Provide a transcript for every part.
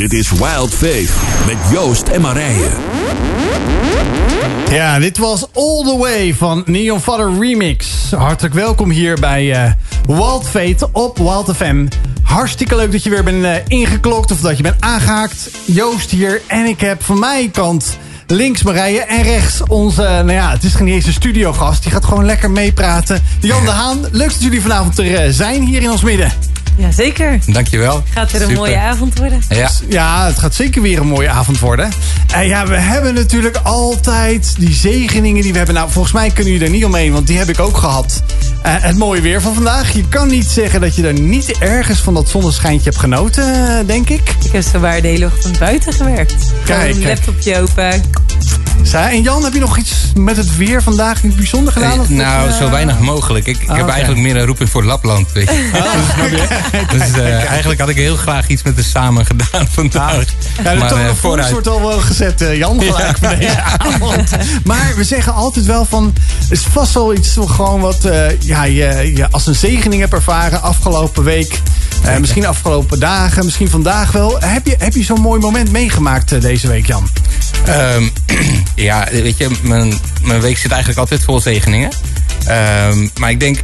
Dit is Wild Faith met Joost en Marije. Ja, dit was All The Way van Neon Father Remix. Hartelijk welkom hier bij uh, Wild Faith op Wild FM. Hartstikke leuk dat je weer bent uh, ingeklokt of dat je bent aangehaakt. Joost hier en ik heb van mijn kant links Marije en rechts onze, nou ja, het is geen eens een studiogast. Die gaat gewoon lekker meepraten. Jan de Haan, leuk dat jullie vanavond er zijn hier in ons midden. Ja, zeker. Dankjewel. Gaat weer een Super. mooie avond worden. Ja. Ja, het gaat zeker weer een mooie avond worden. En ja, we hebben natuurlijk altijd die zegeningen die we hebben. Nou, volgens mij kunnen jullie er niet omheen, want die heb ik ook gehad. Uh, het mooie weer van vandaag. Je kan niet zeggen dat je er niet ergens van dat zonneschijntje hebt genoten, uh, denk ik. Ik heb zowaar de hele ochtend buiten gewerkt. Kijk, een laptopje open. Zij, en Jan, heb je nog iets met het weer vandaag in het bijzonder gedaan? Of nou, uh... zo weinig mogelijk. Ik, ik oh, heb okay. eigenlijk meer een roeping voor Lapland. Weet je. Oh, dus uh, eigenlijk had ik heel graag iets met de samen gedaan vandaag. Ah, ja, de maar uh, vooruit wordt al wel gezet, uh, Jan, gelijk ja. voor deze avond. Maar we zeggen altijd wel van... Het is vast wel iets gewoon wat uh, ja, je, je als een zegening hebt ervaren afgelopen week. Uh, misschien afgelopen dagen, misschien vandaag wel. Heb je, heb je zo'n mooi moment meegemaakt uh, deze week, Jan? Um, ja, weet je, mijn, mijn week zit eigenlijk altijd vol zegeningen. Um, maar ik denk,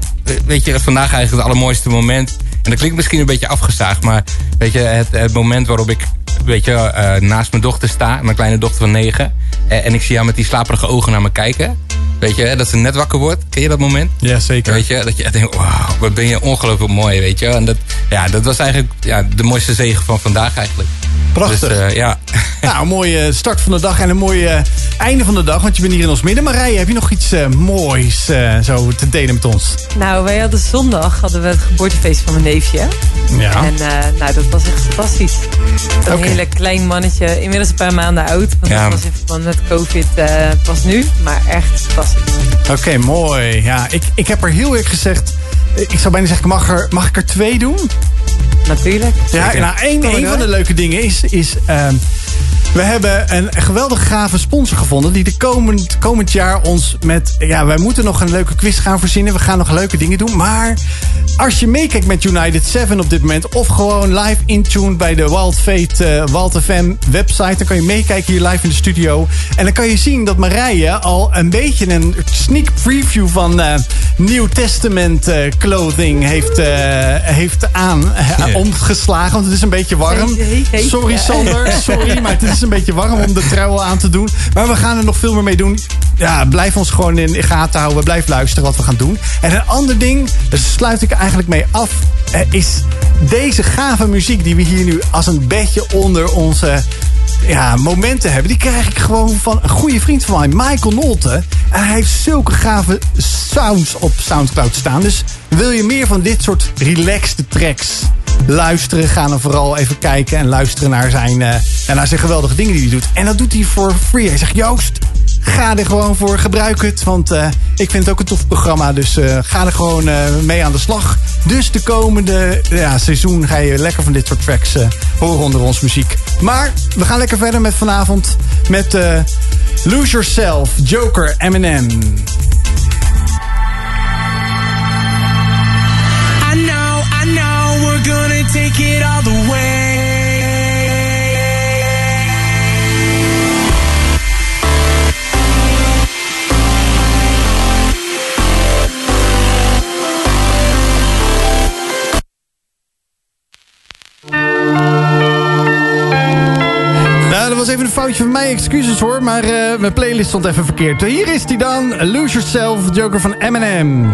weet je, vandaag eigenlijk het allermooiste moment. En dat klinkt misschien een beetje afgezaagd, maar weet je, het, het moment waarop ik weet je, uh, naast mijn dochter sta, mijn kleine dochter van negen. En ik zie haar met die slaperige ogen naar me kijken. Weet je, dat ze net wakker wordt. Ken je dat moment? Ja, zeker. Weet je, dat je denkt, wauw, wat ben je ongelooflijk mooi, weet je. En dat, ja, dat was eigenlijk ja, de mooiste zegen van vandaag eigenlijk. Prachtig. Dus, uh, ja. Nou, een mooie start van de dag en een mooi uh, einde van de dag. Want je bent hier in ons midden. Marije, heb je nog iets uh, moois zo te delen met ons? Nou, wij hadden zondag hadden we het geboortefeest van mijn neefje. Ja. En nou, dat was echt fantastisch. Een okay. hele klein mannetje, inmiddels een paar maanden oud. Want ja. dat was in verband met COVID pas nu. Maar echt fantastisch. Oké, okay, mooi. Ja, ik, ik heb er heel eerlijk gezegd... Ik zou bijna zeggen, mag, er, mag ik er twee doen? Natuurlijk. Ja, nou, één, één van de leuke dingen is... is uh, we hebben een geweldig gave sponsor gevonden... die de komend, komend jaar ons met... Ja, wij moeten nog een leuke quiz gaan verzinnen. We gaan nog leuke dingen doen. Maar als je meekijkt met United 7 op dit moment... of gewoon live intuned bij de Wild Fate uh, Wild FM website... dan kan je meekijken hier live in de studio. En dan kan je zien dat Marije al een beetje een sneak preview... van uh, New Testament uh, clothing heeft, heeft aan, omgeslagen. Want het is een beetje warm. Sorry Sander, sorry, maar het is een beetje warm om de trui aan te doen. Maar we gaan er nog veel meer mee doen. Ja, blijf ons gewoon in gaten houden. Blijf luisteren wat we gaan doen. En een ander ding, daar sluit ik eigenlijk mee af... is deze gave muziek die we hier nu als een bedje onder onze ja, momenten hebben. Die krijg ik gewoon van een goede vriend van mij, Michael Nolte. En hij heeft zulke gave sounds op Soundcloud staan. Dus wil je meer van dit soort relaxed tracks luisteren. Ga dan vooral even kijken en luisteren naar zijn, uh, naar zijn geweldige dingen die hij doet. En dat doet hij voor free. Hij zegt, Joost, ga er gewoon voor. Gebruik het, want uh, ik vind het ook een tof programma. Dus uh, ga er gewoon mee aan de slag. Dus de komende ja, seizoen ga je lekker van dit soort tracks horen onder ons muziek. Maar we gaan lekker verder met vanavond met Lose Yourself, Joker, Eminem. gonna take it all the way. Foutje van mij, excuses hoor, maar uh, mijn playlist stond even verkeerd. Hier is die dan, Lose Yourself, Joker van Eminem.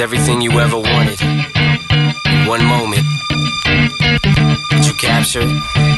Everything you ever wanted one moment. Did you capture it?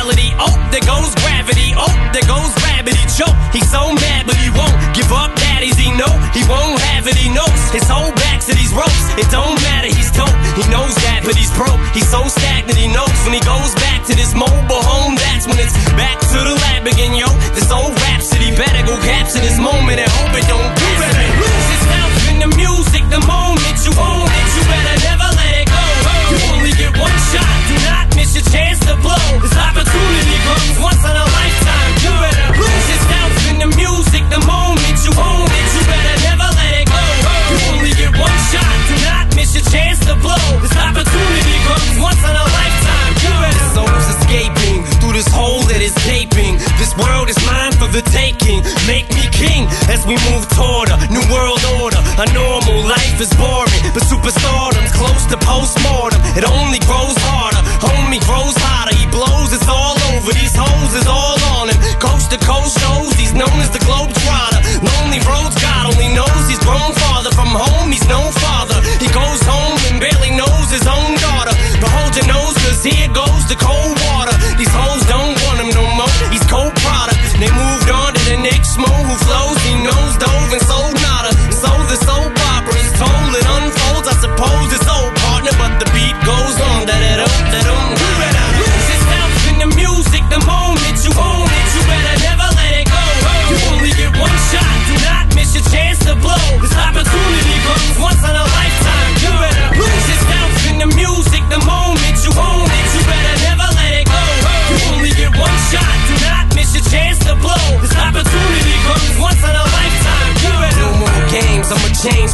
reality. Oh, there goes gravity. Oh, there goes rabbit. He choke. He's so mad, but he won't give up. Daddies, he know he won't have it. He knows his whole back to these ropes. It don't matter. He's dope. He knows that, but he's broke. He's so stagnant. He knows when he goes back to this mobile home. That's when it's back to the lab again, yo. This old rhapsody better go capture this moment and hope it don't do it. Lose yourself in the music the moment you own it. You better never let it go. You only get one shot. Your chance to blow. This opportunity comes once in a lifetime. You better lose yourself in the music the moment you own it. You better never let it go. You only get one shot. Do not miss your chance to blow. This opportunity comes once in a lifetime. You better. Souls escaping through this hole that is gaping. This world is mine for the taking. Make me king as we move toward a new world order. A normal life is boring, but superstardom's close to postmortem. It only grows harder. Homie grows hotter. He blows. It's all over. These hoes is all on him. Coast to coast shows. He's known as the globe trotter.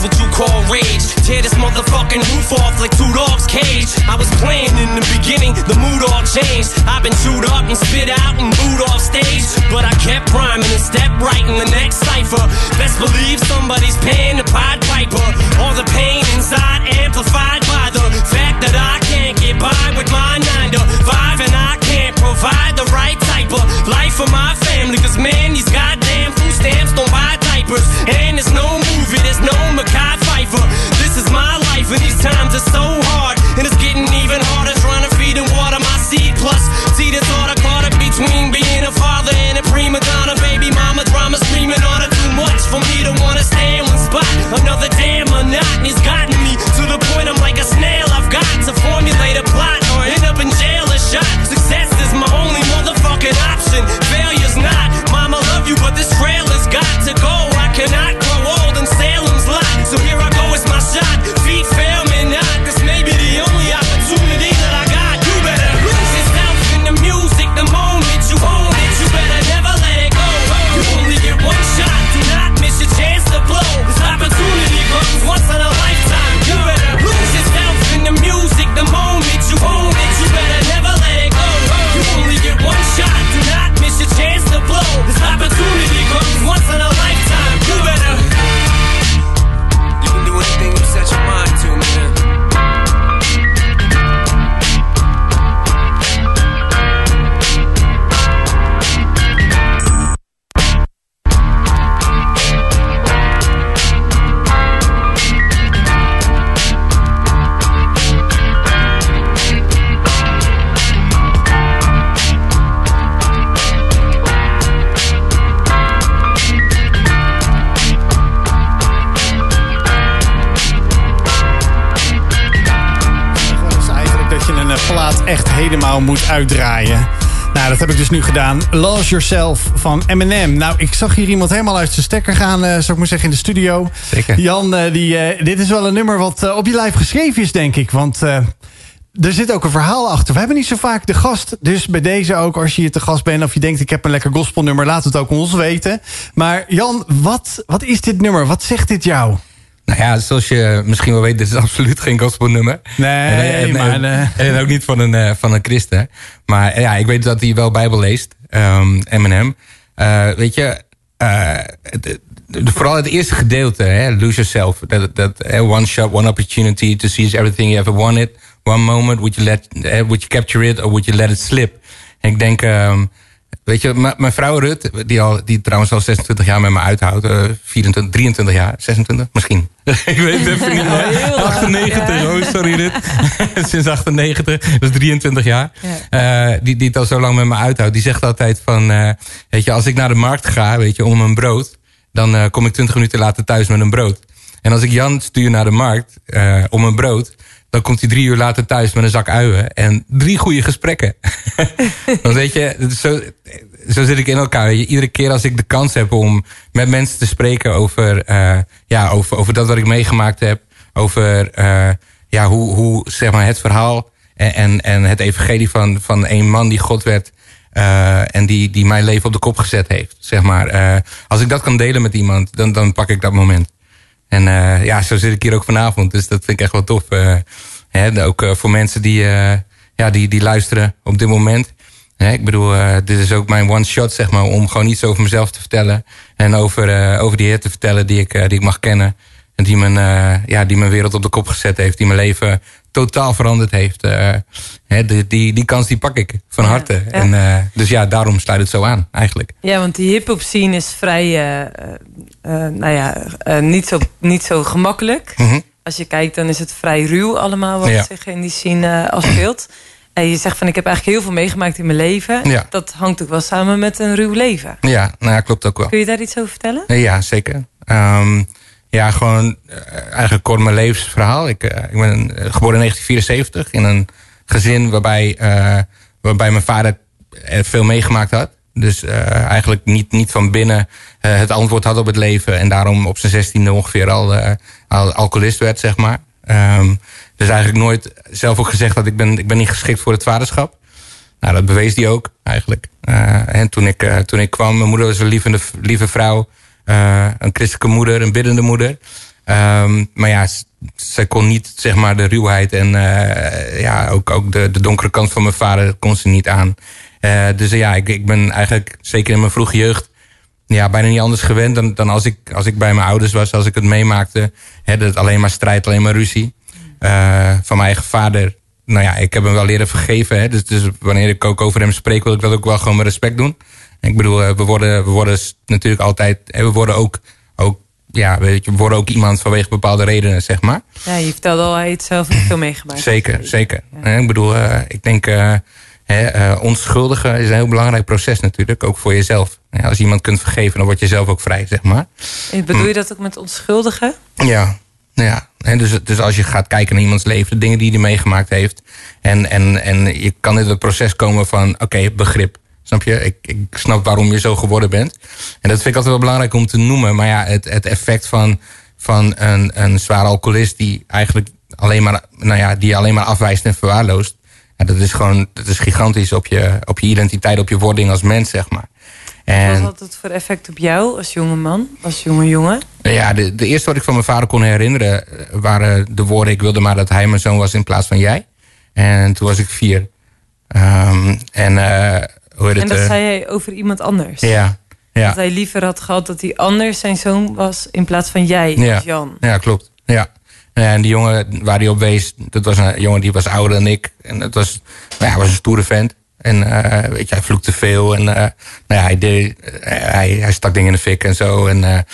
What you call rage. Tear this motherfucking roof off like two dogs' cage. I was playing in the beginning, the mood all changed. I've been chewed up and spit out and booed off stage. But I kept rhyming and stepped right in the next cipher. Best believe somebody's paying the Pied Piper. All the pain inside amplified by the fact that I can't get by with my 9 to 5 and I can't provide the right type of life for my family. Cause man, these goddamn food stamps don't buy diapers. And there's no movie, there's no Mackay Pfeiffer. This is my life and these times are so hard. And it's getting even harder trying to feed and water my seed. Plus, see the thought I caught up between being a father and a prima donna. Baby mama drama screaming on her too much for me to wanna Another damn monotony's gotten me to the point I'm like a snail. I've got to formulate a plot or end up in jail or shot. Success is my only motherfucking option. Helemaal moet uitdraaien. Nou, dat heb ik dus nu gedaan. Lose Yourself van Eminem. Nou, ik zag hier iemand helemaal uit zijn stekker gaan, eh, zou ik maar zeggen, in de studio. Zeker. Jan, eh, die, eh, dit is wel een nummer wat op je lijf geschreven is, denk ik. Want er zit ook een verhaal achter. We hebben niet zo vaak de gast. Dus bij deze ook, als je hier te gast bent... of je denkt, ik heb een lekker gospelnummer... laat het ook ons weten. Maar Jan, wat, wat is dit nummer? Wat zegt dit jou? Nou ja, zoals je misschien wel weet, dit is absoluut geen gospelnummer. Nee, en, en, maar... eh, En ook niet van een, eh, van een christen. Maar eh, ja, ik weet dat hij wel Bijbel leest. ehm, Eminem. Eh, weet je, eh, de- vooral het eerste gedeelte, hè, lose yourself. Dat, dat, eh, one shot, one opportunity to seize everything you ever wanted. One moment, would you, let, eh, would you capture it or would you let it slip? ik denk, ehm, weet je, mijn vrouw Rut, die, al, die trouwens al 26 jaar met me uithoudt, eh 24, 23 jaar, 26 misschien. ik weet het even niet meer. 98, oh sorry Rut. Sinds 98, dat is 23 jaar. Eh, die, die het al zo lang met me uithoudt. Die zegt altijd van, eh, weet je, als ik naar de markt ga, weet je, om een brood, dan eh, kom ik 20 minuten later thuis met een brood. En als ik Jan stuur naar de markt eh, om een brood, dan komt hij drie uur later thuis met een zak uien en drie goede gesprekken. Want weet je, zo, zo zit ik in elkaar. Iedere keer als ik de kans heb om met mensen te spreken over, eh, ja, over, over dat wat ik meegemaakt heb, over eh, ja, hoe, hoe zeg maar, het verhaal en, en, en het evangelie van, van een man die God werd. eh, en die, die mijn leven op de kop gezet heeft. Zeg maar. Als ik dat kan delen met iemand, dan, dan pak ik dat moment. En eh, ja, zo zit ik hier ook vanavond. Dus dat vind ik echt wel tof. Eh, hè, ook eh, voor mensen die, ja, die, die luisteren op dit moment. Hè, ik bedoel, dit is ook mijn one shot, zeg maar. Om gewoon iets over mezelf te vertellen. En over, over die Heer te vertellen die ik, die ik mag kennen. En die mijn, ja, die mijn wereld op de kop gezet heeft. Die mijn leven totaal veranderd heeft. Eh, hè, die, die, die kans die pak ik van harte. ja. En, eh, dus ja, daarom sluit het zo aan, eigenlijk. Ja, want die hip-hop scene is vrij, eh, nou ja, niet, zo, niet zo gemakkelijk. Mhm. Als je kijkt, dan is het vrij ruw allemaal wat Ja. zich in die scene afspeelt. En je zegt van, ik heb eigenlijk heel veel meegemaakt in mijn leven. Ja. Dat hangt ook wel samen met een ruw leven. Ja, nou ja, klopt ook wel. Kun je daar iets over vertellen? Nee, ja, zeker. Ehm, ja, gewoon eh, eigenlijk kort mijn levensverhaal. Ik, eh, ik ben eh, geboren in 1974 in een gezin waarbij, waarbij mijn vader er veel meegemaakt had. Dus eigenlijk niet, niet van binnen het antwoord had op het leven. En daarom op zijn zestiende ongeveer al, al alcoholist werd, zeg maar. Ehm, dus eigenlijk nooit zelf ook gezegd dat ik ben, ik ben niet geschikt voor het vaderschap. Nou, dat bewees die ook eigenlijk. En toen ik, toen ik kwam, mijn moeder was een lieve, lieve vrouw. Eh, een christelijke moeder, een biddende moeder. Ehm, maar ja, zij kon niet zeg maar de ruwheid en eh, ja, ook, ook de, de donkere kant van mijn vader kon ze niet aan. Eh, dus ja, ik, ik ben eigenlijk zeker in mijn vroege jeugd ja, bijna niet anders gewend dan, dan als, ik, als ik bij mijn ouders was, als ik het meemaakte. Hè, dat alleen maar strijd, alleen maar ruzie. Van mijn eigen vader. Nou ja, ik heb hem wel leren vergeven. Hè, dus, dus wanneer ik ook over hem spreek, wil ik dat ook wel gewoon met respect doen. Ik bedoel, eh, we worden, we worden natuurlijk altijd. We worden ook, ook, ja, weet je, we worden ook iemand vanwege bepaalde redenen, zeg maar. Ja, je vertelde al, hij heeft zelf niet veel meegemaakt. Zeker, zeker. Ik bedoel, eh, ik denk, eh, hè, onschuldigen is een heel belangrijk proces natuurlijk, ook voor jezelf. Ja, als je iemand kunt vergeven, dan word je zelf ook vrij, zeg maar. En Bedoel je dat ook met onschuldigen? Ja, ja. En dus, dus als je gaat kijken naar iemands leven, de dingen die hij meegemaakt heeft. En, en, en je kan in het proces komen van, oké, begrip. Snap je? Ik, ik snap waarom je zo geworden bent. En dat vind ik altijd wel belangrijk om te noemen. Maar ja, het, het effect van, van een, een zware alcoholist die eigenlijk alleen maar, nou ja, die alleen maar afwijst en verwaarloost. Ja, dat is gewoon, dat is gigantisch op je, op je identiteit, op je wording als mens, zeg maar. En, Wat had het voor effect op jou als jonge man, als jonge jongen? ja, de, de eerste wat ik van mijn vader kon herinneren eh, waren de woorden: Ik wilde maar dat hij mijn zoon was in plaats van jij. En toen was ik vier. Ehm, en eh, hoe En dat eh, zei hij over iemand anders. ja, ja. Dat hij liever had gehad dat hij anders zijn zoon was in plaats van jij, Ja. Jan. Ja, klopt. Ja. En die jongen waar hij op wees, dat was een jongen die was ouder dan ik. En dat was, nou ja, was een stoere vent. En eh, weet je, hij vloekte veel. En eh, nou ja, hij, deed, hij, hij stak dingen in de fik en zo. En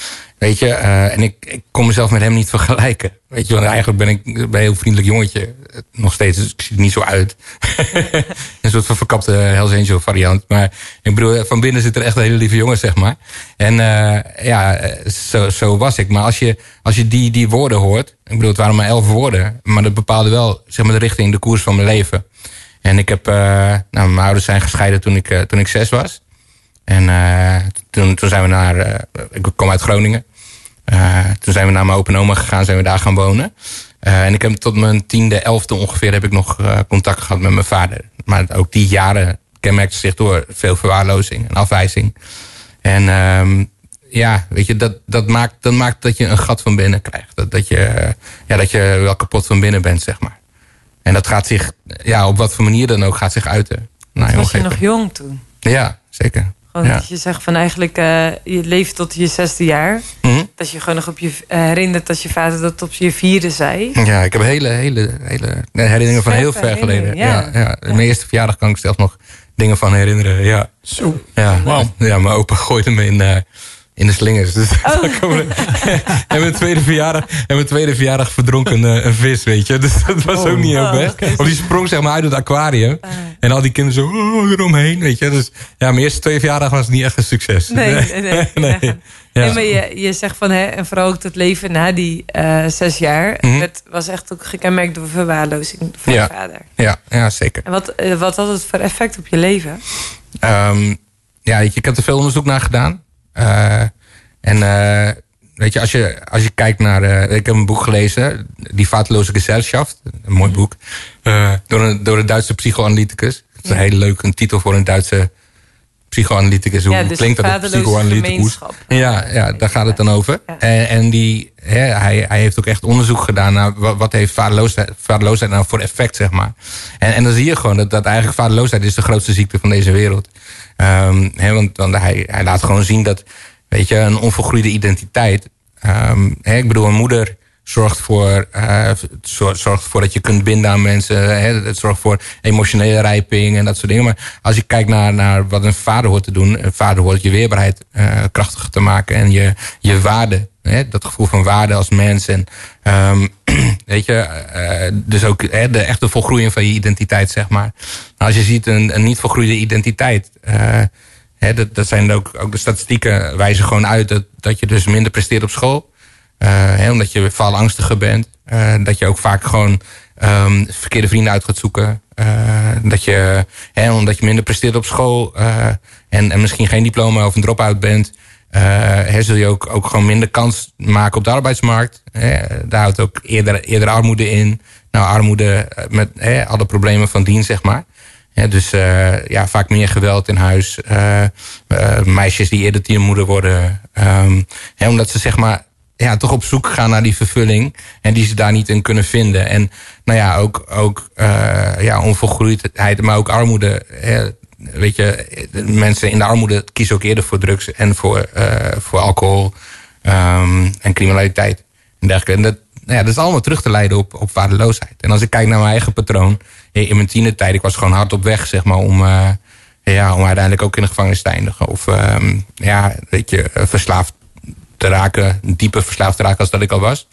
weet je, eh, en ik, ik kon mezelf met hem niet vergelijken. Weet je, want eigenlijk ben ik ben een heel vriendelijk jongetje. Nog steeds, dus ik zie niet zo uit. een soort van verkapte Hells Angel variant. Maar ik bedoel, van binnen zit er echt een hele lieve jongen, zeg maar. En eh, ja, eh, zo, zo was ik. Maar als je, als je die, die woorden hoort... Ik bedoel, het waren maar elf woorden. Maar dat bepaalde wel zeg maar, de richting, de koers van mijn leven. En ik heb... eh, nou, mijn ouders zijn gescheiden toen ik, eh, toen ik zes was. En eh, toen, toen zijn we naar... eh, ik kom uit Groningen. Eh, toen zijn we naar mijn open oma gegaan, zijn we daar gaan wonen. Eh, en ik heb tot mijn tiende, elfde ongeveer heb ik nog eh, contact gehad met mijn vader. Maar ook die jaren kenmerkte zich door veel verwaarlozing en afwijzing. En ehm, ja, weet je, dat, dat, maakt, dat maakt dat je een gat van binnen krijgt. Dat, dat, je, ja, dat je wel kapot van binnen bent, zeg maar. En dat gaat zich, ja, op wat voor manier dan ook, gaat zich uiten. je was je nog jong toen? Ja, zeker. Gewoon Ja. dat je zegt van eigenlijk, eh, je leeft tot je zesde jaar. Mhm. Dat je gewoon nog op je herinnert dat je vader dat op je vierde zei. Ja, ik heb hele, hele, hele herinneringen van heel ver geleden. Ja. ja. Ja, Mijn eerste verjaardag kan ik zelf nog dingen van herinneren. Ja. Zo. Ja, ja mijn opa gooide me in, eh, in de slingers. Dus Oh. en mijn tweede verjaardag, en mijn tweede verjaardag verdronk een, eh, een vis, weet je. Dus dat was ook niet heel Oh, best. Of die sprong zeg maar uit het aquarium. En al die kinderen zo oh, eromheen, weet je. Dus ja, mijn eerste twee verjaardag was niet echt een succes. Nee, nee, nee. nee. Ja. Maar je, je zegt van, hè, en vooral ook het leven na die eh, zes jaar... Mhm. Het was echt ook gekenmerkt door verwaarlozing van Ja. je vader. Ja, ja, zeker. En wat, eh, wat had het voor effect op je leven? Ehm, ja, ik heb er veel onderzoek naar gedaan. Eh, en eh, weet je, als je, als je kijkt naar... eh, ik heb een boek gelezen, Die Vaterloze Gesellschaft. Een mooi boek. door, een, door een Duitse psychoanalyticus. Het is een hele leuke titel voor een Duitse psychoanalyticus. Hoe Ja, dus klinkt dat? Vaderloze psychoanalyticus. Ja, ja, daar gaat het dan over. Ja. En, en die, hè, hij, hij heeft ook echt onderzoek gedaan naar wat, wat heeft vaderloosheid, vaderloosheid nou voor effect, zeg maar. En, en dan zie je gewoon dat, dat eigenlijk vaderloosheid is de grootste ziekte van deze wereld. Ehm, want hij, laat gewoon zien dat, weet je, een onvolgroeide identiteit. ehm, ik bedoel, een moeder zorgt voor, eh, zorgt ervoor dat je kunt binden aan mensen. Het zorgt voor emotionele rijping en dat soort dingen. Maar als je kijkt naar, naar wat een vader hoort te doen. Een vader hoort je weerbaarheid eh, krachtiger te maken. En je, je waarde. Dat gevoel van waarde als mens. En ehm, weet je, eh, dus ook hè, de echte volgroeiing van je identiteit, zeg maar. Maar als je ziet een, een niet volgroeide identiteit. eh, hè, dat, dat zijn ook, ook de statistieken wijzen gewoon uit dat, dat je dus minder presteert op school. Eh, hè, omdat je faalangstiger bent. Eh, dat je ook vaak gewoon ehm, verkeerde vrienden uit gaat zoeken. Eh, dat je, omdat je minder presteert op school. eh, en, en misschien geen diploma of een drop-out bent. Eh, hè, zul je ook, ook gewoon minder kans maken op de arbeidsmarkt. Hè, daar houdt ook eerder, eerder armoede in. Nou, armoede eh, met hè, alle problemen van dien, zeg maar. Ja, dus eh, ja, vaak meer geweld in huis. eh, meisjes die eerder tiermoeder worden. ehm, hè, omdat ze zeg maar ja, toch op zoek gaan naar die vervulling. En die ze daar niet in kunnen vinden. En nou ja, ook, ook ja, onvolgroeidheid, maar ook armoede. Hè, weet je, mensen in de armoede kiezen ook eerder voor drugs en voor, eh, voor alcohol ehm, en criminaliteit. En dergelijke. En dat, nou ja, dat is allemaal terug te leiden op, op vaderloosheid. En als ik kijk naar mijn eigen patroon. In mijn tienertijd, ik was gewoon hard op weg, zeg maar, om, eh, ja, om uiteindelijk ook in de gevangenis te eindigen. Of ehm, ja, weet je, eh, verslaafd te raken, dieper verslaafd te raken als dat ik al was.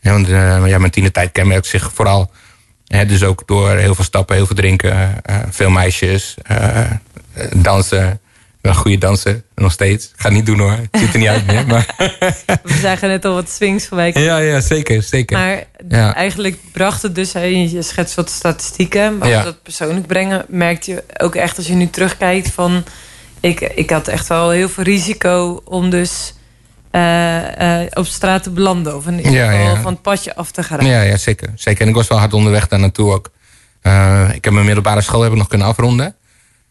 Ja, want eh, ja, mijn tienertijd kenmerkt zich vooral. Dus ook door heel veel stappen, heel veel drinken, eh, veel meisjes, eh, eh, dansen. Ik ben een goede danser, nog steeds. Ga niet doen hoor, het ziet er niet uit meer. Maar We zagen net al wat swings voorbij ja, ja, zeker, zeker. Maar Ja. eigenlijk bracht het dus, hè, je schetst wat statistieken, maar Ja. dat persoonlijk brengen, merkte je ook echt als je nu terugkijkt van, ik, ik had echt wel heel veel risico om dus eh, eh, op straat te belanden of in ieder Ja, geval ja. van het padje af te gaan. Ja, ja, zeker, zeker. En ik was wel hard onderweg daar naartoe ook. Eh, ik heb mijn middelbare school heb ik nog kunnen afronden.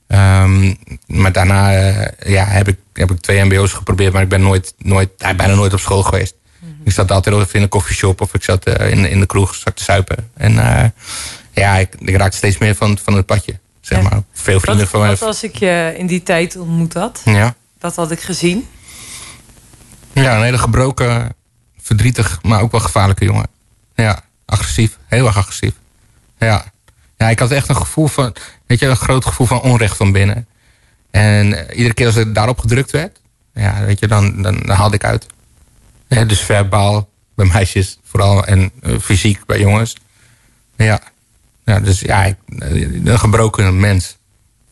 Ehm, maar daarna ja, heb, ik, heb ik twee mbo's geprobeerd, maar ik ben nooit, nooit, bijna nooit op school geweest. Ik zat altijd of in een koffieshop of ik zat in, in de kroeg zat te suipen. En ja, ik, ik raakte steeds meer van, van het padje. Zeg maar. Veel vrienden Wat, van mij. wat als ik je in die tijd ontmoet had? Ja. Wat had ik gezien? Ja, een hele gebroken, verdrietig, maar ook wel gevaarlijke jongen. Ja, agressief. Heel erg agressief. Ja. Ja, ik had echt een gevoel van, weet je, een groot gevoel van onrecht van binnen. En eh, iedere keer als ik daarop gedrukt werd, ja, weet je, dan, dan, dan haalde ik uit. Ja, dus verbaal bij meisjes vooral en eh, fysiek bij jongens. Ja. ja dus ja, ik, eh, een gebroken mens.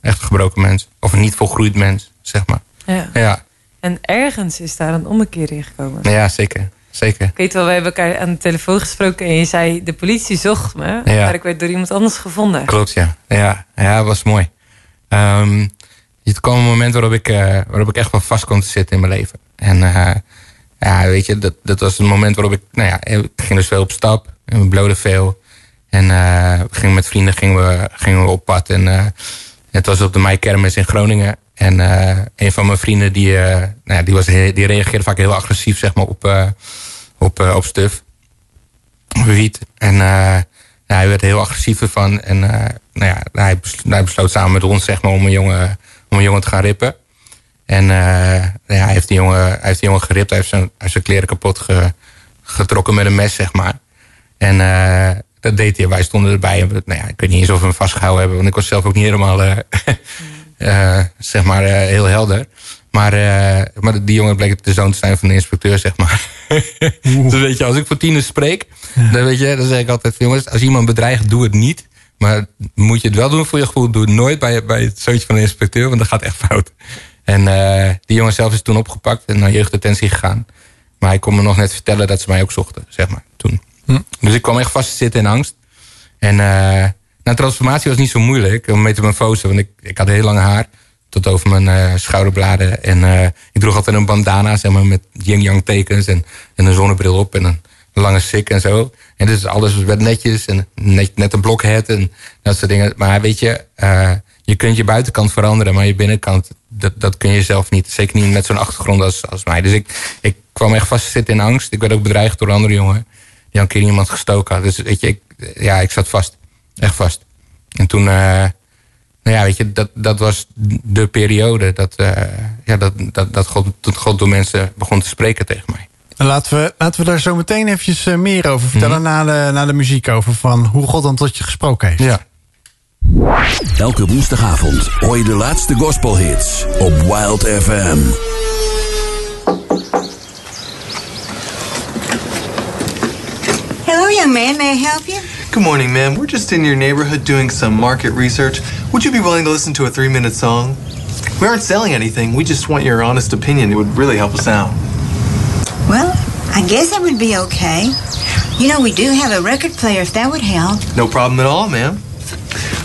Echt een gebroken mens. Of een niet volgroeid mens, zeg maar. Ja. Ja, En ergens is daar een ommekeer in gekomen. ja zeker. Zeker. Ik weet wel, we hebben elkaar aan de telefoon gesproken en je zei, de politie zocht me, Ja. maar ik werd door iemand anders gevonden. Klopt, ja. Ja, ja dat was mooi. Ehm het kwam een moment waarop ik, eh, waarop ik echt wel vast kon te zitten in mijn leven. En eh, ja, weet je, dat, dat was een moment waarop ik, nou ja, ik ging dus veel op stap. En we bloden veel. En eh, we gingen met vrienden gingen we, gingen we op pad. En het was op de Meikermis in Groningen. En eh, een van mijn vrienden, die, eh, nou die, was die reageerde vaak heel agressief zeg maar, op, eh, op, op stuf wiet. En ja, hij werd er heel agressief ervan. En nou ja, hij, besloot, hij besloot samen met ons zeg maar, om, een jongen, om een jongen te gaan rippen. En nou ja, hij, heeft die jongen, hij heeft die jongen geript. Hij heeft zijn, zijn kleren kapot ge- getrokken met een mes, zeg maar. En dat deed hij. Wij stonden erbij. En, nou ja, ik weet niet eens of we hem vastgehouden hebben. Want ik was zelf ook niet helemaal, zeg maar, eh, heel helder. Maar, eh, maar die jongen bleek de zoon te zijn van de inspecteur, zeg maar. dus weet je, als ik voor tieners spreek, dan, weet je, dan zeg ik altijd... jongens, als iemand bedreigt, doe het niet. Maar moet je het wel doen voor je gevoel, doe het nooit bij, bij het zoontje van de inspecteur, want dat gaat echt fout. En eh, die jongen zelf is toen opgepakt en naar jeugddetentie gegaan. Maar ik kon me nog net vertellen dat ze mij ook zochten, zeg maar, toen. Dus ik kwam echt vast te zitten in angst. En eh nou, transformatie was niet zo moeilijk, om metamorfose, want ik, ik had heel lang haar tot over mijn eh, schouderbladen. En eh, ik droeg altijd een bandana, zeg maar, met yin-yang tekens en, en een zonnebril op en een lange sik en zo. En dus alles werd netjes en net, net een blokhead en dat soort dingen. Maar weet je, eh, je kunt je buitenkant veranderen, maar je binnenkant, dat, dat kun je zelf niet. Zeker niet met zo'n achtergrond als, als mij. Dus ik, ik kwam echt vast te zitten in angst. Ik werd ook bedreigd door een andere jongen die een keer iemand gestoken had. Dus weet je, ik, ja, ik zat vast. Echt vast. En toen, eh, nou ja, weet je, dat, dat was de periode dat, eh, ja, dat, dat, dat God, dat God door mensen begon te spreken tegen mij. Laten we, laten we daar zo meteen eventjes eh, meer over vertellen... na, de, na de muziek over van hoe God dan tot je gesproken heeft. Ja. Elke woensdagavond hoor je de laatste gospelhits op Wild FM. Hello, young man. May I help you? Good morning, ma'am. We're just in your neighborhood doing some market research. Would you be willing to listen to a three minute song? We aren't selling anything. We just want your honest opinion. It would really help us out. Well, I guess that would be okay. You know, we do have a record player if that would help. No problem at all, ma'am.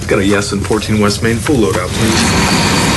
Got a yes and 14 West Main full load out, please.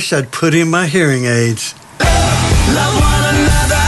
Wish I'd put in my hearing aids. Love one another,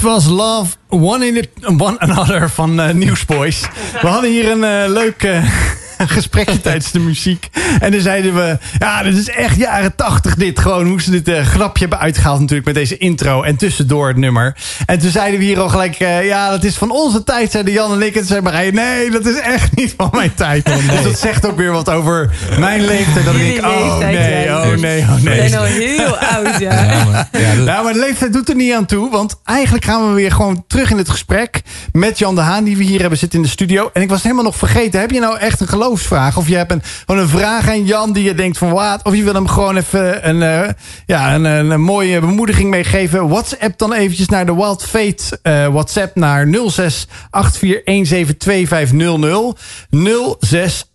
Dit was Love One, in it, one Another van eh, Newsboys. We hadden hier een eh, leuk eh, gesprekje tijdens de muziek. En dan zeiden we, ja, dit is echt jaren tachtig dit. Gewoon hoe ze dit eh, grapje hebben uitgehaald natuurlijk met deze intro. En tussendoor het nummer. En toen zeiden we hier al gelijk, eh, ja, dat is van onze tijd, zeiden Jan en ik. En toen zei Marije, nee, dat is echt niet van mijn tijd. Dus dat zegt ook weer wat over mijn leeftijd. Dat ik oh leeftijd, nee, ja. oh nee, oh We nee. zijn al heel oud, ja. Ja, maar, ja, dat- Nou, maar de leeftijd doet er niet aan toe. Want eigenlijk gaan we weer gewoon terug in het gesprek met Jan de Haan, die we hier hebben zitten in de studio. En ik was helemaal nog vergeten. Heb je nou echt een geloofsvraag? Of je hebt een, gewoon een vraag aan Jan die je denkt van wat? Of je wil hem gewoon even een, eh, ja, een, een, mooie bemoediging meegeven. WhatsApp dan eventjes naar de Wild Fate eh, WhatsApp naar 06 84172500. 06 84172500.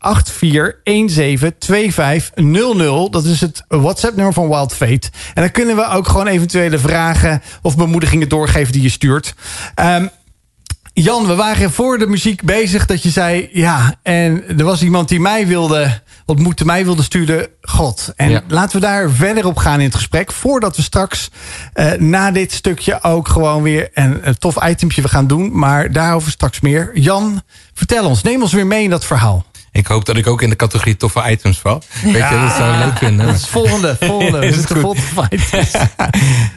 Dat is het WhatsApp nummer van Wild Fate. En dan kunnen we ook gewoon eventuele vragen of bemoedigingen doorgeven die je stuurt. Ehm, Jan, we waren voor de muziek bezig dat je zei... ja, en er was iemand die mij wilde ontmoeten, mij wilde sturen. God. En Ja. laten we daar verder op gaan in het gesprek... voordat we straks eh, na dit stukje ook gewoon weer een, een tof itempje we gaan doen. Maar daarover straks meer. Jan, vertel ons, neem ons weer mee in dat verhaal. ik hoop dat ik ook in de categorie toffe items val. Weet je, dat zou leuk vinden. Dat is volgende, volgende. Is het te fight.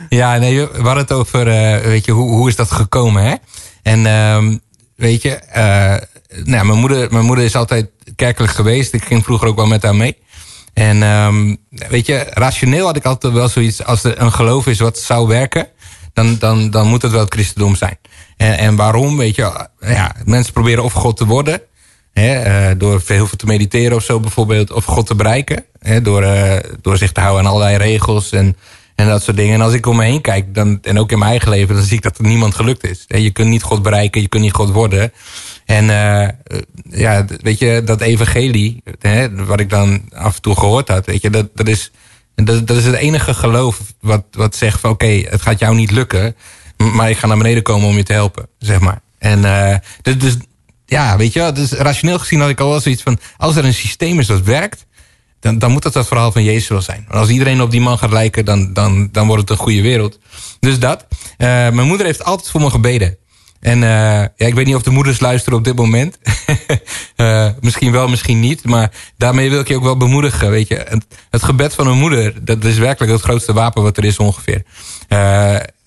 Ja, nee, we hadden het over, eh, weet je, hoe, hoe is dat gekomen, hè? En ehm, weet je, eh, nou, mijn, moeder, mijn moeder is altijd kerkelijk geweest. Ik ging vroeger ook wel met haar mee. En ehm, weet je, rationeel had ik altijd wel zoiets, als er een geloof is wat zou werken, dan, dan, dan moet het wel het christendom zijn. En, en waarom, weet je, ja, mensen proberen of God te worden, hè, eh, door heel veel te mediteren of zo bijvoorbeeld, of God te bereiken, hè, door, eh, door zich te houden aan allerlei regels en, en dat soort dingen. En als ik om me heen kijk, dan, en ook in mijn eigen leven, dan zie ik dat het niemand gelukt is. Je kunt niet God bereiken, je kunt niet God worden. En eh, ja, weet je, dat evangelie, hè, wat ik dan af en toe gehoord had, weet je, dat, dat, is, dat, dat is het enige geloof wat, wat zegt van oké, het gaat jou niet lukken, maar ik ga naar beneden komen om je te helpen, zeg maar. En eh, dus, ja, weet je dus rationeel gezien had ik al wel zoiets van, als er een systeem is dat werkt, dan, dan moet dat het verhaal van Jezus wel zijn. Want als iedereen op die man gaat lijken, dan, dan, dan wordt het een goede wereld. Dus dat. Eh, mijn moeder heeft altijd voor me gebeden. En eh, ja, ik weet niet of de moeders luisteren op dit moment. Eh, misschien wel, misschien niet. Maar daarmee wil ik je ook wel bemoedigen. Weet je, het, gebed van een moeder, dat is werkelijk het grootste wapen wat er is ongeveer.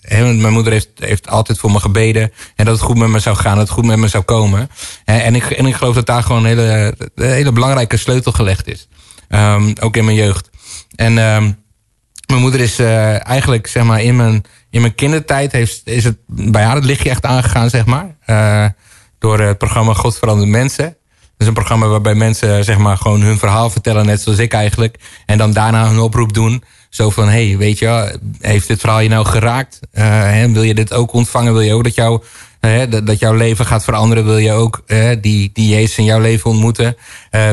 Mijn moeder heeft, heeft altijd voor me gebeden. En dat het goed met me zou gaan, dat het goed met me zou komen. En, en, ik, en ik geloof dat daar gewoon een hele, een hele belangrijke sleutel gelegd is. Ehm, ook in mijn jeugd. En ehm, mijn moeder is eh, eigenlijk, zeg maar, in mijn, in mijn kindertijd heeft, is het bij haar het lichtje echt aangegaan, zeg maar. Eh, door het programma God verandert mensen. Dat is een programma waarbij mensen, zeg maar, gewoon hun verhaal vertellen, net zoals ik eigenlijk. En dan daarna een oproep doen. Zo van, hey, weet je, heeft dit verhaal je nou geraakt? Eh, hè, wil je dit ook ontvangen? Wil je ook dat, jou, hè, dat, jouw leven gaat veranderen? Wil je ook hè, die, die Jezus in jouw leven ontmoeten?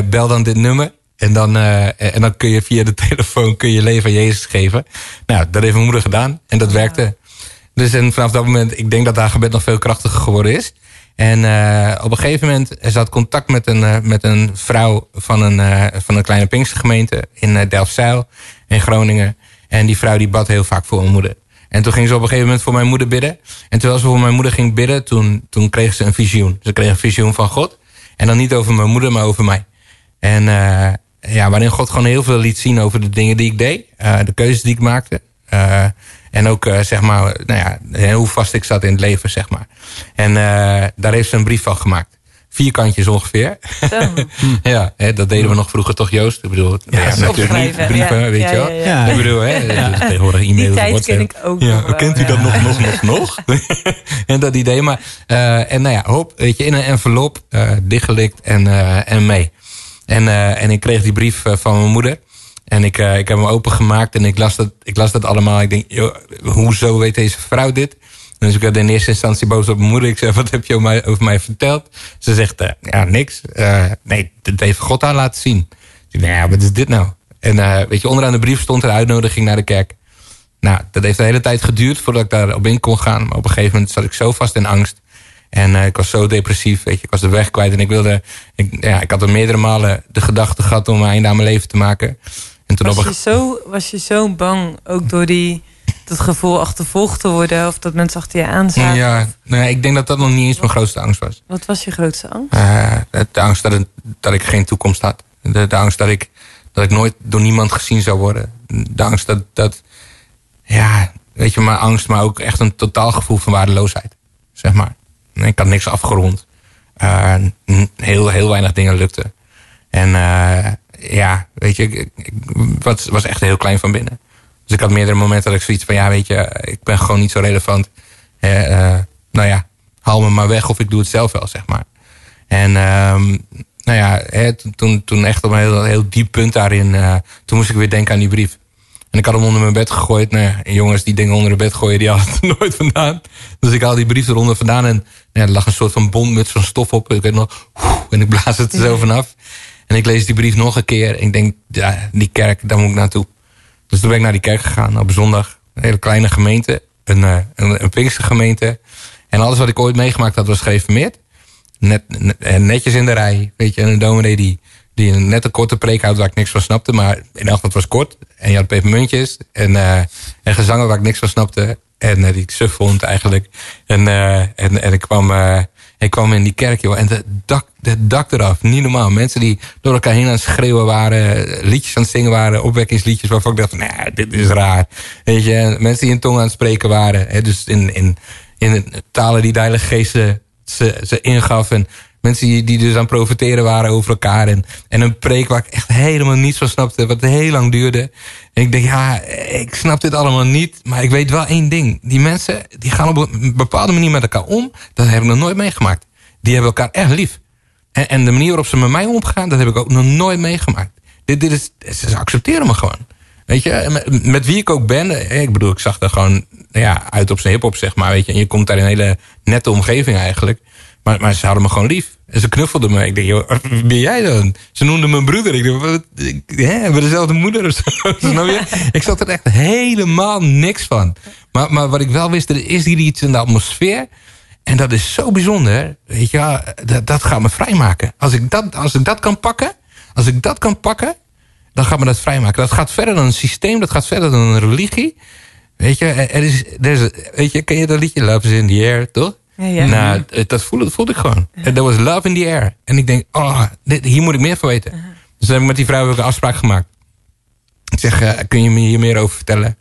Bel dan dit nummer. En dan, eh, en dan kun je via de telefoon kun je leven aan Jezus geven. Nou, dat heeft mijn moeder gedaan. En dat werkte. Dus en vanaf dat moment, ik denk dat haar gebed nog veel krachtiger geworden is. En eh, op een gegeven moment, ze had contact met een, eh, met een vrouw van een, eh, van een kleine Pinkstergemeente in Delfzijl in Groningen. En die vrouw die bad heel vaak voor mijn moeder. En toen ging ze op een gegeven moment voor mijn moeder bidden. En terwijl ze voor mijn moeder ging bidden, toen, toen kreeg ze een visioen. Ze kreeg een visioen van God. En dan niet over mijn moeder, maar over mij. En ja, waarin God gewoon heel veel liet zien over de dingen die ik deed. Uh, de keuzes die ik maakte. Uh, en ook, uh, zeg maar, nou ja, hoe vast ik zat in het leven, zeg maar. En daar heeft ze een brief van gemaakt. Vier kantjes ongeveer. ja, hè, dat deden we nog vroeger toch, Joost? Ik bedoel, ja, ja natuurlijk niet brieven, ja, weet ja, je wel. Ja, ja, Ik bedoel, hè, ja. dus tegenwoordig e-mails. Die tijd ken ik ook ja, nog wel, Kent u dat nog, nog, nog, nog? en dat idee, maar, en nou ja, hop, weet je, in een envelop, dichtgelikt en, en mee. En, uh, en ik kreeg die brief uh, van mijn moeder. En ik, uh, ik heb hem opengemaakt en ik las, dat, ik las dat allemaal. Ik denk, joh, hoezo weet deze vrouw dit? Dus ik had in eerste instantie boos op mijn moeder. Ik zei, wat heb je over mij, over mij verteld? Ze zegt, ja, niks. nee, dat heeft God aan laten zien. Ik denk, ja, wat is dit nou? En weet je, onderaan de brief stond een uitnodiging naar de kerk. Nou, dat heeft de hele tijd geduurd voordat ik daar op in kon gaan. Maar op een gegeven moment zat ik zo vast in angst. En uh, ik was zo depressief, weet je, ik was de weg kwijt. En ik wilde, ik, ja, ik had er meerdere malen de gedachte gehad om een einde aan mijn leven te maken. En toen was, op je zo, was je zo bang, ook door die het gevoel achtervolgd te worden of dat mensen achter je aan zaten. Ja, nee, ik denk dat dat nog niet eens mijn grootste angst was. Wat was je grootste angst? Eh, de angst dat, het- dat ik geen toekomst had. De, de angst dat ik, dat ik nooit door niemand gezien zou worden. De angst dat, dat, ja, weet je, maar angst, maar ook echt een totaal gevoel van waardeloosheid. Zeg maar. Ik had niks afgerond. Eh, heel, heel weinig dingen lukten. En eh, ja, weet je, ik, was, echt heel klein van binnen. Dus ik had meerdere momenten dat ik zoiets van, ja, weet je, ik ben gewoon niet zo relevant. Eh, nou ja, haal me maar weg of ik doe het zelf wel, zeg maar. En ehm, nou ja, hè, toen- toen, echt op een heel, heel diep punt daarin, toen moest ik weer denken aan die brief. En ik had hem onder mijn bed gegooid. Nou ja, jongens die dingen onder de bed gooien, die halen het er nooit vandaan. Dus ik haal die brief eronder vandaan en ja, er lag een soort van bond met zo'n stof op. Ik weet nog, en ik blaas het er zo vanaf. En ik lees die brief nog een keer en ik denk, ja, die kerk, daar moet ik naartoe. Dus toen ben ik naar die kerk gegaan op zondag. Een hele kleine gemeente, een, eh, een, een Pinkstergemeente. En alles wat ik ooit meegemaakt had was geïnformeerd. Net, net- en netjes in de rij, weet je. En een dominee die, die een net een korte preek houdt waar ik niks van snapte. Maar in elk het was kort. En je had pepermuntjes en, eh, en gezangen waar ik niks van snapte. En eh, die ik suf vond eigenlijk. En, eh, en, en ik kwam... ik kwam in die kerk, joh, en het dak, het dak eraf. Niet normaal. Mensen die door elkaar heen aan het schreeuwen waren. Liedjes aan het zingen waren. Opwekkingsliedjes waarvan ik dacht, nee, dit is raar. Weet je, en mensen die in tong aan het spreken waren. Hè, dus in, in, in talen die de Heilige Geest ze, ze ingaf. En mensen die, die dus aan profiteren waren over elkaar. En, en een preek waar ik echt helemaal niets van snapte. Wat heel lang duurde. En ik denk, ja, ik snap dit allemaal niet. Maar ik weet wel één ding. Die mensen, die gaan op een bepaalde manier met elkaar om. Dat heb ik nog nooit meegemaakt. Die hebben elkaar echt lief. En, en de manier waarop ze met mij omgaan, dat heb ik ook nog nooit meegemaakt. Dit, dit is, ze accepteren me gewoon. Weet je, met, wie ik ook ben. eh, Ik bedoel, ik zag er gewoon ja, uit op zijn hip-hop, zeg maar. Weet je, en je komt daar in een hele nette omgeving eigenlijk. Maar, maar ze hadden me gewoon lief. En ze knuffelden me. Ik denk, joh, ben jij dan? Ze noemden me broeder. Ik dacht, wat, hè, hebben we dezelfde moeder of zo? Ik zat er echt helemaal niks van. Maar, maar wat ik wel wist, er is hier iets in de atmosfeer. En dat is zo bijzonder. Weet je, dat, dat gaat me vrijmaken. Als ik, dat, als ik dat kan pakken, als ik dat kan pakken, dan gaat me dat vrijmaken. Dat gaat verder dan een systeem, dat gaat verder dan een religie. Weet je, er is, er is, weet je ken je dat liedje Love is in the air, toch? Ja, ja. Nou, dat voelde, dat voelde ik gewoon. En Er was love in the air. En ik denk, oh, dit, hier moet ik meer van weten. Dus dan heb ik met die vrouw ook een afspraak gemaakt. Ik zeg, eh, kun je me hier meer over vertellen?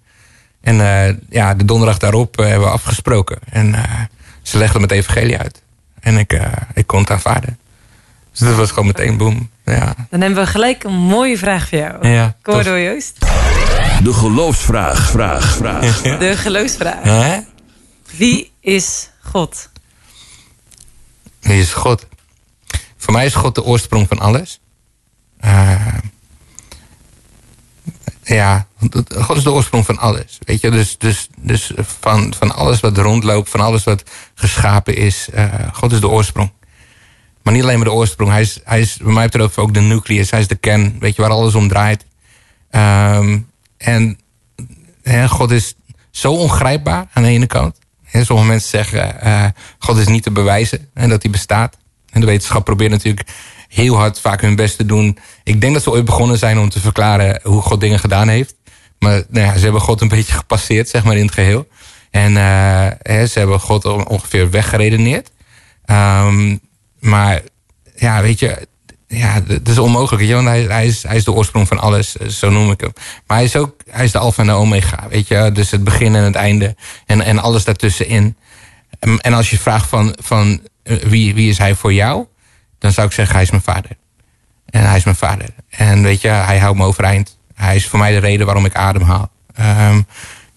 En eh, ja, de donderdag daarop eh, hebben we afgesproken. En eh, ze legde me het evangelie uit. En ik, eh, ik kon het aanvaarden. Dus dat was gewoon meteen boom. Ja. Dan hebben we gelijk een mooie vraag voor jou. Ja, Kom maar tof. door, Joost. De geloofsvraag, vraag, vraag. De geloofsvraag. Hè? Wie is God? Wie is God? Voor mij is God de oorsprong van alles. Eh, ja, God is de oorsprong van alles. Weet je, dus, dus, dus van, van alles wat rondloopt, van alles wat geschapen is. eh, God is de oorsprong. Maar niet alleen maar de oorsprong. Hij is, hij is bij mij betreft ook de nucleus. Hij is de kern, weet je, waar alles om draait. Ehm, en God is zo ongrijpbaar aan de ene kant. Hè, sommige mensen zeggen, eh, God is niet te bewijzen en dat hij bestaat. En de wetenschap probeert natuurlijk heel hard vaak hun best te doen. Ik denk dat ze ooit begonnen zijn om te verklaren hoe God dingen gedaan heeft. Maar nou ja, ze hebben God een beetje gepasseerd, zeg maar, in het geheel. En eh, ze hebben God on- ongeveer weggeredeneerd. Ehm, maar ja, weet je, ja, het is onmogelijk. Want hij, is, hij is de oorsprong van alles, eh, zo noem ik hem. Maar hij is ook hij is de alfa en de omega, weet je. Dus het begin en het einde en, en alles daartussenin. En, en als je vraagt van, van eh, wie, wie is hij voor jou? Dan zou ik zeggen, hij is mijn vader. En hij is mijn vader. En weet je, hij houdt me overeind. Hij is voor mij de reden waarom ik ademhaal. Ehm,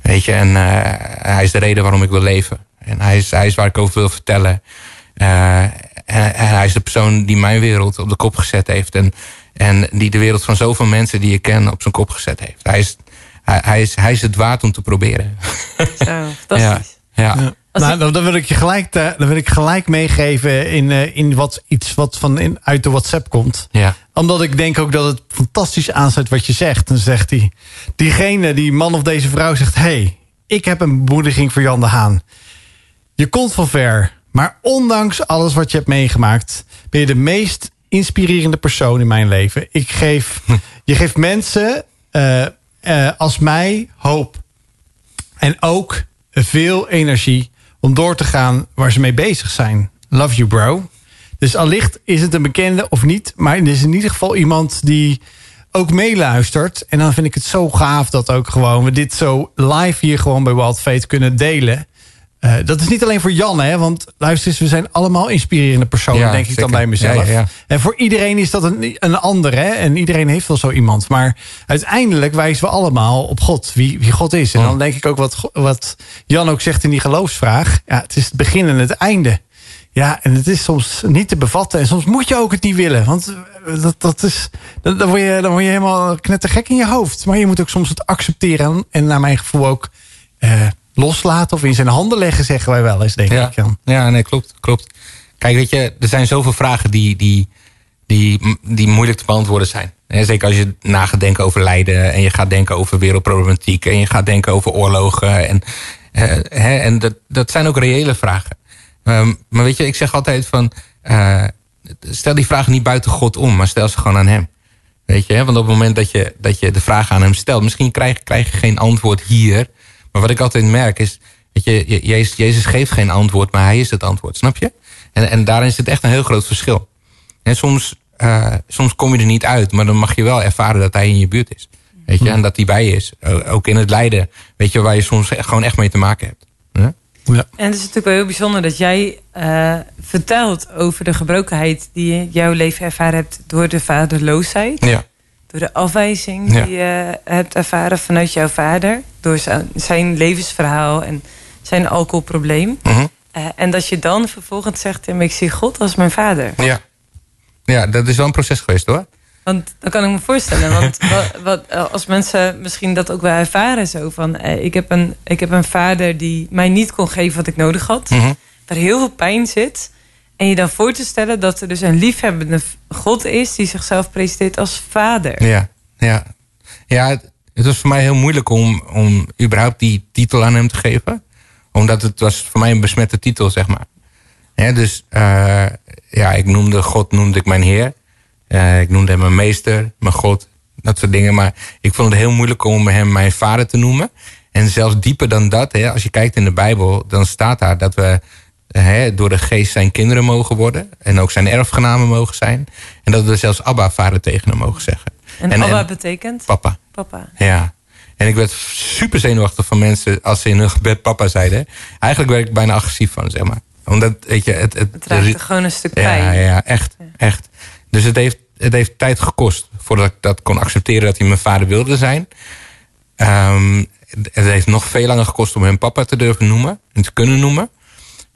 weet je, en eh, hij is de reden waarom ik wil leven. En hij is, hij is waar ik over wil vertellen. En, en hij is de persoon die mijn wereld op de kop gezet heeft. En, en die de wereld van zoveel mensen die ik ken op zijn kop gezet heeft. Hij is, hij, hij is, hij is het waard om te proberen. Zo, fantastisch. Ja. ja. Nou, dan, dan wil ik je gelijk, eh, dan wil ik gelijk meegeven in, eh, in wat, iets wat van in, uit de WhatsApp komt. Ja. Omdat ik denk ook dat het fantastisch aansluit wat je zegt. Dan zegt hij, diegene, die man of deze vrouw zegt... hey, ik heb een bemoediging voor Jan de Haan. Je komt van ver, maar ondanks alles wat je hebt meegemaakt... ben je de meest inspirerende persoon in mijn leven. Ik geef, je geeft mensen eh, eh, als mij hoop. En ook veel energie om door te gaan waar ze mee bezig zijn. Love you, bro. Dus allicht is het een bekende of niet. Maar het is in ieder geval iemand die ook meeluistert. En dan vind ik het zo gaaf dat ook gewoon we dit zo live hier gewoon bij Wild Fate kunnen delen. Eh, dat is niet alleen voor Jan, hè, want luister eens, we zijn allemaal inspirerende personen, Ja, denk ik dan bij mezelf. Ja. En voor iedereen is dat een, een ander, hè? En iedereen heeft wel zo iemand. Maar uiteindelijk wijzen we allemaal op God, wie, wie God is. En dan denk ik ook wat, wat Jan ook zegt in die geloofsvraag. Ja, het is het begin en het einde. Ja, en het is soms niet te bevatten. En soms moet je ook het niet willen. Want eh, dat, dat is, dan, dan, word je, dan word je helemaal knettergek in je hoofd. Maar je moet ook soms het accepteren. En naar mijn gevoel ook eh, loslaten. Of in zijn handen leggen, zeggen wij wel eens, denk Ja, ik. Jan. ja nee, klopt, klopt. Kijk, weet je, er zijn zoveel vragen die, die, die, die moeilijk te beantwoorden zijn. Zeker als je na gaat denken over lijden en je gaat denken over wereldproblematiek en je gaat denken over oorlogen. En, eh, hè, en dat, dat zijn ook reële vragen. Ehm, maar weet je, ik zeg altijd van, eh, stel die vragen niet buiten God om, maar stel ze gewoon aan hem. Weet je, hè? want op het moment dat je, dat je de vraag aan hem stelt, misschien krijg, krijg je geen antwoord hier. Maar wat ik altijd merk is, weet je, Je- Jezus, Jezus geeft geen antwoord, maar hij is het antwoord, snap je? En, en daarin zit echt een heel groot verschil. En soms, eh, soms kom je er niet uit, maar dan mag je wel ervaren dat hij in je buurt is. Weet je, en dat hij bij je is. Ook in het lijden, weet je, waar je soms gewoon echt mee te maken hebt. Ja? En het is natuurlijk wel heel bijzonder dat jij eh, vertelt over de gebrokenheid die je in jouw leven ervaren hebt door de vaderloosheid. Ja. Door de afwijzing Ja. die je hebt ervaren vanuit jouw vader. Door zijn, levensverhaal en zijn alcoholprobleem. Mhm. Eh, en dat je dan vervolgens zegt, ik zie God als mijn vader. Ja. ja, dat is wel een proces geweest hoor. Want dan kan ik me voorstellen. Want wat, wat, eh, als mensen misschien dat ook wel ervaren zo van... eh, ik, heb een, ik heb een vader die mij niet kon geven wat ik nodig had. Mhm. Waar heel veel pijn zit. En je dan voor te stellen dat er dus een liefhebbende God is... die zichzelf presenteert als vader. Ja, ja. ja het, was voor mij heel moeilijk om, om überhaupt die titel aan hem te geven. Omdat het was voor mij een besmette titel, zeg maar. Hè, dus eh, ja, ik noemde God noemde ik mijn Heer. Eh, ik noemde hem mijn meester, mijn God, dat soort dingen. Maar ik vond het heel moeilijk om hem mijn vader te noemen. En zelfs dieper dan dat, hè, als je kijkt in de Bijbel, dan staat daar dat we hè, door de geest zijn kinderen mogen worden. En ook zijn erfgenamen mogen zijn. En dat we zelfs Abba, vader, tegen hem mogen zeggen. En, Abba betekent? Papa. Papa. Ja. En ik werd super zenuwachtig van mensen als ze in hun gebed papa zeiden. Eigenlijk werd ik bijna agressief van, zeg maar. Omdat, weet je, het... Het, Het er gewoon een stuk ja, pijn. ja, echt, echt. Dus het heeft, het heeft tijd gekost voordat ik dat kon accepteren dat hij mijn vader wilde zijn. Ehm, het het heeft nog veel langer gekost om hem papa te durven noemen en te kunnen noemen.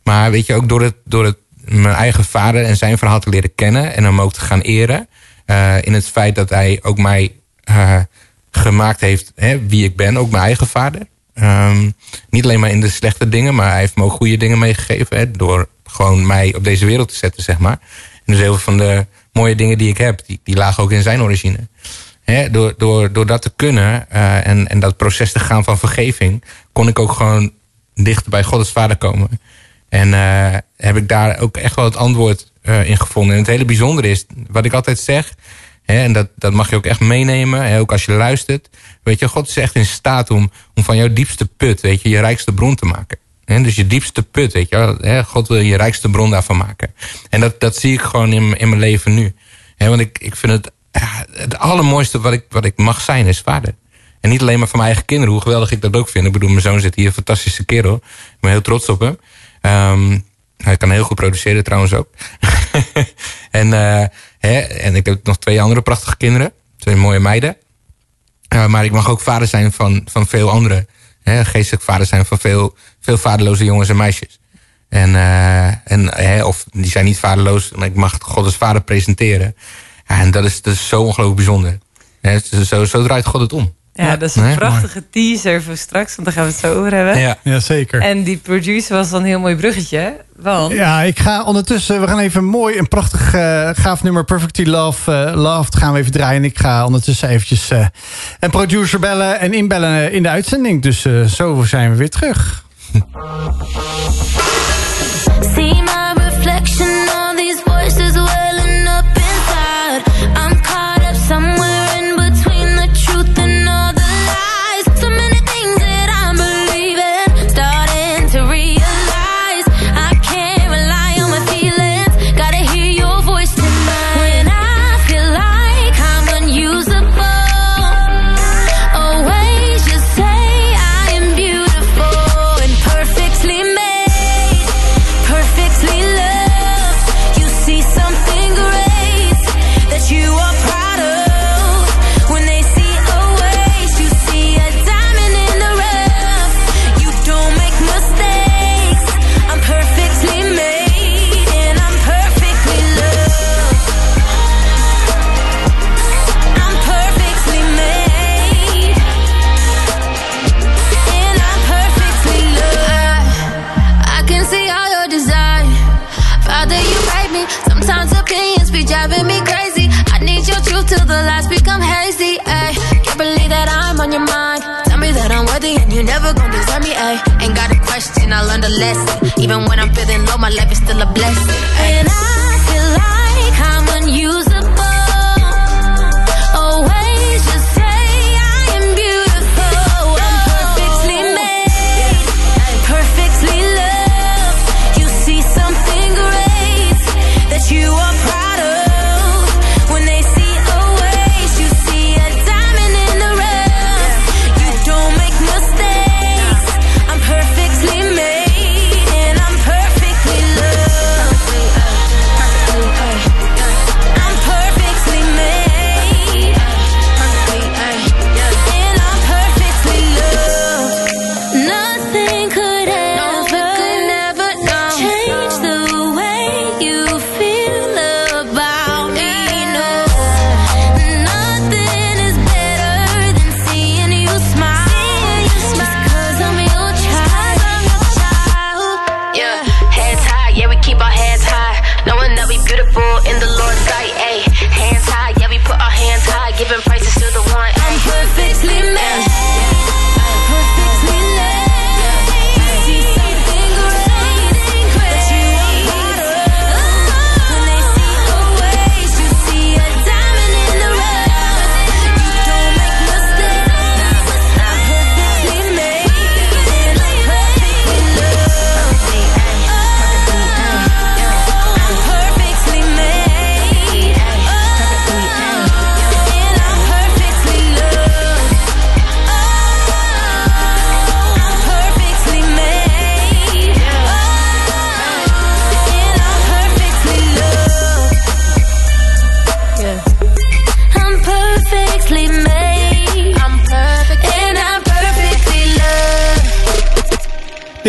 Maar weet je, ook door, het, door het, mijn eigen vader en zijn verhaal te leren kennen en hem ook te gaan eren. eh, in het feit dat hij ook mij eh, gemaakt heeft hè, wie ik ben, ook mijn eigen vader. Ehm, niet alleen maar in de slechte dingen, maar hij heeft me ook goede dingen meegegeven. Hè, door gewoon mij op deze wereld te zetten, zeg maar. En dus heel veel van de mooie dingen die ik heb, die, die lagen ook in zijn origine. Hè, door, door, door dat te kunnen eh, en, en dat proces te gaan van vergeving, kon ik ook gewoon dichter bij God als vader komen. En eh, heb ik daar ook echt wel het antwoord eh, in gevonden. En het hele bijzondere is, wat ik altijd zeg, hè, en dat, dat mag je ook echt meenemen, hè, ook als je luistert. Weet je, God is echt in staat om, om van jouw diepste put, weet je, je rijkste bron te maken. Hè, dus je diepste put, weet je, hè, God wil je rijkste bron daarvan maken. En dat, dat zie ik gewoon in, in mijn leven nu. Hè, want ik, ik vind het, het allermooiste wat ik, wat ik mag zijn is vader. En niet alleen maar van mijn eigen kinderen, hoe geweldig ik dat ook vind. Ik bedoel, mijn zoon zit hier, een fantastische kerel. Ik ben heel trots op hem. Ehm, hij kan heel goed produceren trouwens ook. en, eh, hè, en ik heb nog twee andere prachtige kinderen. Twee mooie meiden. Eh, maar ik mag ook vader zijn van, van veel anderen. Hè, geestelijk vader zijn van veel, veel vaderloze jongens en meisjes. En, eh, en, hè, of die zijn niet vaderloos, maar ik mag God als vader presenteren. En dat is, dat zo ongelooflijk bijzonder. Hè, zo, zo draait God het om. Ja, dat is een Nee, prachtige teaser voor straks, want daar gaan we het zo over hebben. Ja. Ja, zeker. En die producer was dan een heel mooi bruggetje. Want Ja, ik ga ondertussen, we gaan even een mooi en prachtig eh, gaaf nummer Perfectly Love, eh, Loved gaan we even draaien. En ik ga ondertussen eventjes eh, een producer bellen en inbellen in de uitzending. Dus eh, zo zijn we weer terug. I learned a lesson. Even when I'm feeling low, my life is still a blessing.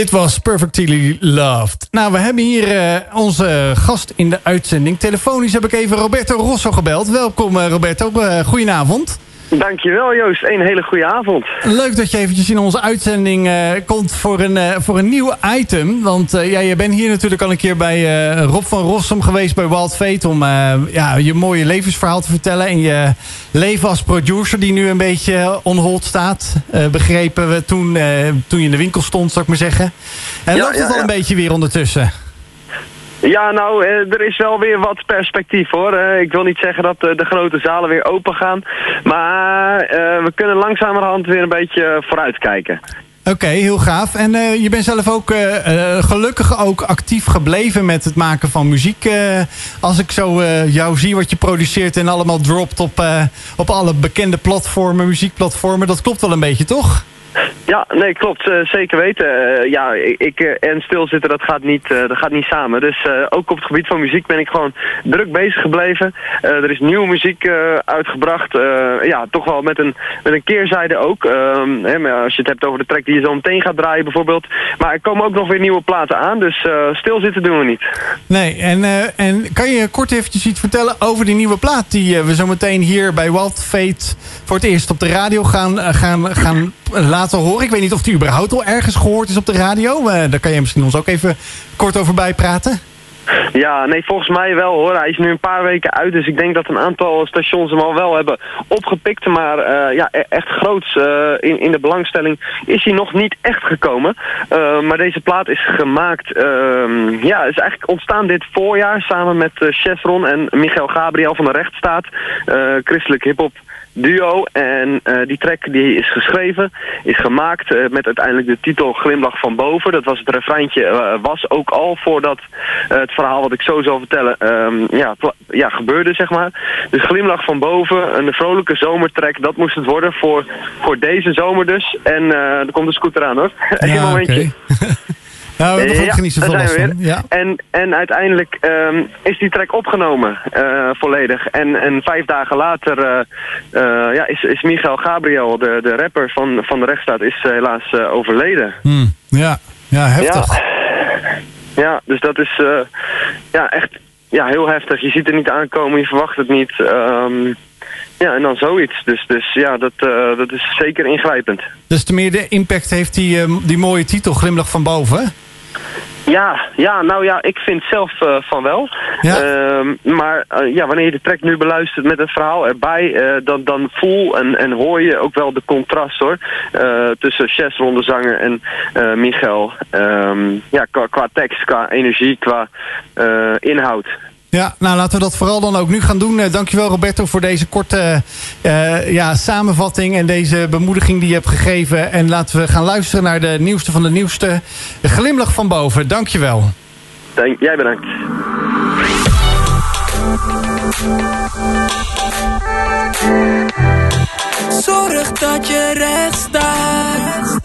Dit was Perfectly Loved. Nou, we hebben hier eh, onze gast in de uitzending. Telefonisch heb ik even Roberto Rosso gebeld. Welkom eh, Roberto, uh, goedenavond. Dankjewel Joost, een hele goede avond. Leuk dat je eventjes in onze uitzending uh, komt voor een, uh, voor een nieuw item. Want uh, ja, je bent hier natuurlijk al een keer bij Rob van Rossum geweest bij Wild Fate... om ja, je mooie levensverhaal te vertellen. En je leven als producer die nu een beetje on hold staat. begrepen we toen, toen je in de winkel stond, zou ik maar zeggen. En Ja, loopt ja, het al ja. een beetje weer ondertussen? Ja, nou, eh, er is wel weer wat perspectief hoor. Eh, ik wil niet zeggen dat eh, de grote zalen weer open gaan. Maar we kunnen langzamerhand weer een beetje vooruitkijken. Oké, heel gaaf. En je bent zelf ook eh, gelukkig ook actief gebleven met het maken van muziek. als ik zo jou zie wat je produceert en allemaal dropt op, op alle bekende platformen, muziekplatformen. Dat klopt wel een beetje, toch? Ja, nee, klopt. eh, zeker weten. Eh, ja, ik eh, en stilzitten, dat gaat niet, dat gaat niet samen. Dus ook op het gebied van muziek ben ik gewoon druk bezig gebleven. Er is nieuwe muziek uitgebracht. ja, toch wel met een, met een keerzijde ook. Ehm, hè, als je het hebt over de track die je zo meteen gaat draaien bijvoorbeeld. Maar er komen ook nog weer nieuwe platen aan. Dus stilzitten doen we niet. Nee, en, en kan je kort eventjes iets vertellen over die nieuwe plaat... die we zo meteen hier bij Wild Fate voor het eerst op de radio gaan, gaan, gaan laten Ik weet niet of die überhaupt al ergens gehoord is op de radio. Daar kan je misschien ons ook even kort over bijpraten. Ja, nee, volgens mij wel hoor. Hij is nu een paar weken uit, dus ik denk dat een aantal stations hem al wel hebben opgepikt. Maar eh, ja, e- echt groots eh, in, in de belangstelling is hij nog niet echt gekomen. Eh, maar deze plaat is gemaakt, ehm, ja, is eigenlijk ontstaan dit voorjaar samen met Chevron en Michael Gabriel van de Rechtsstaat. eh, christelijk hiphop duo. En eh, die track die is geschreven, is gemaakt eh, met uiteindelijk de titel Glimlach van Boven. Dat was het refreintje, eh, was ook al voordat het verhaal wat ik zo zal vertellen ehm, ja, ja, gebeurde, zeg maar. Dus Glimlach van Boven, een vrolijke zomertrack, dat moest het worden voor, voor deze zomer dus. En er komt een scooter aan hoor. Eén momentje. Nou, daar heb ik niet zoveel last we van. Ja. En, en uiteindelijk ehm, is die track opgenomen, eh, volledig. En, en vijf dagen later eh, eh, ja, is, is Michael Gabriel, de, de rapper van, van de rechtsstaat, is helaas overleden. Hmm, ja. ja, heftig. Ja, ja dus dat is ja, echt ja, heel heftig. Je ziet het niet aankomen, je verwacht het niet. Ehm, ja, en dan zoiets. Dus, dus ja, dat, dat is zeker ingrijpend. Dus te meer de impact heeft die, eh, die mooie titel Glimlach van Boven. Ja, ja, nou ja, ik vind zelf eh, van wel. Ehm, maar eh, ja, wanneer je de track nu beluistert met het verhaal erbij, eh, dan, dan voel en, en hoor je ook wel de contrast hoor. tussen Chess, zanger en Michael. Ehm, ja, qua, qua tekst, qua energie, qua inhoud. Ja, nou laten we dat vooral dan ook nu gaan doen. Eh, dankjewel Roberto voor deze korte eh, ja, samenvatting en deze bemoediging die je hebt gegeven. En laten we gaan luisteren naar de nieuwste van de nieuwste. De glimlach van boven, dankjewel. Dank, jij bedankt. Zorg dat je recht staat.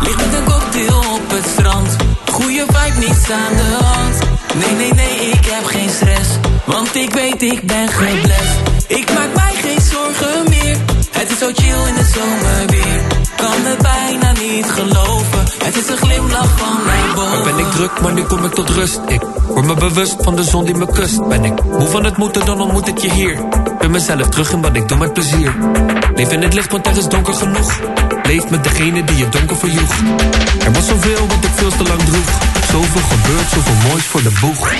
Ligt met een cocktail op het strand. Goeie vibe, niets aan de hand. Nee, nee, nee, ik heb geen stress. Want ik weet, ik ben geblest. Ik maak mij geen zorgen meer. Het is zo chill in de zomer weer. Kan het bijna niet geloven. Het is een glimlach van mijn boven. Ben ik druk, maar nu kom ik tot rust. Ik word me bewust van de zon die me kust. Ben ik moe van het moeten, dan ontmoet ik je hier. Ben mezelf terug in wat ik doe met plezier. Leef in het licht, want er is donker genoeg. Leef met degene die je donker verjoeg. Er was zoveel wat ik veel te lang droeg. Zoveel gebeurd, zoveel moois voor de boeg.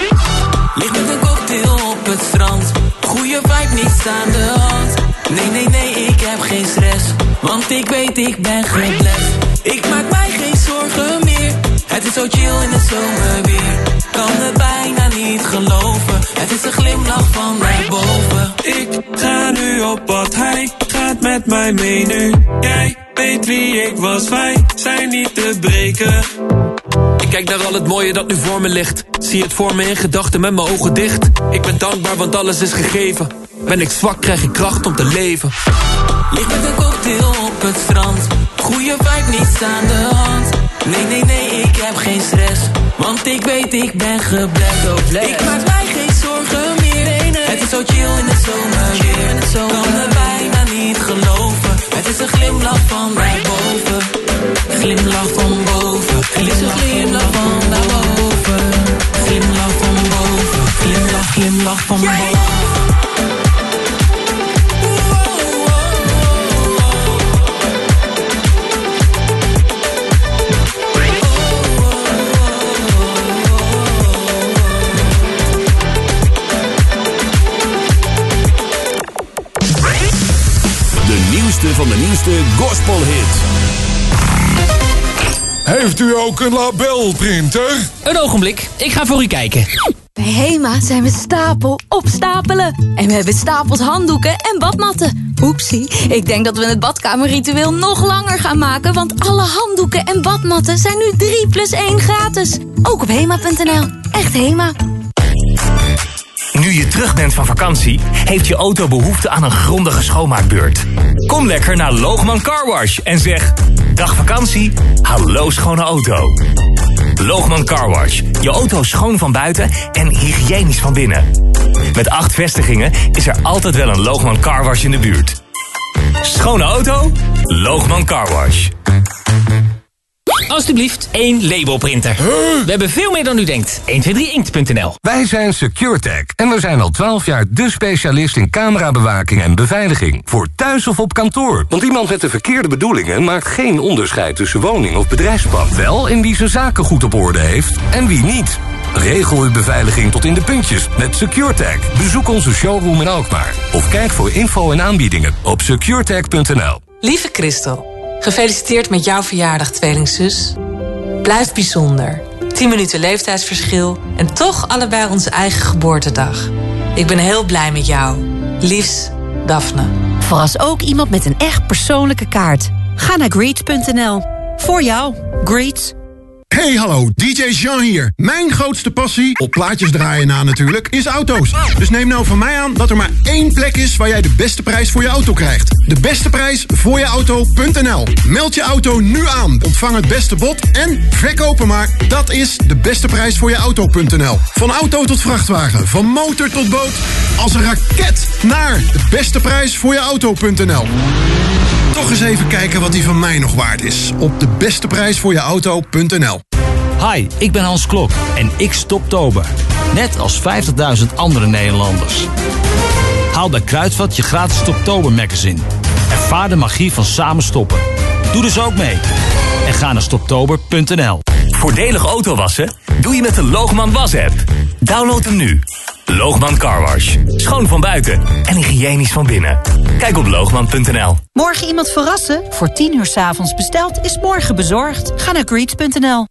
Ligt met een cocktail op het strand. Goeie vibe, niets aan de hand. Nee, nee, nee, ik heb geen stress. Want ik weet, ik ben geblest. Ik maak mij geen zorgen meer. Het is zo chill in de zomer weer. Kan het bijna niet geloven. Het is een glimlach van mij boven. Ik ga nu op wat hij gaat met mij mee nu. Jij weet wie ik was, wij zijn niet te breken. Ik kijk naar al het mooie dat nu voor me ligt. Zie het voor me in gedachten met mijn ogen dicht. Ik ben dankbaar, want alles is gegeven. Ben ik zwak, krijg ik kracht om te leven. Ligt met een cocktail op het strand. Goeie vibe, niets aan de hand. Nee, nee, nee, ik heb geen stress. Want ik weet, ik ben geblest. Ik maak mij geen zorgen meer. Het is zo chill in de zomer weer. Kan het bijna niet geloven. Het is een glimlach van daarboven. Glimlach van boven. Het is een glimlach van daarboven. Glimlach van boven. Glimlach, glimlach van boven. Nieuwste gospelhit. Heeft u ook een labelprinter? Een ogenblik, ik ga voor u kijken. Bij Hema zijn we stapel op stapelen. En we hebben stapels handdoeken en badmatten. Oepsie, ik denk dat we het badkamerritueel nog langer gaan maken... want alle handdoeken en badmatten zijn nu 3 plus 1 gratis. Ook op hema.nl. Echt Hema. Nu je terug bent van vakantie, heeft je auto behoefte aan een grondige schoonmaakbeurt. Kom lekker naar Loogman Car Wash en zeg... Dag vakantie, hallo schone auto. Loogman Car Wash, je auto schoon van buiten en hygiënisch van binnen. Met acht vestigingen is er altijd wel een Loogman Car Wash in de buurt. Schone auto? Loogman Car Wash. Alsjeblieft, één labelprinter. We hebben veel meer dan u denkt. 123inkt.nl Wij zijn SecureTech en we zijn al 12 jaar de specialist in camerabewaking en beveiliging. Voor thuis of op kantoor. Want iemand met de verkeerde bedoelingen maakt geen onderscheid tussen woning of bedrijfspand. Wel in wie zijn zaken goed op orde heeft en wie niet. Regel uw beveiliging tot in de puntjes met SecureTech. Bezoek onze showroom in Alkmaar. Of kijk voor info en aanbiedingen op securetech.nl. Lieve Christel, gefeliciteerd met jouw verjaardag, tweelingzus. Blijf bijzonder. 10 minuten leeftijdsverschil en toch allebei onze eigen geboortedag. Ik ben heel blij met jou. Liefs, Daphne. Verras ook iemand met een echt persoonlijke kaart. Ga naar greets.nl. Voor jou, Greets. Hey, hallo, DJ Jean hier. Mijn grootste passie, op plaatjes draaien na natuurlijk, is auto's. Dus neem nou van mij aan dat er maar één plek is waar jij de beste prijs voor je auto krijgt. De beste prijs voor je auto.nl. Meld je auto nu aan, ontvang het beste bod en verkopen maar. Dat is de beste prijs voor je auto.nl. Van auto tot vrachtwagen, van motor tot boot, als een raket naar de beste prijs voor je auto.nl. Toch eens even kijken wat die van mij nog waard is. Op de beste prijs voor je auto.nl. Hi, ik ben Hans Klok en ik stop tober. Net als 50.000 andere Nederlanders. Haal bij Kruidvat je gratis Stoptober magazine. Ervaar de magie van samen stoppen. Doe dus ook mee. En ga naar stoptober.nl. Voordelig autowassen? Doe je met de Loogman Was-app. Download hem nu. Loogman Car Wash. Schoon van buiten en hygiënisch van binnen. Kijk op loogman.nl. Morgen iemand verrassen? Voor 10 uur 's avonds besteld is morgen bezorgd. Ga naar greets.nl.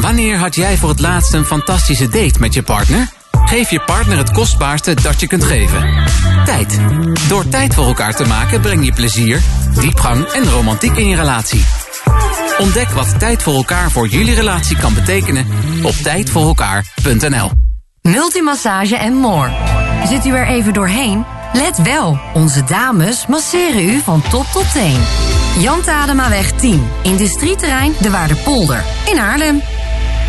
Wanneer had jij voor het laatst een fantastische date met je partner? Geef je partner het kostbaarste dat je kunt geven. Tijd. Door tijd voor elkaar te maken breng je plezier, diepgang en romantiek in je relatie. Ontdek wat tijd voor elkaar voor jullie relatie kan betekenen op tijdvoorelkaar.nl. Multimassage en more. Zit u er even doorheen? Let wel, onze dames masseren u van top tot teen. Jan Tademaweg 10, industrieterrein De Waarderpolder in Haarlem.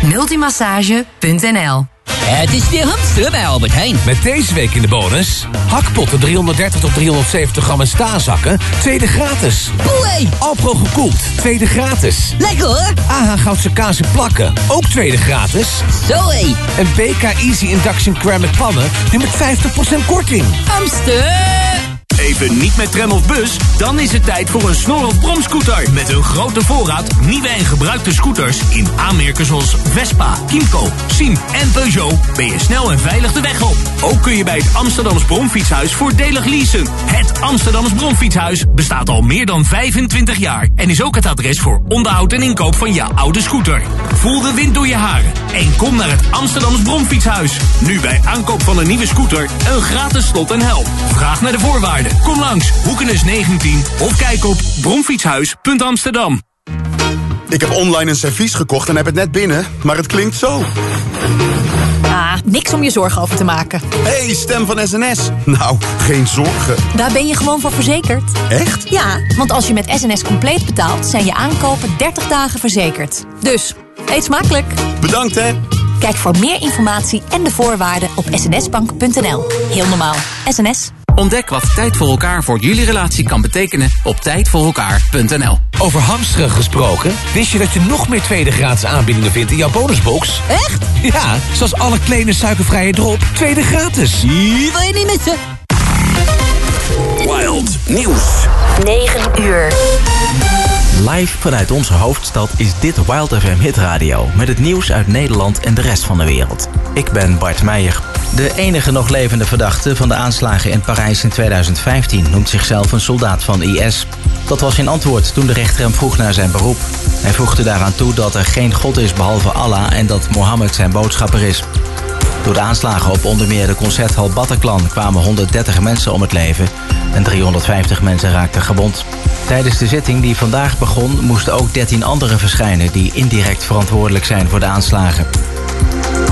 Multimassage.nl Het is weer hamster bij Albert Heijn. Met deze week in de bonus... hakpotten 330 tot 370 gram en staalzakken, tweede gratis. Boei! Alpro gekoeld, tweede gratis. Lekker hoor! AH Goudse kaas en plakken, ook tweede gratis. Zoé! En BK Easy Induction Ceramic pannen, nu met 50% korting. Hamster! Even niet met tram of bus? Dan is het tijd voor een snor of bromscooter. Met een grote voorraad nieuwe en gebruikte scooters in aanmerken zoals Vespa, Kimco, Siem en Peugeot ben je snel en veilig de weg op. Ook kun je bij het Amsterdams Bromfietshuis voordelig leasen. Het Amsterdams Bromfietshuis bestaat al meer dan 25 jaar en is ook het adres voor onderhoud en inkoop van je oude scooter. Voel de wind door je haren en kom naar het Amsterdams Bromfietshuis. Nu bij aankoop van een nieuwe scooter een gratis slot en helm. Vraag naar de voorwaarden. Kom langs, Hoekenis 19 of kijk op bromfietshuis.amsterdam. Ik heb online een servies gekocht en heb het net binnen, maar het klinkt zo. Ah, niks om je zorgen over te maken. hey, stem van SNS. Nou, geen zorgen. Daar ben je gewoon voor verzekerd. Echt? Ja, want als je met SNS compleet betaalt, zijn je aankopen 30 dagen verzekerd. Dus, eet smakelijk. Bedankt hè. Kijk voor meer informatie en de voorwaarden op snsbank.nl. Heel normaal. SNS. Ontdek wat tijd voor elkaar voor jullie relatie kan betekenen op tijdvoorelkaar.nl. Over hamsteren gesproken, wist je dat je nog meer tweede gratis aanbiedingen vindt in jouw bonusbox? Echt? Ja, zoals alle kleine suikervrije drop, tweede gratis. Die wil je niet missen. Wild Nieuws. 9 uur. Live vanuit onze hoofdstad is dit Wild FM Hit Radio. Met het nieuws uit Nederland en de rest van de wereld. Ik ben Bart Meijer. De enige nog levende verdachte van de aanslagen in Parijs in 2015 noemt zichzelf een soldaat van IS. Dat was zijn antwoord toen de rechter hem vroeg naar zijn beroep. Hij voegde daaraan toe dat er geen God is behalve Allah en dat Mohammed zijn boodschapper is. Door de aanslagen op onder meer de concerthal Bataclan kwamen 130 mensen om het leven en 350 mensen raakten gewond. Tijdens de zitting die vandaag begon moesten ook 13 anderen verschijnen die indirect verantwoordelijk zijn voor de aanslagen.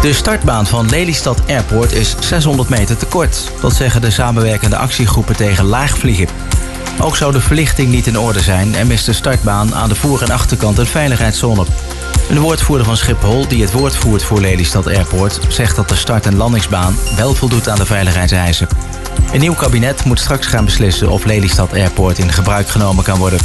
De startbaan van Lelystad Airport is 600 meter te kort. Dat zeggen de samenwerkende actiegroepen tegen laagvliegen. Ook zou de verlichting niet in orde zijn en mist de startbaan aan de voor- en achterkant een veiligheidszone. Een woordvoerder van Schiphol, die het woord voert voor Lelystad Airport, zegt dat de start- en landingsbaan wel voldoet aan de veiligheidseisen. Een nieuw kabinet moet straks gaan beslissen of Lelystad Airport in gebruik genomen kan worden.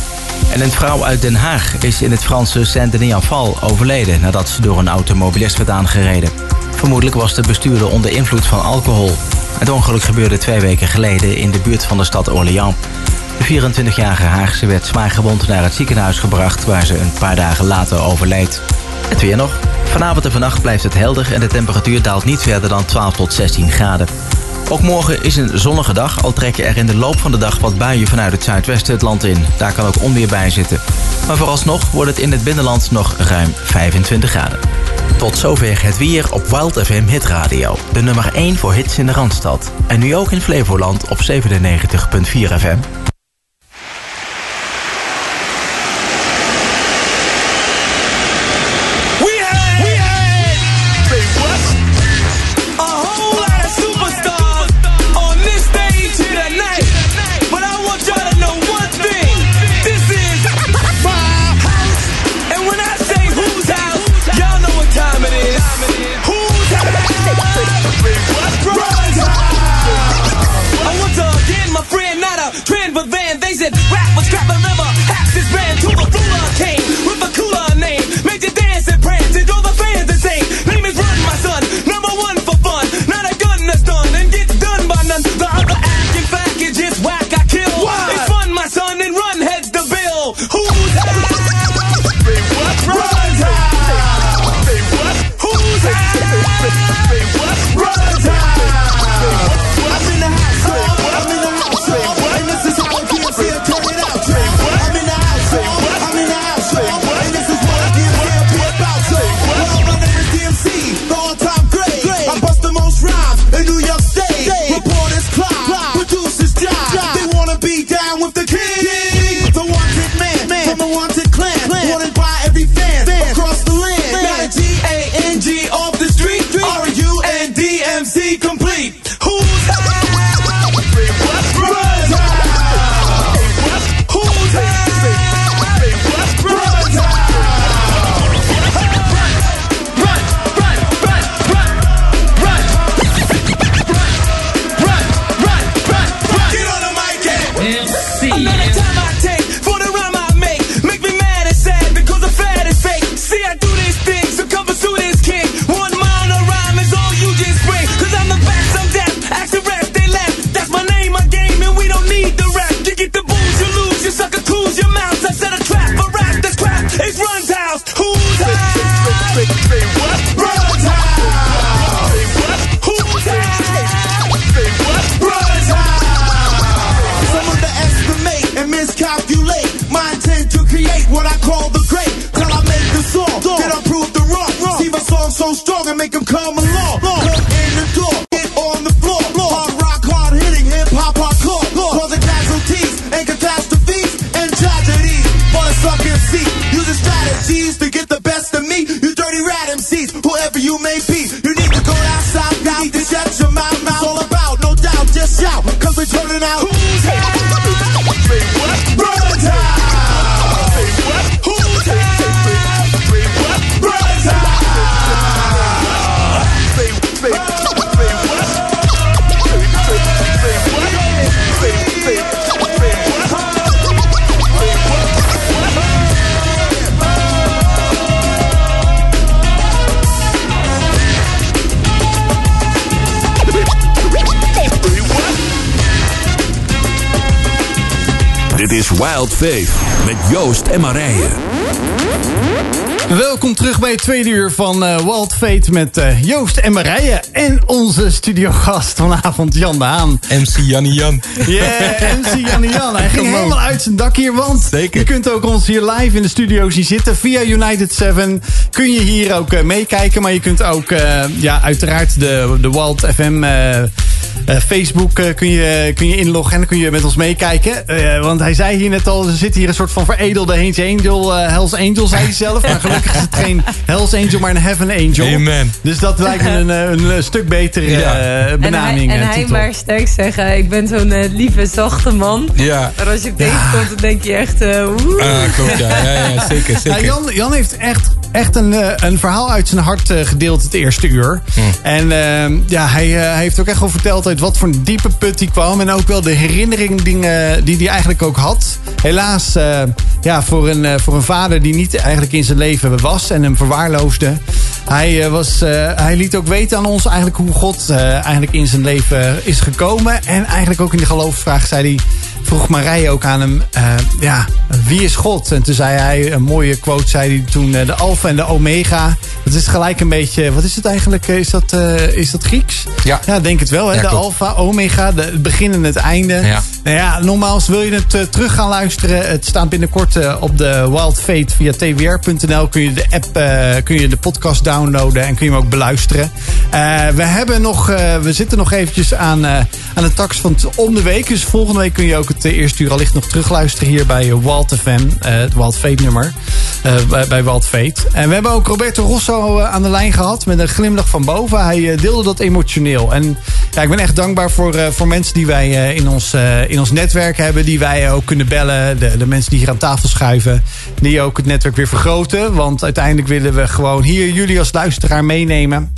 En een vrouw uit Den Haag is in het Franse Saint-Denis-en-Val overleden nadat ze door een automobilist werd aangereden. Vermoedelijk was de bestuurder onder invloed van alcohol. Het ongeluk gebeurde twee weken geleden in de buurt van de stad Orléans. De 24-jarige Haagse werd zwaar gewond naar het ziekenhuis gebracht... waar ze een paar dagen later overleed. Het weer nog. Vanavond en vannacht blijft het helder... en de temperatuur daalt niet verder dan 12 tot 16 graden. Ook morgen is een zonnige dag, al trekken er in de loop van de dag wat buien vanuit het zuidwesten het land in. Daar kan ook onweer bij zitten. Maar vooralsnog wordt het in het binnenland nog ruim 25 graden. Tot zover het weer op Wild FM Hit Radio. De nummer 1 voor hits in de Randstad. En nu ook in Flevoland op 97.4 FM. Wild Faith met Joost en Marije. Welkom terug bij het tweede uur van eh, Wild Fate met eh, Joost en Marije. En onze studiogast vanavond, Jan de Haan. MC Jannie Jan. Yeah, MC Jannie Jan. Hij ging helemaal uit zijn dak hier, want Zeker. je kunt ook ons hier live in de studio zien zitten. Via United 7 kun je hier ook eh, meekijken. Maar je kunt ook, eh, ja, uiteraard de, de Wild FM... eh, Facebook eh, kun, je, kun je inloggen en dan kun je met ons meekijken. Eh, want hij zei hier net al, er zit hier een soort van veredelde Hells Angel, eh, Hells Angel, zei hij zelf. Maar gelukkig is het geen Hells Angel, maar een Heaven Angel. Amen. Dus dat lijkt me een, een, stuk betere eh, benaming. En hij, en hij maar sterk zeggen, ik ben zo'n lieve, zachte man. Ja. Maar als je tegenkomt, dan denk je echt, eh woe. Ah, klopt, ja. Ja, ja, zeker, zeker. Nou, Jan, Jan heeft echt, echt een, eh, een verhaal uit zijn hart eh, gedeeld het eerste uur. Hm. En eh, ja, hij, eh, hij heeft ook echt wel verteld uit wat voor een diepe put hij kwam. En ook wel de herinneringen dingen die hij eigenlijk ook had. Helaas ja, voor, een, voor een vader die niet eigenlijk in zijn leven was en hem verwaarloosde. Hij, was, hij liet ook weten aan ons eigenlijk hoe God eigenlijk in zijn leven is gekomen. En eigenlijk ook in de geloofsvraag zei hij, vroeg Marije ook aan hem, eh, ja, wie is God? En toen zei hij, een mooie quote zei hij toen, eh, de alfa en de omega. Dat is gelijk een beetje, wat is het eigenlijk? Eh, Is dat, is dat Grieks? Ja. Ja, denk het wel. Hè? Ja, de alfa, omega, de, het begin en het einde. Ja. Nou ja, nogmaals, wil je het terug gaan luisteren? Het staat binnenkort op de Wild Fate via twr.nl. Kun je de app, kun je de podcast downloaden en kun je hem ook beluisteren. We, hebben nog, we zitten nog eventjes aan, aan de tax van om de week. Dus volgende week kun je ook het eh, eerste uur allicht nog terugluisteren hier bij Wild FM. eh, het Wild Fate nummer. Eh, bij, bij Wild Fate. En we hebben ook Roberto Rosso eh, aan de lijn gehad met een glimlach van boven. Hij eh, deelde dat emotioneel. En ja, ik ben echt dankbaar voor, voor mensen die wij in, ons, in ons netwerk hebben. Die wij ook kunnen bellen. De, de mensen die hier aan tafel schuiven. Die ook het netwerk weer vergroten. Want uiteindelijk willen we gewoon hier jullie als luisteraar meenemen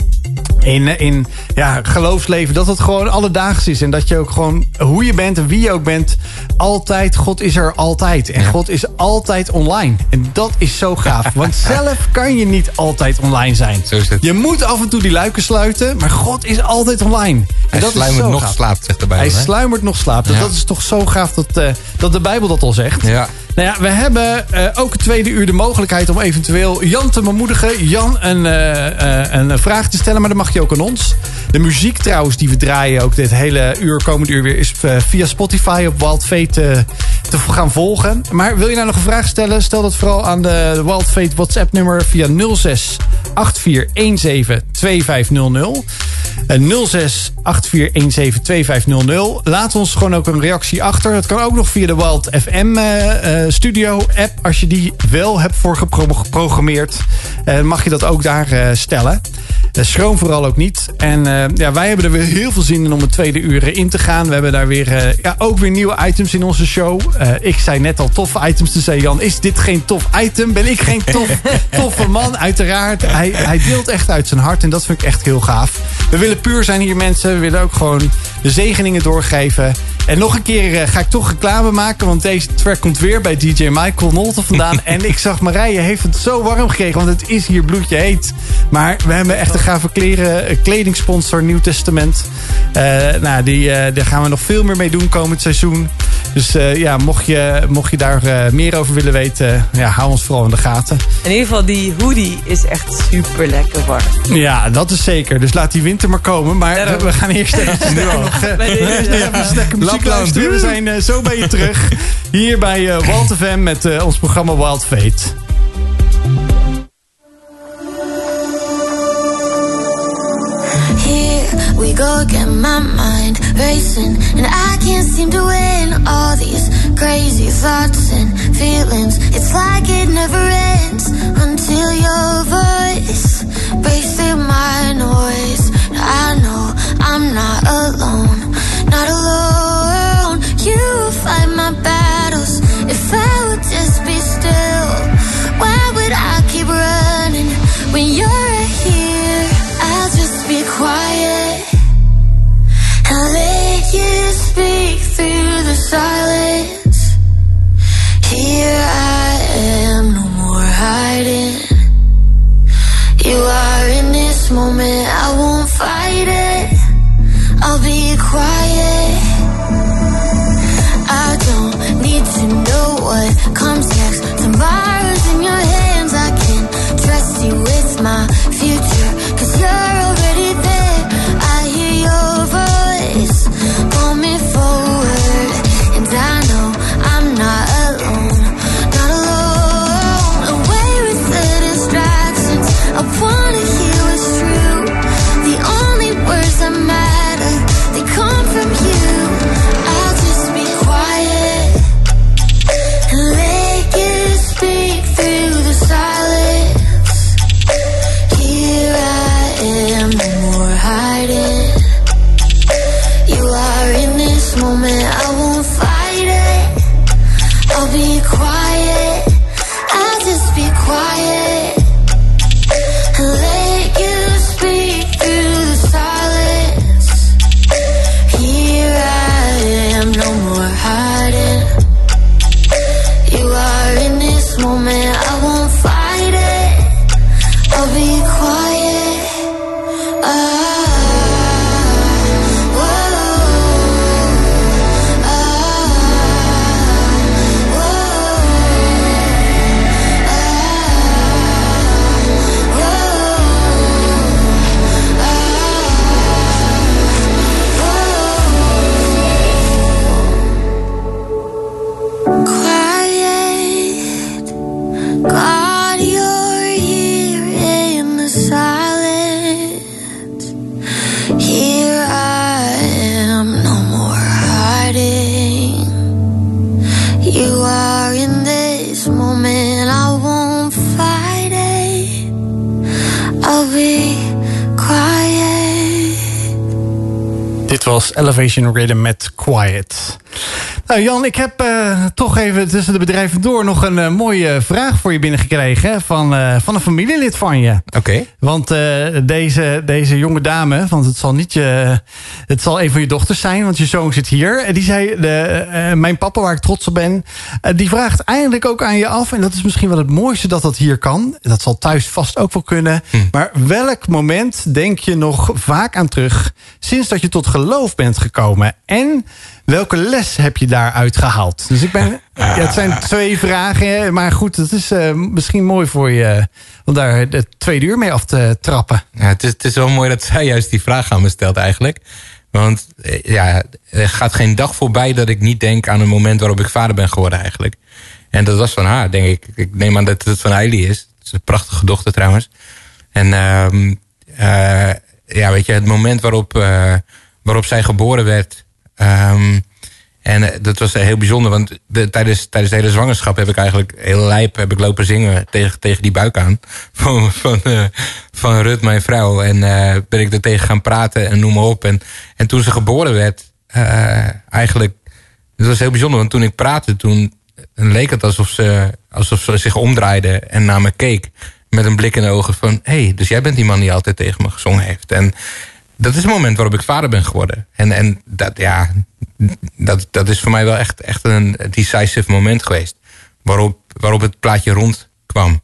in, in ja, geloofsleven. Dat het gewoon alledaags is. En dat je ook gewoon, hoe je bent en wie je ook bent, altijd, God is er altijd. En God is altijd online. En dat is zo gaaf. Want zelf kan je niet altijd online zijn. Zo is het. Je moet af en toe die luiken sluiten, maar God is altijd online. En Hij dat is sluimert nog gaaf. slaapt, zegt de Hij Bijbel. hè? sluimert nog slaapt. Ja. Dat is toch zo gaaf dat, eh, dat de Bijbel dat al zegt. Ja. Nou ja, we hebben eh, ook het tweede uur de mogelijkheid om eventueel Jan te bemoedigen. Jan een, eh, eh, een vraag te stellen, maar dan mag je ook aan ons. De muziek trouwens die we draaien ook dit hele uur, komende uur weer, is via Spotify op Wild Fate te gaan volgen. Maar wil je nou nog een vraag stellen? Stel dat vooral aan de Wild Fate WhatsApp nummer via 06 8417 2500. Eh, 06 8417 2500. Laat ons gewoon ook een reactie achter. Het kan ook nog via de Wild FM Studio app. Als je die wel hebt voor gepro- geprogrammeerd, mag je dat ook daar stellen. Schroom vooral ook niet. En ja, wij hebben er weer heel veel zin in om het tweede uur in te gaan. We hebben daar weer, ja, ook weer nieuwe items in onze show. Ik zei net al toffe items. Toen zei Jan, is dit geen tof item? Ben ik geen tof, toffe man? Uiteraard. Hij, hij deelt echt uit zijn hart. En dat vind ik echt heel gaaf. We willen puur zijn hier mensen. We willen ook gewoon de zegeningen doorgeven. En nog een keer eh, ga ik toch reclame maken. Want deze track komt weer bij DJ Michael Nolte vandaan. en ik zag Marije heeft het zo warm gekregen. Want het is hier bloedje heet. Maar we hebben echt een gave kleren, eh, kledingsponsor Nieuw Testament. Eh, nou, die, daar gaan we nog veel meer mee doen komend seizoen. Dus ja, mocht je, mocht je daar meer over willen weten, ja, hou ons vooral in de gaten. In ieder geval, die hoodie is echt super lekker warm. Ja, dat is zeker. Dus laat die winter maar komen. Maar Daarom. we, gaan eerst even Nu al. even muziek Lapland. luisteren. We zijn eh, zo bij je terug. Hier bij eh Wild FM met eh, ons programma Wild Fate. we go again. My mind racing, and I can't seem to win. All these crazy thoughts and feelings. It's like it never ends until your voice breaks through my noise. I know I'm not alone, not alone. You fight my battles. If I would just be still, why would I keep running when you're Elevation Rhythm met Quiet. Nou Jan, ik heb eh, eh, toch even tussen de bedrijven door nog een eh, mooie vraag voor je binnengekregen. Van, eh, van een familielid van je. Oké. Want deze, deze jonge dame, want het zal niet je. Het zal een van je dochters zijn, want je zoon zit hier. En die zei: de, Mijn papa, waar ik trots op ben. die vraagt eigenlijk ook aan je af. En dat is misschien wel het mooiste dat dat hier kan. Dat zal thuis vast ook wel kunnen. Maar welk moment denk je nog vaak aan terug. sinds dat je tot geloof bent gekomen? En welke les heb je daaruit gehaald? Dus ik ben. Ja, het zijn twee vragen, hè, maar goed, het is eh, misschien mooi voor je om daar de tweede uur mee af te trappen. Ja, het, is, het is wel mooi dat zij juist die vraag aan me stelt eigenlijk. Want eh, ja, er gaat geen dag voorbij dat ik niet denk aan een moment waarop ik vader ben geworden eigenlijk. En dat was van haar, denk ik. Ik neem aan dat het van Eili is. Het is een prachtige dochter trouwens. En ehm, eh, ja, weet je, het moment waarop, eh, waarop zij geboren werd. Ehm, en eh, dat was heel bijzonder, want de, tijdens, tijdens de hele zwangerschap heb ik eigenlijk heel lijp heb ik lopen zingen tegen, tegen die buik aan. Van, van, eh, van Rut, mijn vrouw. En eh, ben ik er tegen gaan praten en noem maar op. En, en toen ze geboren werd, eigenlijk, het was heel bijzonder, want toen ik praatte, toen leek het alsof ze, alsof ze zich omdraaide en naar me keek. Met een blik in de ogen van, hé, hey, dus jij bent die man die altijd tegen me gezongen heeft. En dat is het moment waarop ik vader ben geworden. En, en dat, ja, dat, dat is voor mij wel echt, echt een decisive moment geweest. Waarop, waarop het plaatje rond kwam,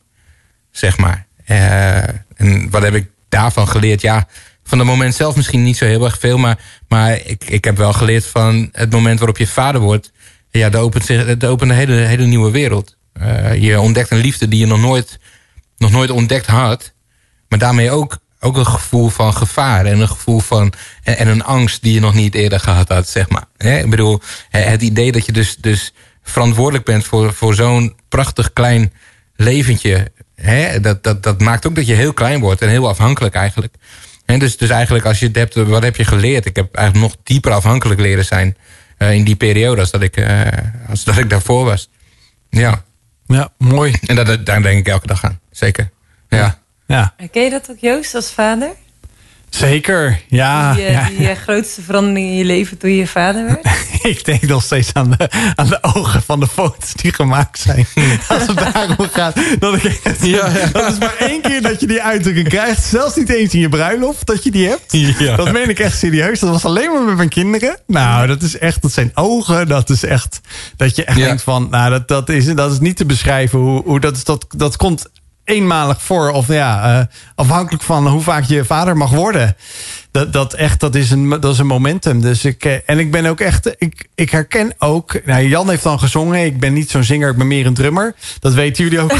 zeg maar. Eh, en wat heb ik daarvan geleerd? Ja, van het moment zelf misschien niet zo heel erg veel. Maar, maar ik, ik heb wel geleerd van het moment waarop je vader wordt. Ja, dat opent, zich, dat opent een hele, hele nieuwe wereld. Eh, je ontdekt een liefde die je nog nooit, nog nooit ontdekt had. Maar daarmee ook, ook een gevoel van gevaar. En een gevoel van. En, en een angst die je nog niet eerder gehad had, zeg maar. Hè? Ik bedoel, het idee dat je dus, dus verantwoordelijk bent voor, voor zo'n prachtig klein leventje. Hè? Dat, dat, dat maakt ook dat je heel klein wordt en heel afhankelijk eigenlijk. En dus, dus eigenlijk als je het hebt, wat heb je geleerd? Ik heb eigenlijk nog dieper afhankelijk leren zijn eh, in die periode als dat, ik, eh, als dat ik daarvoor was. Ja. Ja, mooi. En dat, daar denk ik elke dag aan. Zeker. Ja. Ja, Ken je dat ook, Joost, als vader? zeker. Ja, die, eh, ja. die eh, grootste verandering in je leven toen je vader werd? ik denk nog steeds aan de, aan de ogen van de foto's die gemaakt zijn. Als het daarom gaat. Dat, ik dat is maar één keer dat je die uitdrukking krijgt. Zelfs niet eens in je bruiloft dat je die hebt. Ja. Dat meen ik echt serieus. Dat was alleen maar met mijn kinderen. Nou, dat is echt, dat zijn ogen. Dat is echt, dat je echt denkt van, nou, dat, dat, is, dat is niet te beschrijven. Hoe, hoe dat, is, dat, dat komt eenmalig voor. Of ja, eh, afhankelijk van hoe vaak je vader mag worden. Dat, dat, echt, dat, is een, dat is een momentum. Dus ik, eh, en ik ben ook echt, ik, ik herken ook. Nou, Jan heeft dan gezongen. Ik ben niet zo'n zinger, ik ben meer een drummer. Dat weten jullie ook.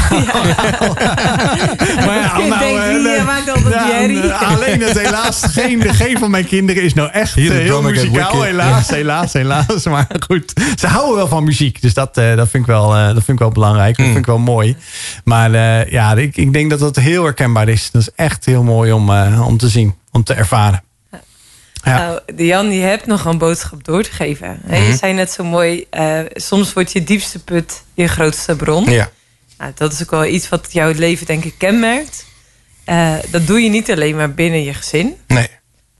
maar ja, denk, eh, die, eh, maakt altijd alleen het helaas, geen, geen van mijn kinderen is nou echt Hier, eh, heel muzikaal. Helaas, helaas, helaas. Maar goed, ze houden wel van muziek. Dus dat, eh, dat, vind, ik wel, eh, dat vind ik wel belangrijk. Dat vind ik wel mooi. Maar eh, ja, ik, ik denk dat dat heel herkenbaar is. Dat is echt heel mooi om, eh, om te zien, om te ervaren. Ja. Nou, de Jan, je hebt nog een boodschap door te geven. Je Mhm. zei net zo mooi, eh, soms wordt je diepste put je grootste bron. Ja. Nou, dat is ook wel iets wat jouw leven denk ik kenmerkt. Eh, dat doe je niet alleen maar binnen je gezin. Nee.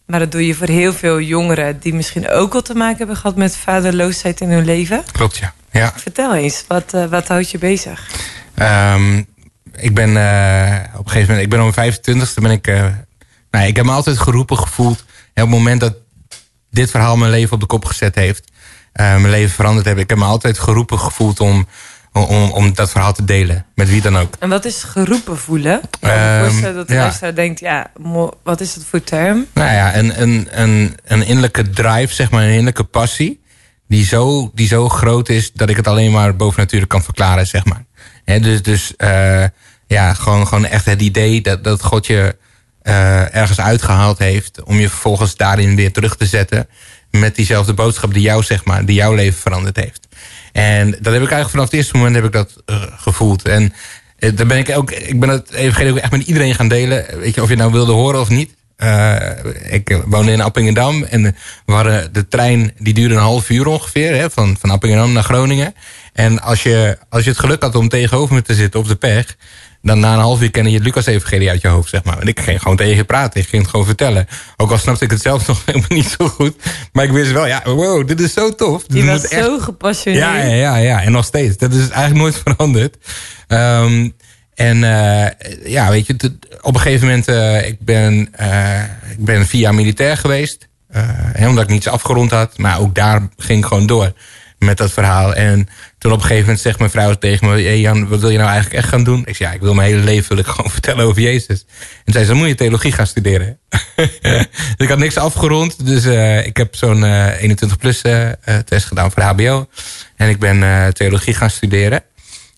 Maar dat doe je voor heel veel jongeren... die misschien ook al te maken hebben gehad met vaderloosheid in hun leven. Klopt, ja. ja. Vertel eens, wat, eh, wat houdt je bezig? Ehm, ik ben op een gegeven moment, ik ben om mijn 25ste ben ik. nou, ik heb me altijd geroepen gevoeld. En op het moment dat dit verhaal mijn leven op de kop gezet heeft, eh, mijn leven veranderd heeft, ik heb me altijd geroepen gevoeld om, om, om dat verhaal te delen. Met wie dan ook. En wat is geroepen voelen? Ik voorstellen dat de ja. luisteraar denkt... ja, wat is dat voor term? Nou ja, een, een, een, een innerlijke drive, zeg maar, een innerlijke passie. Die zo, die zo groot is dat ik het alleen maar bovennatuurlijk kan verklaren, zeg maar. Hè, dus dus eh, ja, gewoon, gewoon echt het idee dat, dat God je eh, ergens uitgehaald heeft. om je vervolgens daarin weer terug te zetten. met diezelfde boodschap die jou, zeg maar, die jouw leven veranderd heeft. En dat heb ik eigenlijk vanaf het eerste moment heb ik dat eh, gevoeld. En eh, daar ben ik ook, ik ben het evangelie ook echt met iedereen gaan delen. Weet je, of je nou wilde horen of niet. Ik woonde in Appingedam en we hadden de trein die duurde een half uur ongeveer, hè, van, van Appingedam naar Groningen. En als je, als je het geluk had om tegenover me te zitten op de pech, dan na een half uur kende je het Lucas-evangelie uit je hoofd, zeg maar. En ik ging gewoon tegen je praten, ik ging het gewoon vertellen. Ook al snapte ik het zelf nog helemaal niet zo goed. Maar ik wist wel, ja, wow, dit is zo tof. Je was echt- zo gepassioneerd. ja, ja, ja, ja, en nog steeds. Dat is eigenlijk nooit veranderd. Ehm, en eh, ja, weet je, op een gegeven moment, eh, ik, ben, eh, ik ben vier jaar militair geweest. omdat ik niets afgerond had. Maar ook daar ging ik gewoon door met dat verhaal. En toen op een gegeven moment zegt mijn vrouw tegen me... Hey Jan, wat wil je nou eigenlijk echt gaan doen? Ik zei, ja, ik wil mijn hele leven wil ik gewoon vertellen over Jezus. En zei ze, dan moet je theologie gaan studeren. dus ik had niks afgerond. Dus eh, ik heb zo'n 21-plus test gedaan voor de hbo. En ik ben eh, theologie gaan studeren.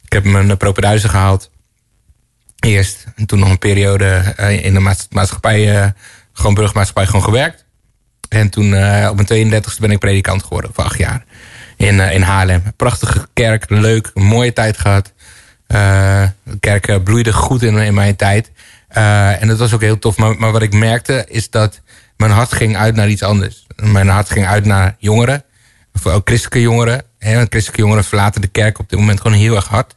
Ik heb mijn propeduizen gehaald. Eerst. En toen nog een periode eh, in de maats- maatschappij... eh, gewoon burgermaatschappij gewoon gewerkt. En toen eh, op mijn 32e ben ik predikant geworden voor acht jaar. In, eh, in Haarlem. Prachtige kerk, leuk, mooie tijd gehad. Eh, de kerk eh, bloeide goed in, in mijn tijd. En dat was ook heel tof. Maar, maar wat ik merkte is dat mijn hart ging uit naar iets anders. Mijn hart ging uit naar jongeren. Of ook christelijke jongeren. Want christelijke jongeren verlaten de kerk op dit moment gewoon heel erg hard.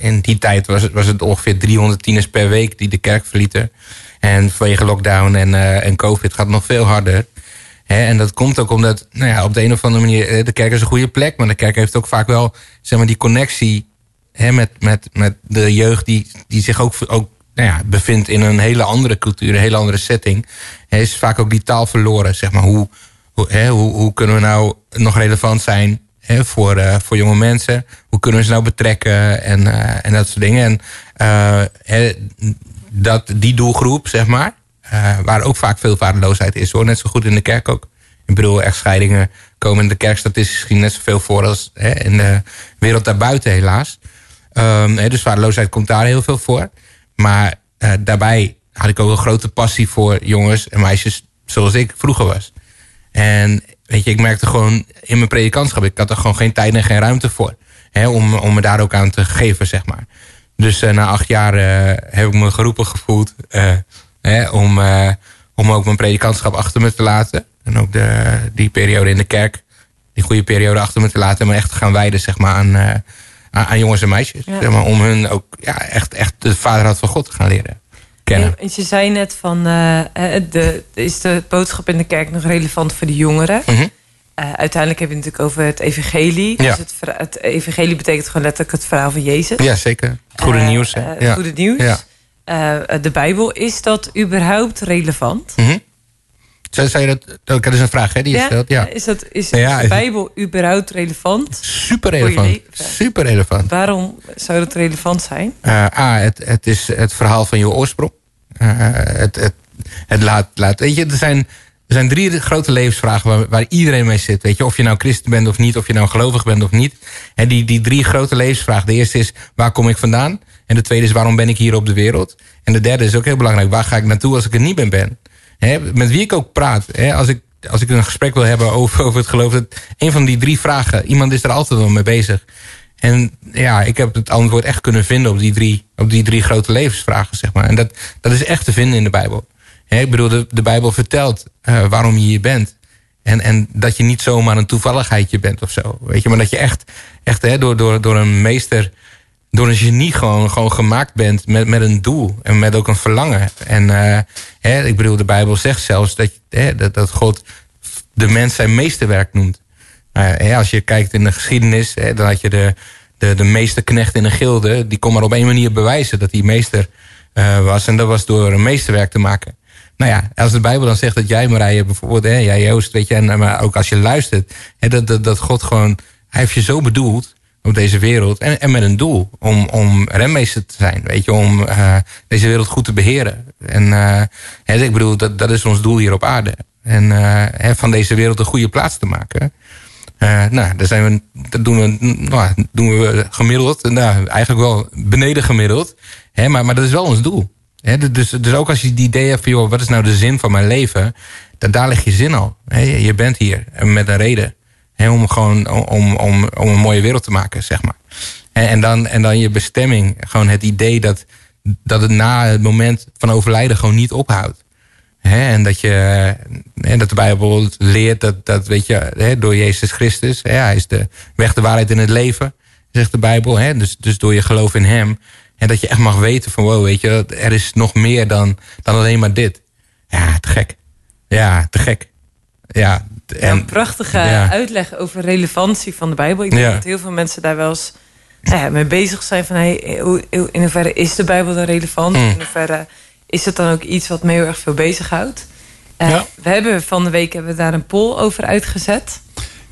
In die tijd was het, was het ongeveer 300 tieners per week die de kerk verlieten. En vanwege lockdown en, en covid gaat het nog veel harder. En dat komt ook omdat, nou ja, op de een of andere manier, eh, de kerk is een goede plek, maar de kerk heeft ook vaak wel, zeg maar, die connectie hè, met, met, met de jeugd die, die zich ook, ook nou ja, bevindt in een hele andere cultuur, een hele andere setting. Hè, is vaak ook die taal verloren, zeg maar. Hoe, hoe, hoe, hoe kunnen we nou nog relevant zijn voor, eh, voor jonge mensen? Hoe kunnen we ze nou betrekken en, eh, en dat soort dingen? En dat, die doelgroep, zeg maar, eh, waar ook vaak veel vaderloosheid is, hoor. Net zo goed in de kerk ook. Ik bedoel, echtscheidingen komen in de kerk statistisch gezien net zoveel voor als hè, in de wereld daarbuiten, helaas. Ehm, hè, dus vaderloosheid komt daar heel veel voor. Maar eh, daarbij had ik ook een grote passie voor jongens en meisjes zoals ik vroeger was. En weet je, ik merkte gewoon in mijn predikantschap, ik had er gewoon geen tijd en geen ruimte voor. Hè, om, om me daar ook aan te geven, zeg maar. Dus eh, na acht jaar heb ik me geroepen gevoeld. Hè, om, eh, om ook mijn predikantschap achter me te laten. En ook de, die periode in de kerk, die goede periode achter me te laten. En me echt te gaan wijden zeg maar, aan, eh, aan, jongens en meisjes. Ja. Zeg maar, om hun ook ja, echt, echt de vaderhad van God te gaan leren kennen. Want je zei net van, eh, de, is de boodschap in de kerk nog relevant voor de jongeren? Mhm. Uiteindelijk heb je het natuurlijk over het evangelie. Ja. Dus het, het evangelie betekent gewoon letterlijk het verhaal van Jezus. Ja, zeker. Het goede nieuws. Hè? het ja. goede nieuws. Ja. Eh, de Bijbel, is dat überhaupt relevant? Mhm. Zou, zou je dat, dat is een vraag hè, die je stelt. Ja. Is, dat, is, Ja, is de Bijbel überhaupt relevant? Super relevant. Super relevant. Waarom zou dat relevant zijn? Eh, A, het, het is het verhaal van je oorsprong. Eh, het, het, het laat, laat. Weet je, er zijn, er zijn drie grote levensvragen waar, waar iedereen mee zit. Weet je, of je nou christen bent of niet, of je nou gelovig bent of niet. En die, die drie grote levensvragen. De eerste is, waar kom ik vandaan? En de tweede is, waarom ben ik hier op de wereld? En de derde is ook heel belangrijk, waar ga ik naartoe als ik er niet ben? Hè, met wie ik ook praat. Als, ik, als ik een gesprek wil hebben over, over het geloof. Dat een van die drie vragen, iemand is er altijd wel mee bezig. En ja, ik heb het antwoord echt kunnen vinden op die drie, op die drie grote levensvragen, zeg maar. En dat, dat is echt te vinden in de Bijbel. Ik bedoel, de, Bijbel vertelt eh, waarom je hier bent. En, en dat je niet zomaar een toevalligheidje bent of zo. Weet je, maar dat je echt, echt hè, door, door, door een meester, door een genie gewoon, gewoon gemaakt bent met, met een doel. En met ook een verlangen. En eh, hè, ik bedoel, de Bijbel zegt zelfs dat, hè, dat, dat God de mens zijn meesterwerk noemt. Ja, hè, als je kijkt in de geschiedenis, hè, dan had je de, de, de meesterknecht in een gilde. Die kon maar op één manier bewijzen dat hij meester eh, was. En dat was door een meesterwerk te maken. Nou ja, als de Bijbel dan zegt dat jij Marije bijvoorbeeld, hè, jij Joost, weet je, en, maar ook als je luistert, hè, dat, dat, dat God gewoon, hij heeft je zo bedoeld op deze wereld en, en met een doel om, om renmeester te zijn, weet je, om eh, deze wereld goed te beheren. En eh, hè, ik bedoel, dat, dat is ons doel hier op aarde. En eh, hè, van deze wereld een goede plaats te maken. Nou, daar zijn we, dat doen we, nou, doen we gemiddeld. Nou, eigenlijk wel beneden gemiddeld. Hè, maar, maar dat is wel ons doel. Dus, dus ook als je die idee hebt van, joh, wat is nou de zin van mijn leven? Dan, daar ligt je zin al. Je bent hier en met een reden. Om gewoon om, om, om een mooie wereld te maken, zeg maar. En, en, dan, en dan je bestemming. Gewoon het idee dat, dat het na het moment van overlijden gewoon niet ophoudt. En dat, je, hè, dat de Bijbel leert dat, dat weet je, door Jezus Christus, hij is de weg, de waarheid in het leven, zegt de Bijbel. Dus, dus door je geloof in hem. En dat je echt mag weten van, wow, weet je, er is nog meer dan, dan alleen maar dit. Ja, te gek. Ja, te gek. Ja, en, een prachtige ja. uitleg over relevantie van de Bijbel. Ik denk Ja. dat heel veel mensen daar wel eens nou ja, mee bezig zijn. Van, hey, in hoeverre is de Bijbel dan relevant? Mm. In hoeverre is het dan ook iets wat me heel erg veel bezighoudt? Eh. We hebben van de week hebben we daar een poll over uitgezet.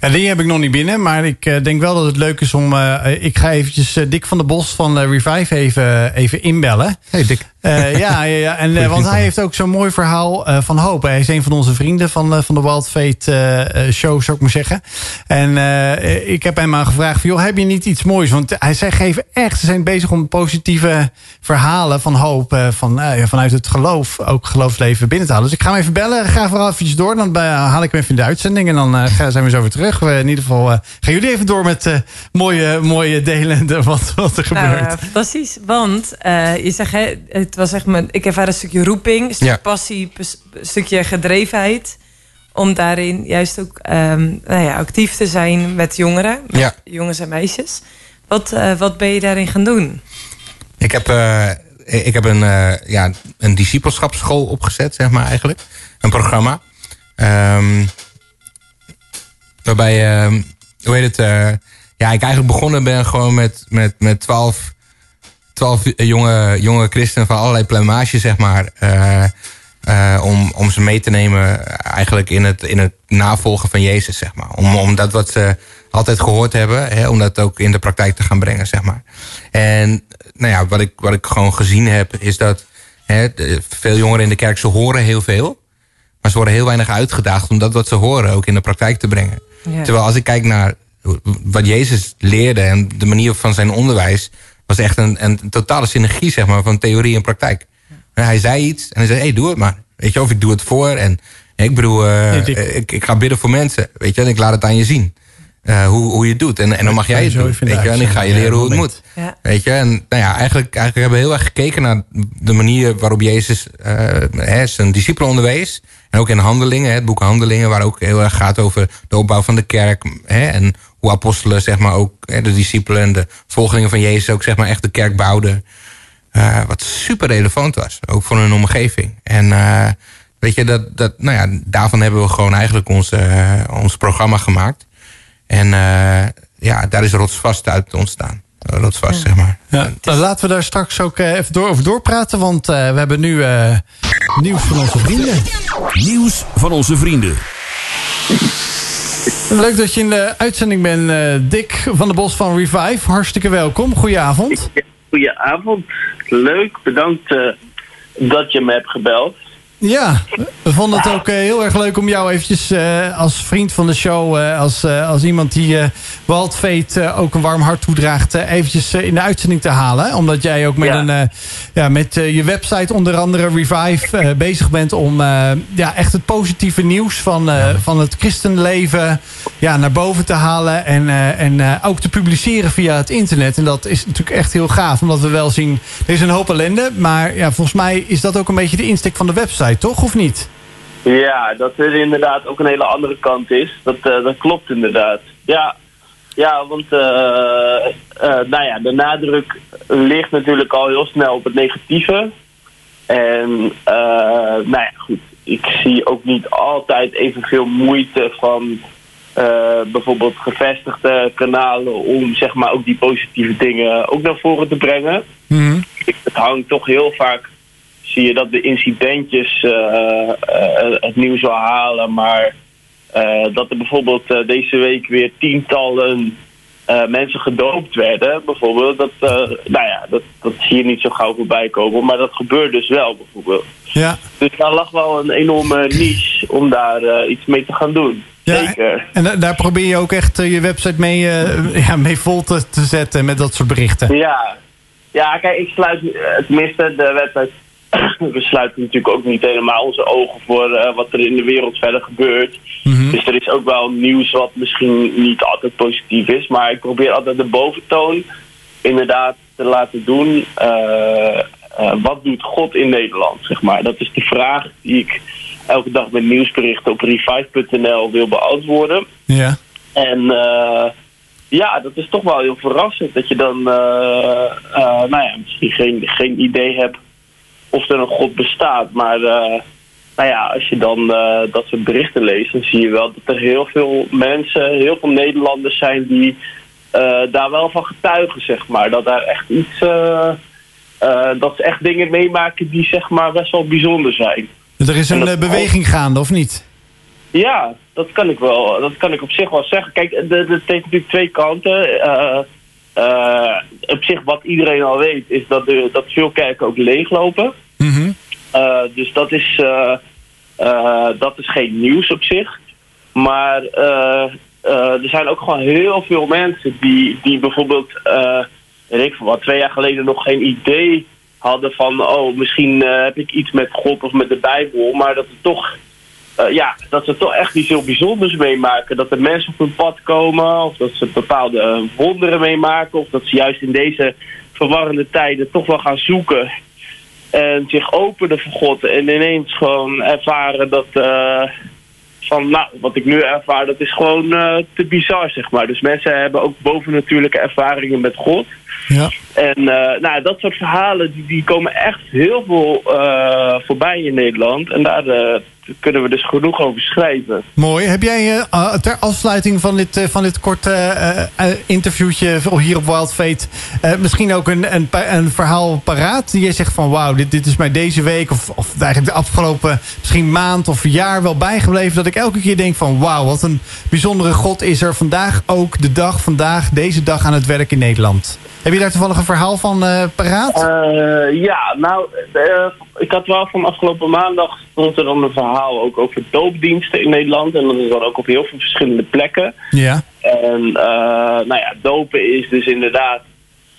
Die heb ik nog niet binnen, maar ik eh, denk wel dat het leuk is om... eh, ik ga eventjes eh, Dick van der Bos van eh, Revive even, even inbellen. Hey Dick. Eh, ja, ja, ja. En, eh, want hij heeft ook zo'n mooi verhaal eh, van hoop. Hij is een van onze vrienden van, eh, van de Wild Fate show, zou ik maar zeggen. En eh, ik heb hem aan gevraagd: van, joh, heb je niet iets moois? Want hij, zij geven echt, ze zijn bezig om positieve verhalen van hoop. eh, van, ja, vanuit het geloof, ook geloofsleven binnen te halen. Dus ik ga hem even bellen. Ga vooral eventjes door. Dan haal ik hem even in de uitzending. En dan eh, gaan- zijn we zo weer terug. We, in ieder geval eh, gaan jullie even door met eh, mooie, mooie delen. de- Wat, wat er Nou, gebeurt. fantastisch. Want eh, je zegt, hè, het was echt mijn, ik ervaar een stukje roeping, een stukje Ja. passie, een stukje gedrevenheid. Om daarin juist ook ehm, nou ja, actief te zijn met jongeren, met Ja. jongens en meisjes. Wat, eh, wat ben je daarin gaan doen? Ik heb, eh, ik heb een, eh, ja, een discipelschapsschool opgezet, zeg maar eigenlijk. Een programma. Ehm, waarbij, ehm, hoe heet het? ja, ik eigenlijk begonnen ben gewoon met, met, met twaalf, twaalf jonge, jonge christenen van allerlei pluimage, zeg maar. eh, eh, om, om ze mee te nemen eigenlijk in het, in het navolgen van Jezus, zeg maar. Om, om dat wat ze altijd gehoord hebben, hè, om dat ook in de praktijk te gaan brengen, zeg maar. En nou ja, wat ik, wat ik gewoon gezien heb, is dat hè, veel jongeren in de kerk, ze horen heel veel. Maar ze worden heel weinig uitgedaagd om dat wat ze horen ook in de praktijk te brengen. Ja. Terwijl als ik kijk naar wat Jezus leerde en de manier van zijn onderwijs, was echt een, een totale synergie zeg maar, van theorie en praktijk. Hij zei iets en hij zei, hey, doe het maar. Weet je, of ik doe het voor. En ik bedoel, eh, Nee, Dick. ik, ik ga bidden voor mensen. Weet je, en ik laat het aan je zien. eh, hoe, hoe je het doet. En, en dan mag jij het doen. Weet je, en ik ga je leren hoe het moet. Ja. Weet je, en nou ja, eigenlijk, eigenlijk hebben we heel erg gekeken naar de manier waarop Jezus eh, hè, zijn discipelen onderwees. En ook in Handelingen, hè, het boek Handelingen, waar ook heel erg gaat over de opbouw van de kerk. Hè, en hoe apostelen, zeg maar, ook hè, de discipelen en de volgelingen van Jezus ook, zeg maar, echt de kerk bouwden. Eh, wat super relevant was, ook voor hun omgeving. En eh, weet je, dat, dat, nou ja, daarvan hebben we gewoon eigenlijk ons, eh, ons programma gemaakt. En eh, ja, daar is rotsvast uit ontstaan. Rotsvast, zeg maar. Ja, nou, laten we daar straks ook even door, over doorpraten. Want eh, we hebben nu eh, nieuws van onze vrienden. Nieuws van onze vrienden. Leuk dat je in de uitzending bent, eh, Dick van de Bos van Revive. Hartstikke welkom. Goedenavond. Goedenavond. Leuk, bedankt eh, dat je me hebt gebeld. Ja, we vonden het ook eh, heel erg leuk om jou eventjes eh, als vriend van de show... eh, als, als iemand die Waldveet ook een warm hart toedraagt... eventjes in de uitzending te halen. Omdat jij ook met, Ja. een, ja, met je website onder andere Revive bezig bent... om ja, echt het positieve nieuws van, van het christenleven ja, naar boven te halen... en, en ook te publiceren via het internet. En dat is natuurlijk echt heel gaaf, omdat we wel zien... er is een hoop ellende, maar ja, volgens mij is dat ook een beetje de insteek van de website, toch? Of niet? Ja, dat er inderdaad ook een hele andere kant is. Dat, eh, dat klopt inderdaad. Ja, ja want eh, eh, nou ja, de nadruk ligt natuurlijk al heel snel op het negatieve. En nou ja, goed. Ik zie ook niet altijd evenveel moeite van bijvoorbeeld gevestigde kanalen om zeg maar ook die positieve dingen ook naar voren te brengen. Ik- Het hangt toch heel vaak, zie je dat de incidentjes eh, eh, het nieuws wel halen, maar eh, dat er bijvoorbeeld eh, deze week weer tientallen eh, mensen gedoopt werden, bijvoorbeeld, dat, eh, nou ja, dat, dat zie je niet zo gauw voorbij komen, maar dat gebeurt dus wel, bijvoorbeeld. Ja. Dus daar lag wel een enorme niche om daar eh, iets mee te gaan doen. Zeker. En da- daar probeer je ook echt eh, je website mee, eh, ja, mee vol te, te zetten met dat soort berichten. Ja. ja, kijk, ik sluit, eh, tenminste, de website, we sluiten natuurlijk ook niet helemaal onze ogen voor eh, wat er in de wereld verder gebeurt. Dus er is ook wel nieuws wat misschien niet altijd positief is, maar ik probeer altijd de boventoon inderdaad te laten doen. eh, eh, wat doet God in Nederland, zeg maar? Dat is de vraag die ik elke dag met nieuwsberichten op revive.nl wil beantwoorden. Ja. En ja, dat is toch wel heel verrassend. Dat je dan, nou ja, misschien geen, geen idee hebt of er een God bestaat. Maar eh, nou ja, als je dan eh, dat soort berichten leest, dan zie je wel dat er heel veel mensen, heel veel Nederlanders zijn die eh, daar wel van getuigen, zeg maar. Dat daar echt iets, dat ze echt dingen meemaken die zeg maar best wel bijzonder zijn. Er is een dat- beweging gaande, of niet? Ja, dat kan ik wel. Dat kan ik op zich wel zeggen. Kijk, het heeft natuurlijk twee kanten. Eh, eh, op zich, wat iedereen al weet, is dat, de, dat veel kerken ook leeglopen. Eh, dus dat is, eh, dat is geen nieuws op zich. Maar er zijn ook gewoon heel veel mensen die, die bijvoorbeeld, ik wat, twee jaar geleden nog geen idee hadden van, oh, misschien heb ik iets met God of met de Bijbel, maar dat er toch eh, ja, dat ze toch echt iets heel bijzonders meemaken. Dat er mensen op hun pad komen, of dat ze bepaalde eh, wonderen meemaken, of dat ze juist in deze verwarrende tijden toch wel gaan zoeken en zich openen voor God en ineens gewoon ervaren dat eh, van, nou, wat ik nu ervaar, dat is gewoon te bizar, zeg maar. Dus mensen hebben ook bovennatuurlijke ervaringen met God. Ja. En nou, dat soort verhalen die, die komen echt heel veel voorbij in Nederland. En daar kunnen we dus genoeg over schrijven. Mooi. Heb jij eh, ter afsluiting van dit, eh, van dit korte eh, eh, interviewtje hier op Wild Fate... eh, misschien ook een, een, een verhaal paraat die je zegt van... wauw, dit, dit is mij deze week of, of eigenlijk de afgelopen misschien maand of jaar wel bijgebleven... dat ik elke keer denk van wauw, wat een bijzondere God is er vandaag ook de dag, vandaag, deze dag aan het werk in Nederland. Heb je daar toevallig een verhaal van eh, paraat? Eh, ja, nou, eh, ik had wel van afgelopen maandag stond er dan een verhaal ook over doopdiensten in Nederland. En dat is dan ook op heel veel verschillende plekken. Ja. En nou ja, dopen is dus inderdaad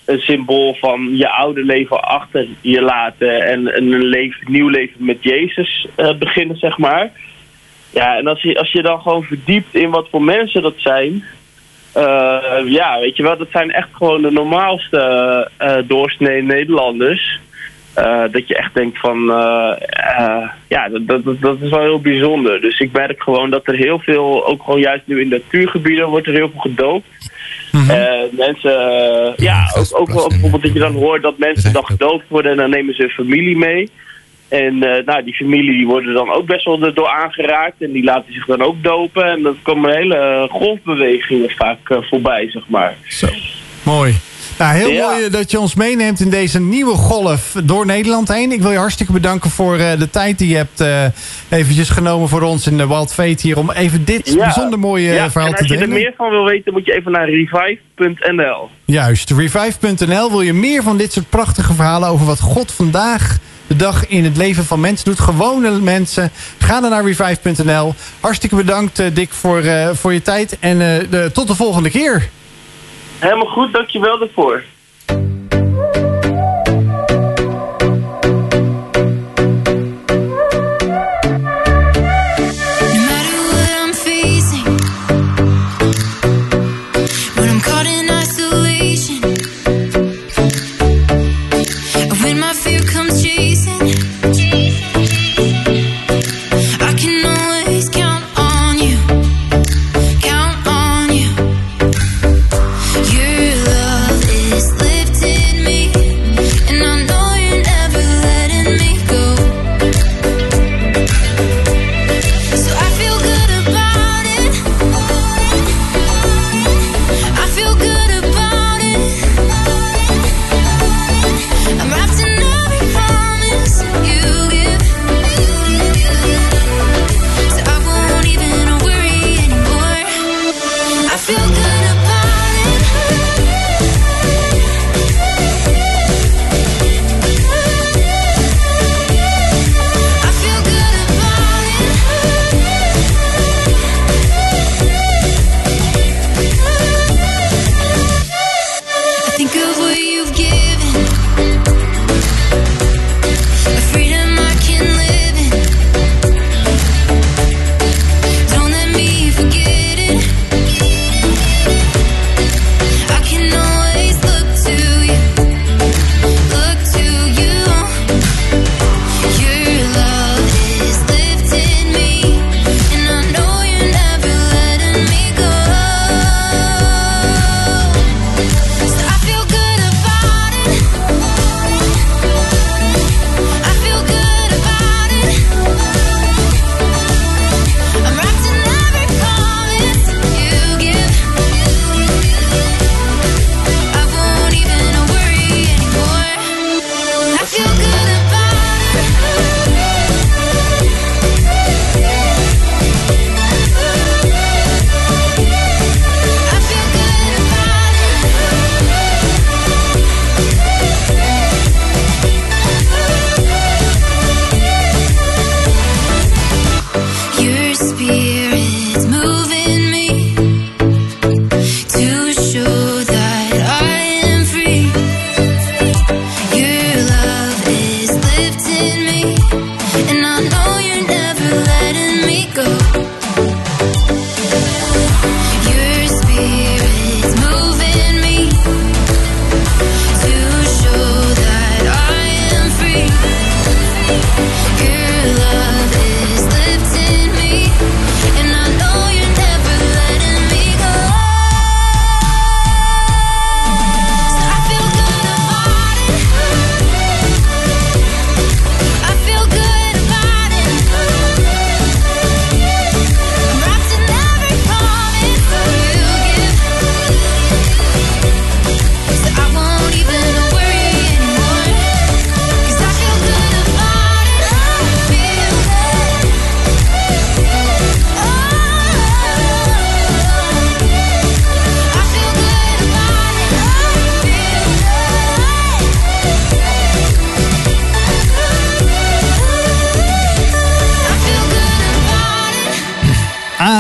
een symbool van je oude leven achter je laten en een leven, nieuw leven met Jezus beginnen, zeg maar. Ja, en als je, als je dan gewoon verdiept in wat voor mensen dat zijn, eh, ja, weet je wel, dat zijn echt gewoon de normaalste eh, doorsnee Nederlanders. Eh, dat je echt denkt van, ja, dat, dat, dat- is wel heel bijzonder. Dus ik merk gewoon dat er heel veel, ook gewoon juist nu in natuurgebieden, wordt er heel veel gedoopt. Eh, mensen, ja, ook, ook wel bijvoorbeeld dat je dan hoort dat mensen dan gedoopt worden en dan nemen ze hun familie mee. En eh, nou, die familie die worden dan ook best wel erdoor aangeraakt en die laten zich dan ook dopen. En dan komen hele golfbewegingen vaak eh, voorbij, zeg maar. Mooi. Nou, heel Ja. mooi dat je ons meeneemt in deze nieuwe golf door Nederland heen. Ik wil je hartstikke bedanken voor eh, de tijd die je hebt eh, eventjes genomen voor ons in de Wild Fate hier... om even dit bijzonder mooie ja, verhaal te als je delen. er meer van wil weten, moet je even naar revive.nl. Juist, revive.nl. Wil je meer van dit soort prachtige verhalen over wat God vandaag de dag in het leven van mensen doet? Gewone mensen. Ga dan naar revive.nl. Hartstikke bedankt, eh, Dick, voor, eh, voor je tijd. En eh, de, tot de volgende keer. Helemaal goed, dankjewel daarvoor.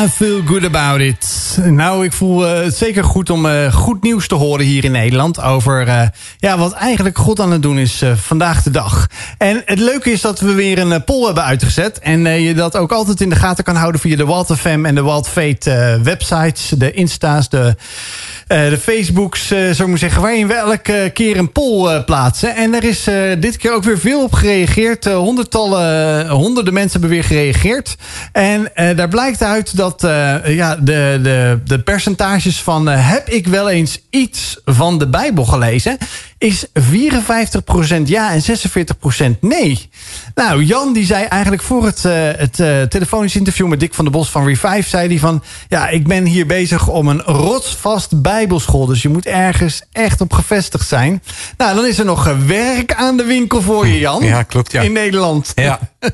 Feel good about it. Nou, ik voel eh, het zeker goed om eh, goed nieuws te horen hier in Nederland. Over eh, ja, wat eigenlijk God aan het doen is eh, vandaag de dag. En het leuke is dat we weer een eh, poll hebben uitgezet. En eh, je dat ook altijd in de gaten kan houden via de Walt FM en de Walt Fate eh, websites. De Insta's, de, eh, de Facebooks, eh zo moet zeggen. Waarin we elke keer een poll eh, plaatsen. En er is eh, dit keer ook weer veel op gereageerd. Eh, honderdtallen, honderden mensen hebben weer gereageerd. En eh, daar blijkt uit dat eh, ja, de, de, de percentages van... eh, heb ik wel eens iets van de Bijbel gelezen... is 54% ja en 46% nee. Nou, Jan die zei eigenlijk voor het, eh, het eh, telefonisch interview... met Dick van der Bos van Revive... zei hij van, ja, ik ben hier bezig om een rotsvast bijbelschool. Dus je moet ergens echt op gevestigd zijn. Nou, dan is er nog eh, werk aan de winkel voor je, Jan. Ja, klopt, ja. In Nederland. Ja,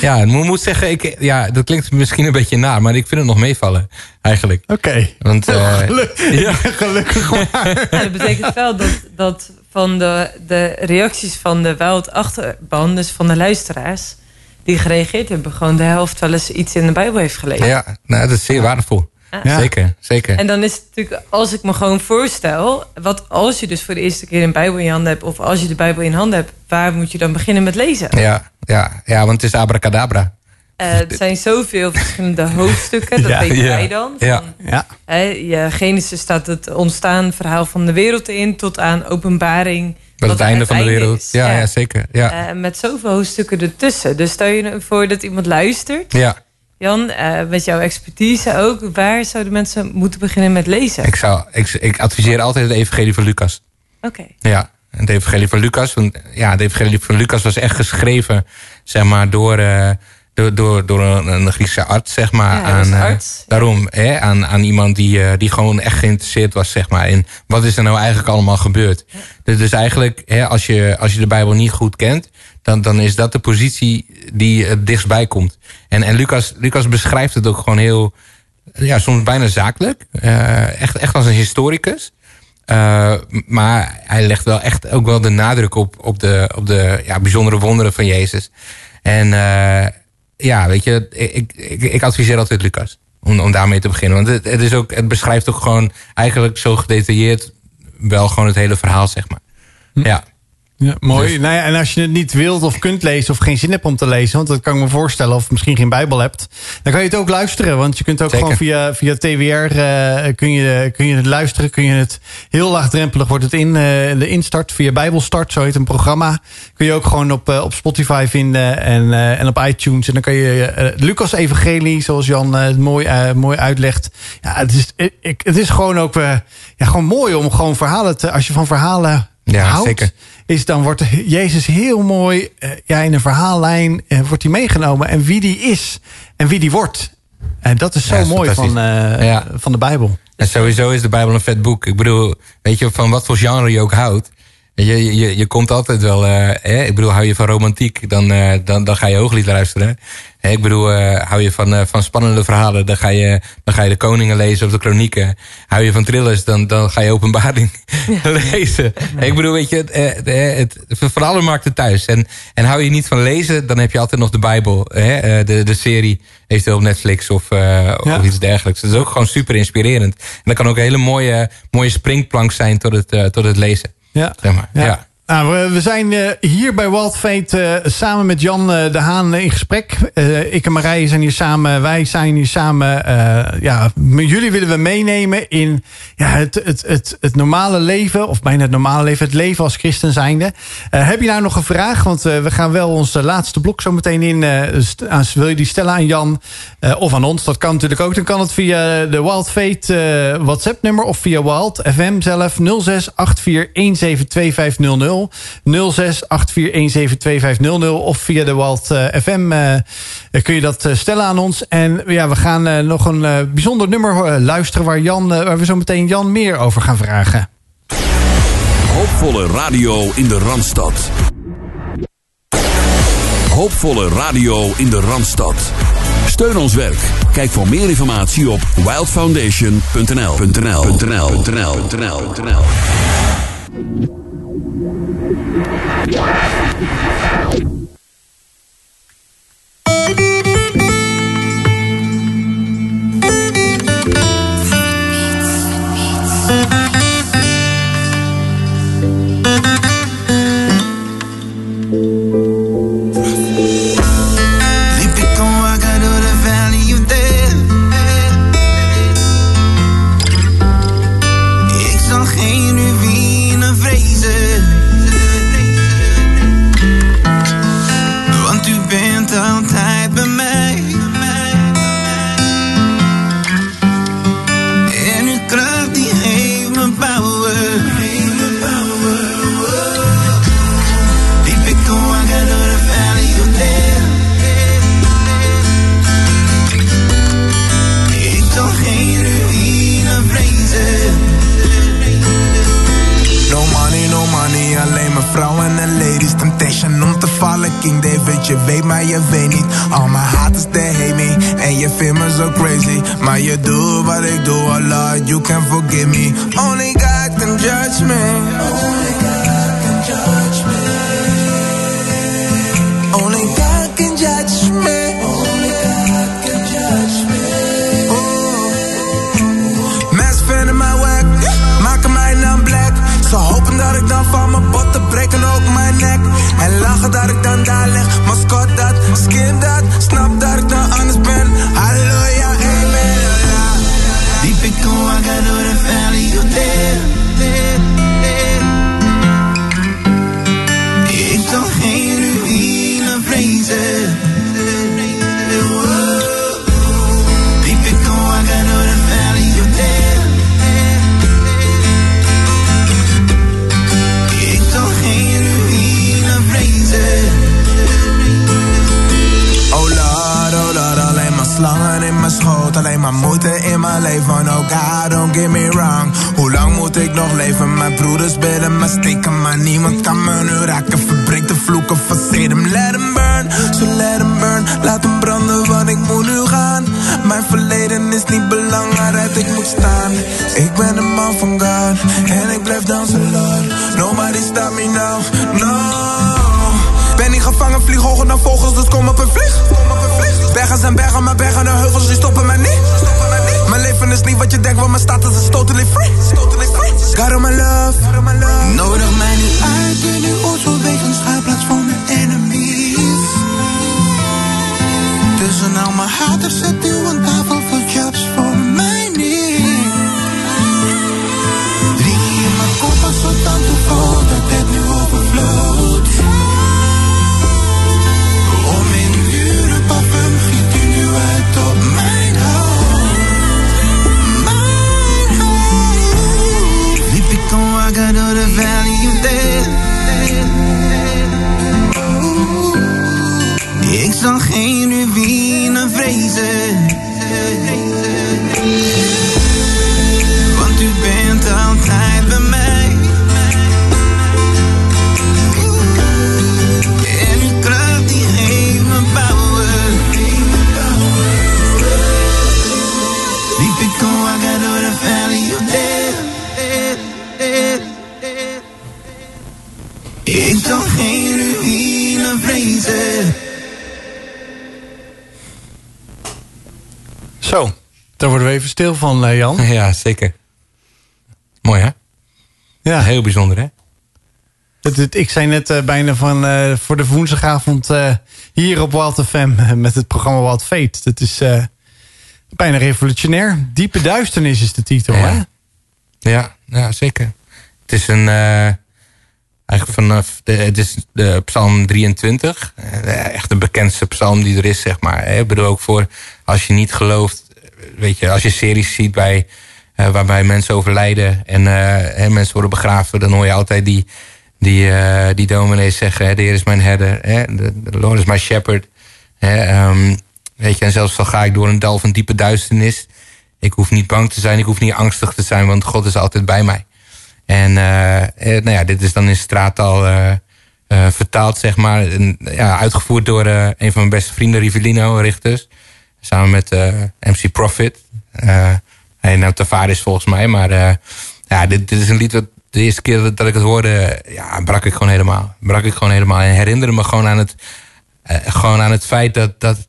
ja ik moet moet zeggen, ik, ja, dat klinkt misschien een beetje naar, maar ik vind het nog meevallen, eigenlijk. Oké. Want, eh, ja. Gelukkig maar. Ja, dat betekent wel dat, dat van de, de reacties van de Wild achterban, dus van de luisteraars, die gereageerd hebben, gewoon de helft wel eens iets in de Bijbel heeft gelezen. ja, nou, dat is zeer waardevol. Ja. Zeker, zeker. En dan is het natuurlijk, als ik me gewoon voorstel, wat als je dus voor de eerste keer een Bijbel in je handen hebt, of als je de Bijbel in handen hebt, waar moet je dan beginnen met lezen? Ja, ja, ja, want het is abracadabra. Eh, het zijn zoveel verschillende hoofdstukken, dat Ja, weten ja, wij dan. ja. Ja. Hè, je Genesis staat het ontstaan, verhaal van de wereld in, tot aan openbaring. Dat het einde van de wereld. Ja, ja, zeker. Ja. Eh, met zoveel hoofdstukken ertussen. Dus stel je nou voor dat iemand luistert. ja. Jan, eh, met jouw expertise ook, waar zouden mensen moeten beginnen met lezen? Ik, zou, ik, ik adviseer altijd het evangelie van Lucas. Oké. Ja, het evangelie van Lucas. Want ja, het evangelie van Lucas was echt geschreven, zeg maar, door, eh, door, door, door een, een Griekse arts, zeg maar. Ja, aan, eh, arts. daarom, hè, aan, aan iemand die, eh, die gewoon echt geïnteresseerd was, zeg maar, in wat is er nou eigenlijk allemaal gebeurd. Dus, dus eigenlijk, hè, als, je, als je de Bijbel niet goed kent, dan, dan is dat de positie die het dichtstbij komt. En, en Lucas, Lucas beschrijft het ook gewoon heel, ja, soms bijna zakelijk. Eh, echt, echt als een historicus. Uh, maar hij legt wel echt ook wel de nadruk op, op de, op de ja, bijzondere wonderen van Jezus. En uh, ja, weet je, ik, ik, ik adviseer altijd Lucas. Om, om daarmee te beginnen. Want het, het, is ook, het beschrijft ook gewoon eigenlijk zo gedetailleerd wel gewoon het hele verhaal, zeg maar. Hm. Ja. Ja, mooi. Dus. Nou ja, en als je het niet wilt of kunt lezen of geen zin hebt om te lezen, want dat kan ik me voorstellen, of misschien geen Bijbel hebt, dan kan je het ook luisteren. Want je kunt ook Zeker. gewoon via, via TWR uh, kun, je, kun je het luisteren. Kun je het heel laagdrempelig wordt het in uh, de instart via Bijbelstart, zo heet een programma. Kun je ook gewoon op, uh, op Spotify vinden en, en op iTunes. En dan kan je Lucas Evangelie, zoals Jan het mooi, mooi uitlegt. Ja, het is, ik, het is gewoon ook ja, gewoon mooi om gewoon verhalen te, als je van verhalen ja, houdt, zeker. Is dan wordt Jezus heel mooi uh, ja, in een verhaallijn uh, wordt hij meegenomen en wie die is en wie die wordt. En dat is zo ja, mooi van, ja. van de Bijbel. En sowieso is de Bijbel een vet boek. Ik bedoel, weet je, van wat voor genre je ook houdt. Je, je, je komt altijd wel, hè? ik bedoel, hou je van romantiek, dan, dan, dan ga je hooglied luisteren. Ik bedoel, uh, hou je van, van spannende verhalen, dan ga, je, dan ga je de koningen lezen of de kronieken. Hou je van thrillers, dan, dan ga je openbaring ja. lezen. Ja. Ik bedoel, weet je, het, het, het, voor alle markten thuis. En, en hou je niet van lezen, dan heb je altijd nog de Bijbel. Hè? De, de serie, eventueel op Netflix of, ja. of iets dergelijks. Dat is ook gewoon super inspirerend. En dat kan ook een hele mooie, mooie springplank zijn tot het, tot het lezen. Ja. Zeg maar. ja. Nou, we, zijn uh, hier bij Wild Fate uh, samen met Jan uh, de Haan in gesprek. ik en Marije zijn hier samen. Wij zijn hier samen. ja, jullie willen we meenemen in ja, het, het, het, het normale leven. Of bijna het normale leven. Het leven als christen zijnde. heb je nou nog een vraag? Want we gaan wel ons laatste blok zo meteen in. wil je die stellen aan Jan of aan ons? Dat kan natuurlijk ook. Dan kan het via de Wild Fate WhatsApp nummer. Of via Wild FM zelf 06 84 0684172500 of via de Walt uh, FM uh, kun je dat uh, stellen aan ons. En ja, we gaan nog een bijzonder nummer luisteren waar, Jan, waar we zo meteen Jan meer over gaan vragen. Hoopvolle radio in de Randstad. Hoopvolle radio in de Randstad. Steun ons werk. Kijk voor meer informatie op wildfoundation.nl. Yeah. Passion om te vallen. King David, je weet maar je weet niet. Al mijn haters, they hate me. En je vindt me zo crazy. Maar je doet wat ik doe, Lord, you can forgive me. Only God can judge me. Only God can judge me. Only God can judge me. Only God can judge me. Mensen vinden mij wack, maken mij dan black. Hopen dat ik dan van mijn botten En lachen dat ik dan daar lig. Mascot dat, skin dat, snap dat ik dan anders ben. Halleluja, amen. Deep in I got door the valley, maar moeite in mijn leven. Oh God, don't get me wrong. Hoe lang moet ik nog leven? Mijn broeders willen me steken, maar niemand kan me nu raken. Verbreek de vloeken van Sedum. Let hem burn, so let hem burn. Laat hem branden, want ik moet nu gaan. Mijn verleden is niet belangrijk, ik moet staan. Ik ben een man van God, en ik blijf dansen, Lord. Nobody stop me now, no. Ben niet gevangen, vlieg hoger dan vogels, dus kom op een vlieg. Bergen zijn bergen, maar bergen en heuvels, die stoppen mij niet. Mijn leven is niet wat je denkt, want mijn status is totally free. God on my love, nodig mij niet uit. Ben nu ooit een schuilplaats voor mijn enemies. Tussen al mijn haters zet u een tafel vol jobs voor mij neer. Drie in mijn kop als zodat hoe vol dat het nu overvloeit. Door de valley of death. Ik zal geen ruïne vrezen. Want u bent altijd bij mij. Zo, daar worden we even stil van, eh, Jan. Ja, zeker. Mooi hè? Ja. Heel bijzonder hè? Het, het- ik zei net eh, bijna van eh, voor de woensdagavond hier op Wild FM met het programma Wild Fate. Dat is bijna revolutionair. Diepe duisternis is de titel, Ja. hè? Ja, ja, zeker. Het is een. Eh, eigenlijk vanaf. De, het is de Psalm 23. eh, echt de bekendste psalm die er is, zeg maar. hè. Ik bedoel ook voor. Als je niet gelooft. Weet je, als je series ziet bij. eh, waarbij mensen overlijden. en eh, mensen worden begraven. dan hoor je altijd die. Die, eh die dominees zeggen: De Heer is mijn herder. Hè, de, de Lord is my shepherd. Hè, ehm, weet je, en zelfs al ga ik door een dal van diepe duisternis. Ik hoef niet bang te zijn, ik hoef niet angstig te zijn, want God is altijd bij mij. En eh, eh, nou ja, dit is dan in straattaal eh, eh, vertaald, zeg maar. Ja, uitgevoerd door een van mijn beste vrienden, Rivellino Richters. Samen met MC Profit. Hij nou Tavares volgens mij. Maar ja, dit, dit is een lied wat de eerste keer dat, ik het hoorde, ja, brak ik gewoon helemaal. Brak ik gewoon helemaal. En herinnerde me gewoon aan het, gewoon aan het feit dat, dat,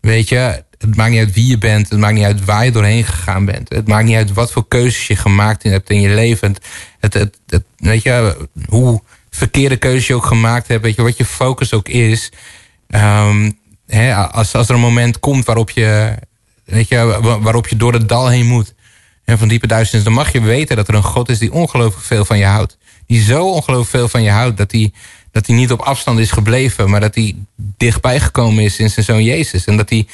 weet je, het maakt niet uit wie je bent. Het maakt niet uit waar je doorheen gegaan bent. Het maakt niet uit wat voor keuzes je gemaakt hebt in je leven. Het, het, het, weet je, hoe verkeerde keuzes je ook gemaakt hebt. Weet je, wat je focus ook is. Ehm, hè, als, als er een moment komt waarop je, weet je, wa- waarop je door het dal heen moet. En van diepe duisternis, dan mag je weten dat er een God is die ongelooflijk veel van je houdt. Die zo ongelooflijk veel van je houdt dat hij dat hij niet op afstand is gebleven, maar dat hij dichtbij gekomen is in zijn zoon Jezus. En dat hij,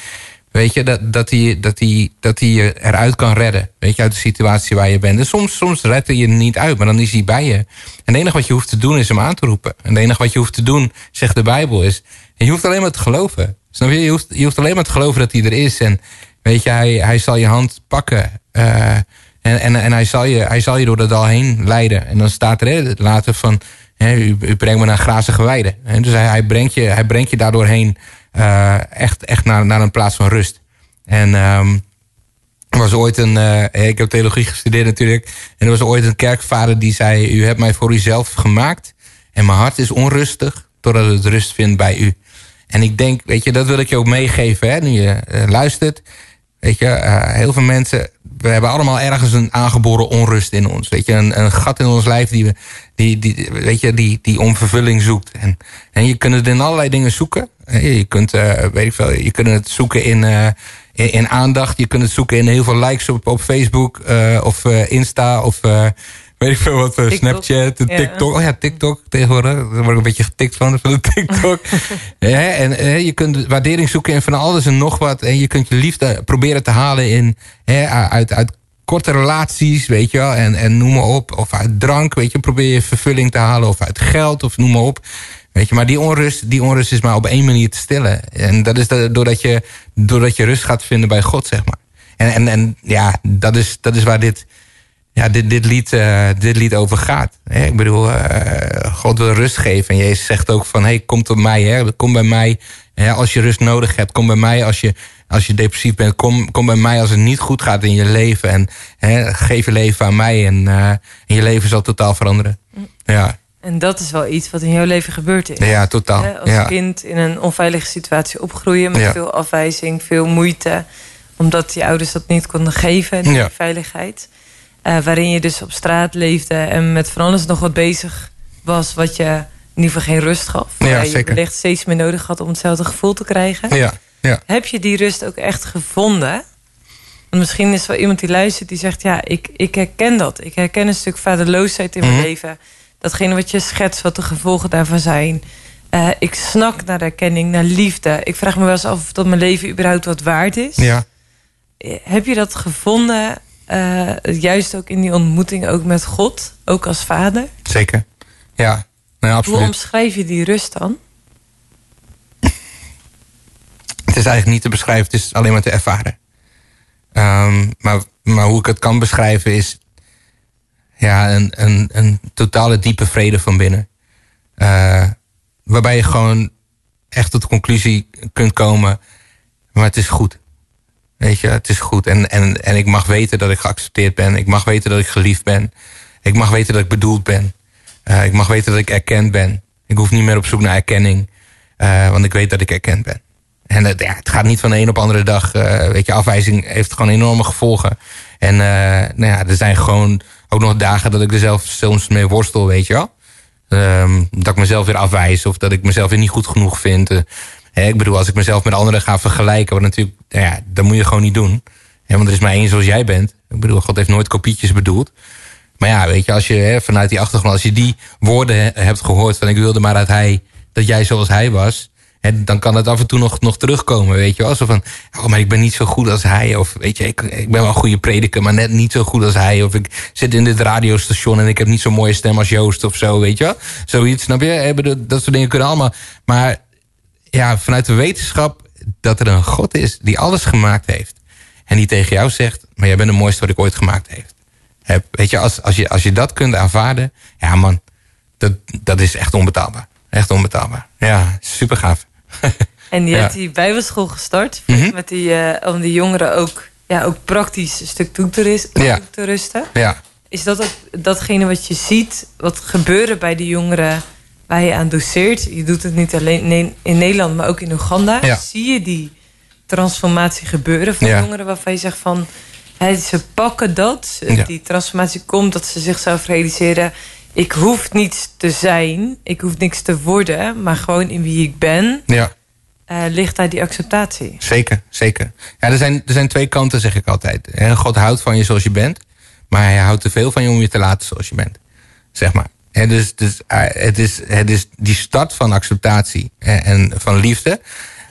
weet je, dat, dat, hij, dat, hij, dat hij je eruit kan redden. Weet je, uit de situatie waar je bent. En soms, soms redt hij je niet uit, maar dan is hij bij je. En het enige wat je hoeft te doen is hem aan te roepen. En het enige wat je hoeft te doen, zegt de Bijbel, is. En je hoeft alleen maar te geloven. Snap je? Je hoeft, je hoeft alleen maar te geloven dat hij er is. En weet je, hij, zal je hand pakken. eh, en, en, en hij, zal je, hij zal je door dat dal heen leiden. En dan staat er later van... Hè, u, u brengt me naar grazige weiden. Hè, dus hij, hij, brengt je, hij brengt je daardoor heen echt, echt naar, naar een plaats van rust. En ehm, er was ooit een, eh, ik heb theologie gestudeerd natuurlijk. En er was ooit een kerkvader die zei: U hebt mij voor uzelf gemaakt. En mijn hart is onrustig totdat het rust vindt bij u. En ik denk, weet je, dat wil ik je ook meegeven hè, nu je eh, luistert. Weet je, eh, heel veel mensen, we hebben allemaal ergens een aangeboren onrust in ons. Weet je, een, een gat in ons lijf die, we, die, die, weet je, die, die om vervulling zoekt. En, en je kunt het in allerlei dingen zoeken. Je kunt, eh, weet ik veel, je kunt het zoeken in, uh, in, in, aandacht. Je kunt het zoeken in heel veel likes op, op Facebook of Insta of weet ik veel wat, TikTok. Snapchat, TikTok. Ja. Oh ja, TikTok tegenwoordig. Daar word ik een beetje getikt van, van de TikTok. ja, en je kunt waardering zoeken in van alles en nog wat. En je kunt je liefde proberen te halen in, hè, uit, uit korte relaties, weet je wel. En, en noem maar op. Of uit drank, weet je. Probeer je vervulling te halen. Of uit geld, of noem maar op. Weet je, maar die onrust, die onrust is maar op één manier te stillen. En dat is de, doordat, je, doordat je rust gaat vinden bij God, zeg maar. En, en, en ja, dat is, dat is waar dit ja, dit, dit, lied, uh, dit lied over gaat. Hè? Ik bedoel, uh, God wil rust geven. En Jezus zegt ook van, hey, kom tot mij. Hè? Kom bij mij hè? als je rust nodig hebt. Kom bij mij als je, als je depressief bent. Kom, kom bij mij als het niet goed gaat in je leven. En hè, geef je leven aan mij. En, uh, en je leven zal totaal veranderen. Ja. En dat is wel iets wat in jouw leven gebeurd is. Ja, totaal. Als ja. kind in een onveilige situatie opgroeien... met Ja. veel afwijzing, veel moeite. Omdat je ouders dat niet konden geven, die Ja. veiligheid. Eh, waarin je dus op straat leefde en met van alles nog wat bezig was... wat je in ieder geval geen rust gaf. Ja, je wellicht steeds meer nodig had om hetzelfde gevoel te krijgen. Ja, ja. Heb je die rust ook echt gevonden? Want misschien is er wel iemand die luistert die zegt... ja, ik, ik herken dat. Ik herken een stuk vaderloosheid in mijn Mhm. leven. Datgene wat je schetst, wat de gevolgen daarvan zijn. Eh, ik snak naar erkenning, naar liefde. Ik vraag me wel eens af of dat mijn leven überhaupt wat waard is. Ja. Eh, Heb je dat gevonden, eh, juist ook in die ontmoeting ook met God? Ook als vader? Zeker. Ja, nee, Hoe absoluut. omschrijf je die rust dan? Het is eigenlijk niet te beschrijven, het is alleen maar te ervaren. Ehm, maar, maar hoe ik het kan beschrijven is... Ja, een, een, een totale diepe vrede van binnen. Eh, waarbij je gewoon echt tot de conclusie kunt komen... maar het is goed. Weet je, het is goed. En, en, en ik mag weten dat ik geaccepteerd ben. Ik mag weten dat ik geliefd ben. Ik mag weten dat ik bedoeld ben. Eh, ik mag weten dat ik erkend ben. Ik hoef niet meer op zoek naar erkenning. eh, want ik weet dat ik erkend ben. En ja, het gaat niet van de een op de andere dag. weet je, afwijzing heeft gewoon enorme gevolgen. En nou ja, er zijn gewoon ook nog dagen dat ik er zelf soms mee worstel, weet je wel. Ehm, dat ik mezelf weer afwijs of dat ik mezelf weer niet goed genoeg vind. Eh, ik bedoel, als ik mezelf met anderen ga vergelijken, wat natuurlijk, nou ja, dat moet je gewoon niet doen. Hè, want er is maar één zoals jij bent. Ik bedoel, God heeft nooit kopietjes bedoeld. Maar ja, weet je, als je hè, vanuit die achtergrond, als je die woorden he- hebt gehoord van ik wilde maar dat hij, dat jij zoals hij was, dan kan het af en toe nog, nog terugkomen, weet je wel. Zo van, oh, maar ik ben niet zo goed als hij. Of weet je, ik, ik ben wel een goede prediker, maar net niet zo goed als hij. Of ik zit in dit radiostation en ik heb niet zo'n mooie stem als Joost of zo, weet je wel. Zoiets, snap je? Dat soort dingen kunnen allemaal. Maar ja, vanuit de wetenschap dat er een God is die alles gemaakt heeft. En die tegen jou zegt, maar jij bent het mooiste wat ik ooit gemaakt heeft. Heb, weet je, als, als je, als je dat kunt aanvaarden, ja man, dat, dat is echt onbetaalbaar. Echt onbetaalbaar. Ja, super gaaf. En je Ja. hebt die bijbelschool gestart. Mhm. Met die, eh, om die jongeren ook, ja, ook praktisch een stuk toe te, Ja. te rusten. Ja, Is dat ook datgene wat je ziet, wat gebeuren bij die jongeren waar je aan doseert? Je doet het niet alleen in Nederland, maar ook in Oeganda. Ja. Zie je die transformatie gebeuren van jongeren waarvan je zegt van... Hè, ze pakken dat, die transformatie komt, dat ze zichzelf realiseren... ik hoef niets te zijn, ik hoef niks te worden... maar gewoon in wie ik ben, ja. eh, ligt daar die acceptatie. Zeker, zeker. Ja, er zijn, er zijn twee kanten, zeg ik altijd. God houdt van je zoals je bent, maar hij houdt te veel van je om je te laten zoals je bent. Zeg maar. Hè, dus dus eh, het, is, het is die start van acceptatie en, en van liefde,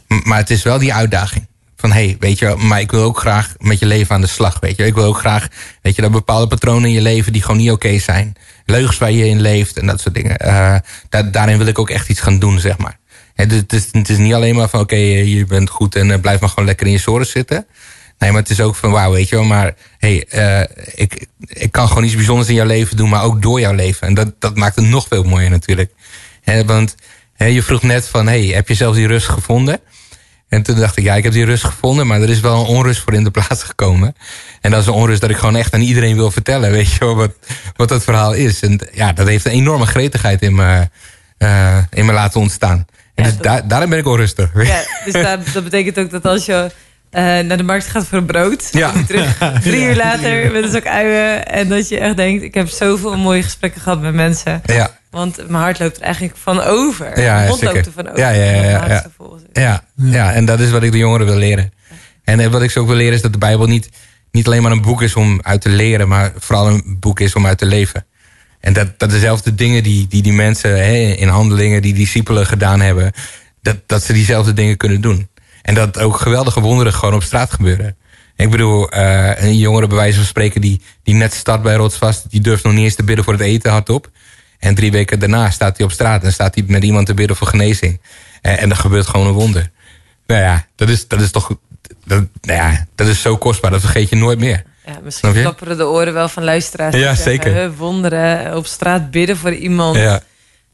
maar het is wel die uitdaging. Van hé, hey, weet je, maar ik wil ook graag met je leven aan de slag. Weet je, ik wil ook graag, weet je, dat bepaalde patronen in je leven die gewoon niet oké zijn. Leugens waar je in leeft en dat soort dingen. Eh, daar, daarin wil ik ook echt iets gaan doen, zeg maar. Hè, dus het, is, het is niet alleen maar van oké, eh, je bent goed en eh, blijf maar gewoon lekker in je zoren zitten. Nee, maar het is ook van wauw, weet je wel. Maar hey, ik, ik kan gewoon iets bijzonders in jouw leven doen, maar ook door jouw leven. En dat, dat maakt het nog veel mooier natuurlijk. Hè, want je vroeg net van, hey, heb je zelf die rust gevonden? En toen dacht ik, ja, ik heb die rust gevonden, maar er is wel een onrust voor in de plaats gekomen. En dat is een onrust dat ik gewoon echt aan iedereen wil vertellen, weet je wel, wat, wat dat verhaal is. En ja, dat heeft een enorme gretigheid in me, eh, in me laten ontstaan. En dus daar, daarom ben ik onrustig. Ja, dus dat, dat betekent ook dat als je eh, naar de markt gaat voor een brood... Ja. kom je terug drie uur later met een zak uien... en dat je echt denkt, ik heb zoveel mooie gesprekken gehad met mensen. Ja. Want mijn hart loopt er eigenlijk van over. Ja, Mijn mond zeker. loopt er van over. Ja, ja, ja, ja, ja. Ja, ja, en dat is wat ik de jongeren wil leren. En eh, wat ik ze ook wil leren is dat de Bijbel niet, niet alleen maar een boek is om uit te leren, maar vooral een boek is om uit te leven. En dat, dat dezelfde dingen die die, die mensen hè, in handelingen, die discipelen gedaan hebben, dat, dat ze diezelfde dingen kunnen doen. En dat ook geweldige wonderen gewoon op straat gebeuren. Ik bedoel, eh, een jongere bij wijze van spreken die, die net start bij Rotsvast, die durft nog niet eens te bidden voor het eten hardop. En drie weken daarna staat hij op straat en staat hij met iemand te bidden voor genezing. En, en er gebeurt gewoon een wonder. Nou ja, dat is, dat is toch. Dat, nou ja, dat is zo kostbaar, dat vergeet je nooit meer. Ja, misschien klapperen de oren wel van luisteraars. Ja, zeggen, zeker. "Huh, wonderen, op straat bidden voor iemand. Ja.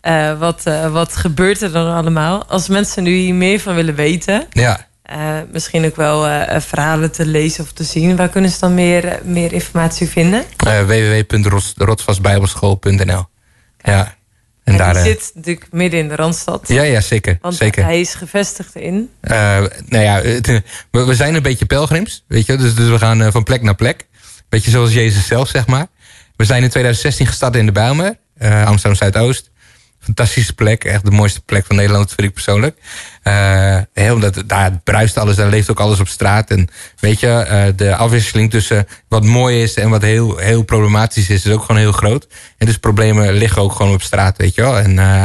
Eh, wat, eh, wat gebeurt er dan allemaal? Als mensen nu hier meer van willen weten... Ja. eh, misschien ook wel eh, verhalen te lezen of te zien... waar kunnen ze dan meer, eh, meer informatie vinden? Www.rotsvastbijbelschool.nl Ja. En, En, daar. die eh, zit natuurlijk midden in de Randstad. ja, ja, zeker. Want zeker. hij is gevestigd in... Eh, nou ja, we, we zijn een beetje pelgrims, weet je. Dus, dus we gaan eh, van plek naar plek. Beetje zoals Jezus zelf, zeg maar. We zijn in 2016 gestart in de Bijlmer, Amsterdam Zuidoost. Fantastische plek, echt de mooiste plek van Nederland, vind ik persoonlijk. Eh, hè, omdat daar bruist alles, daar leeft ook alles op straat. En weet je, eh, de afwisseling tussen wat mooi is en wat heel, heel problematisch is, is ook gewoon heel groot. En dus problemen liggen ook gewoon op straat, weet je wel. En eh,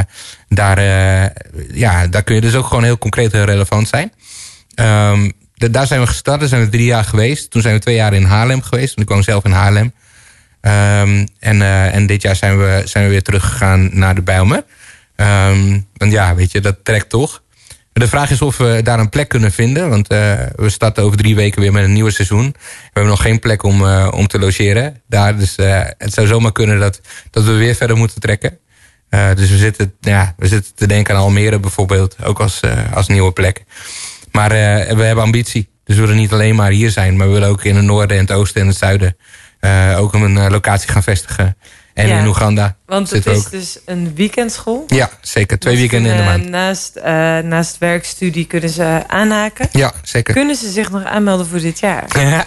daar, ja, daar kun je dus ook gewoon heel concreet en relevant zijn. Ehm, da- daar zijn we gestart, daar zijn we drie jaar geweest. Toen zijn we twee jaar in Haarlem geweest, want ik woon zelf in Haarlem. Ehm, en, eh, en dit jaar zijn we, zijn we weer teruggegaan naar de Bijlmer. Ehm, want ja, weet je, dat trekt toch. De vraag is of we daar een plek kunnen vinden. Want eh, we starten over drie weken weer met een nieuwe seizoen. We hebben nog geen plek om, eh, om te logeren. Daar, dus het zou zomaar kunnen dat, dat we weer verder moeten trekken. Dus we zitten, ja, we zitten te denken aan Almere bijvoorbeeld. Ook als, als nieuwe plek. Maar we hebben ambitie. Dus we willen niet alleen maar hier zijn. Maar we willen ook in het noorden en het oosten en het zuiden... eh, ook een eh, locatie gaan vestigen. En Ja, in Oeganda Want het is ook. dus een weekendschool. Ja, zeker. Twee Dus weekenden in de kunnen, maand. Naast, eh, naast werkstudie kunnen ze aanhaken. Ja, zeker. Kunnen ze zich nog aanmelden voor dit jaar?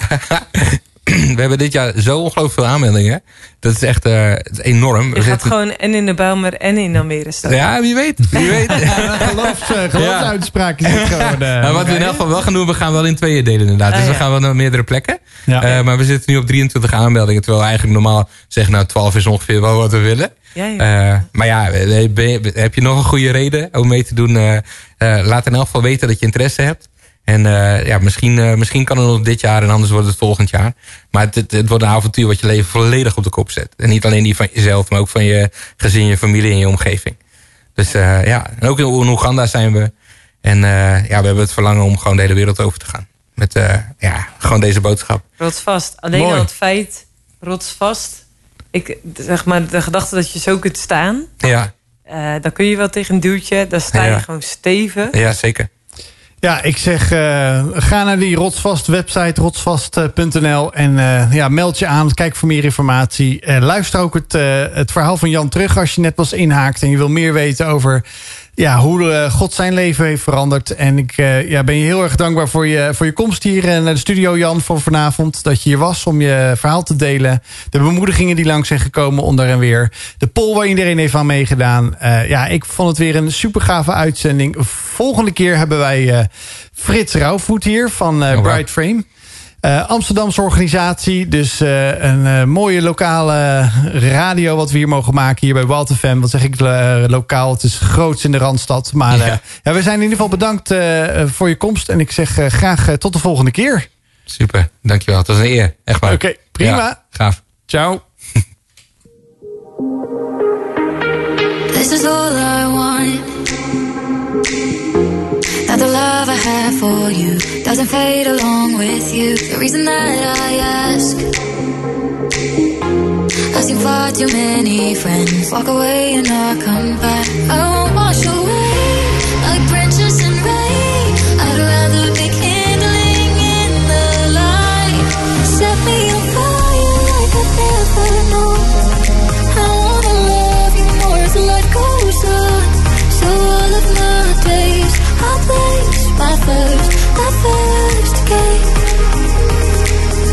we hebben dit jaar zo ongelooflijk veel aanmeldingen. Dat is echt eh, het is enorm. Je We gaat zitten- gewoon en in de Bijlmer en in Almere staan. Ja, wie weet. Wie weet. Geloof, uh, geloofsuitspraak is het gewoon. eh, Nou, wat we in elk geval wel gaan doen, we gaan wel in tweeën delen inderdaad. Ah, dus we ja. gaan wel naar meerdere plekken. Ja. Eh, maar we zitten nu op 23 aanmeldingen. Terwijl we eigenlijk normaal zeggen, nou 12 is ongeveer wel wat we willen. Ja, ja. Eh, maar ja, eh, je- heb je nog een goede reden om mee te doen? eh, eh, laat in elk geval weten dat je interesse hebt. En eh, ja, misschien, eh, misschien kan het nog dit jaar en anders wordt het volgend jaar. Maar het, het, het wordt een avontuur wat je leven volledig op de kop zet. En niet alleen die van jezelf, maar ook van je gezin, je familie en je omgeving. Dus eh, ja, en ook in Oeganda zijn we. En eh, ja, we hebben het verlangen om gewoon de hele wereld over te gaan. Met eh, ja, gewoon deze boodschap. Rotsvast. Alleen Mooi. al het feit, rotsvast. Ik, zeg maar, de gedachte dat je zo kunt staan. Ja, eh dan kun je wel tegen een duwtje. Dan sta je Ja. gewoon stevig. ja zeker. Ja, ik zeg, eh, ga naar die Rotsvast website, rotsvast.nl. En eh, ja, meld je aan, kijk voor meer informatie. Eh, luister ook het, het verhaal van Jan terug als je net was inhaakt... en je wil meer weten over ja, hoe eh, God zijn leven heeft veranderd. En ik eh, ja, ben je heel erg dankbaar voor je, voor je komst hier eh, naar de studio, Jan, voor vanavond. Dat je hier was om je verhaal te delen. De bemoedigingen die langs zijn gekomen onder en weer. De poll waar iedereen heeft aan meegedaan. Ja, ik vond het weer een super gave uitzending. Volgende keer hebben wij Frits Rauwvoet hier van wow. Bright Frame. Eh, Amsterdamse organisatie, dus eh, een eh, mooie lokale radio wat we hier mogen maken hier bij Wild FM. Wat zeg ik lokaal, het is groots in de Randstad. Maar Ja. eh, ja, we zijn in ieder geval bedankt eh, voor je komst en ik zeg graag tot de volgende keer. Super, dankjewel. Het was een eer, echt waar. Oké, prima. Ja, gaaf. Ciao. This is all I want. The love I have for you doesn't fade along with you. The reason that I ask. I've seen far too many friends walk away and not come back. I won't wash away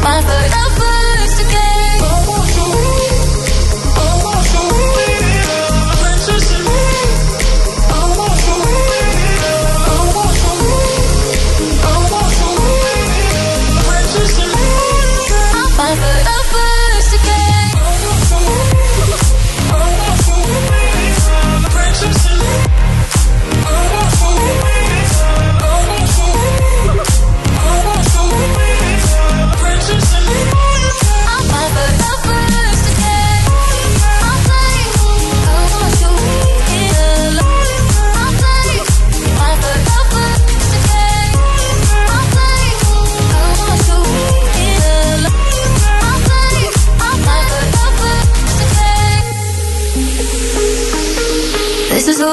My first,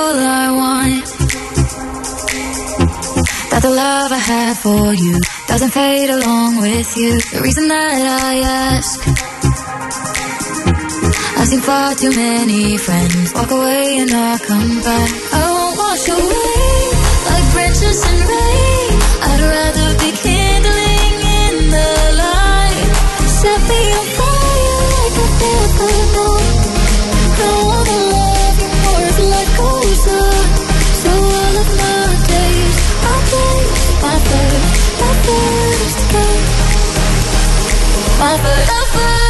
all I want. That the love I have for you doesn't fade along with you. The reason that I ask. I've seen far too many friends walk away and not come back. I won't wash away like branches in rain. I'd rather be kindling in the light. Set me on fire like a fire. Love, love, love.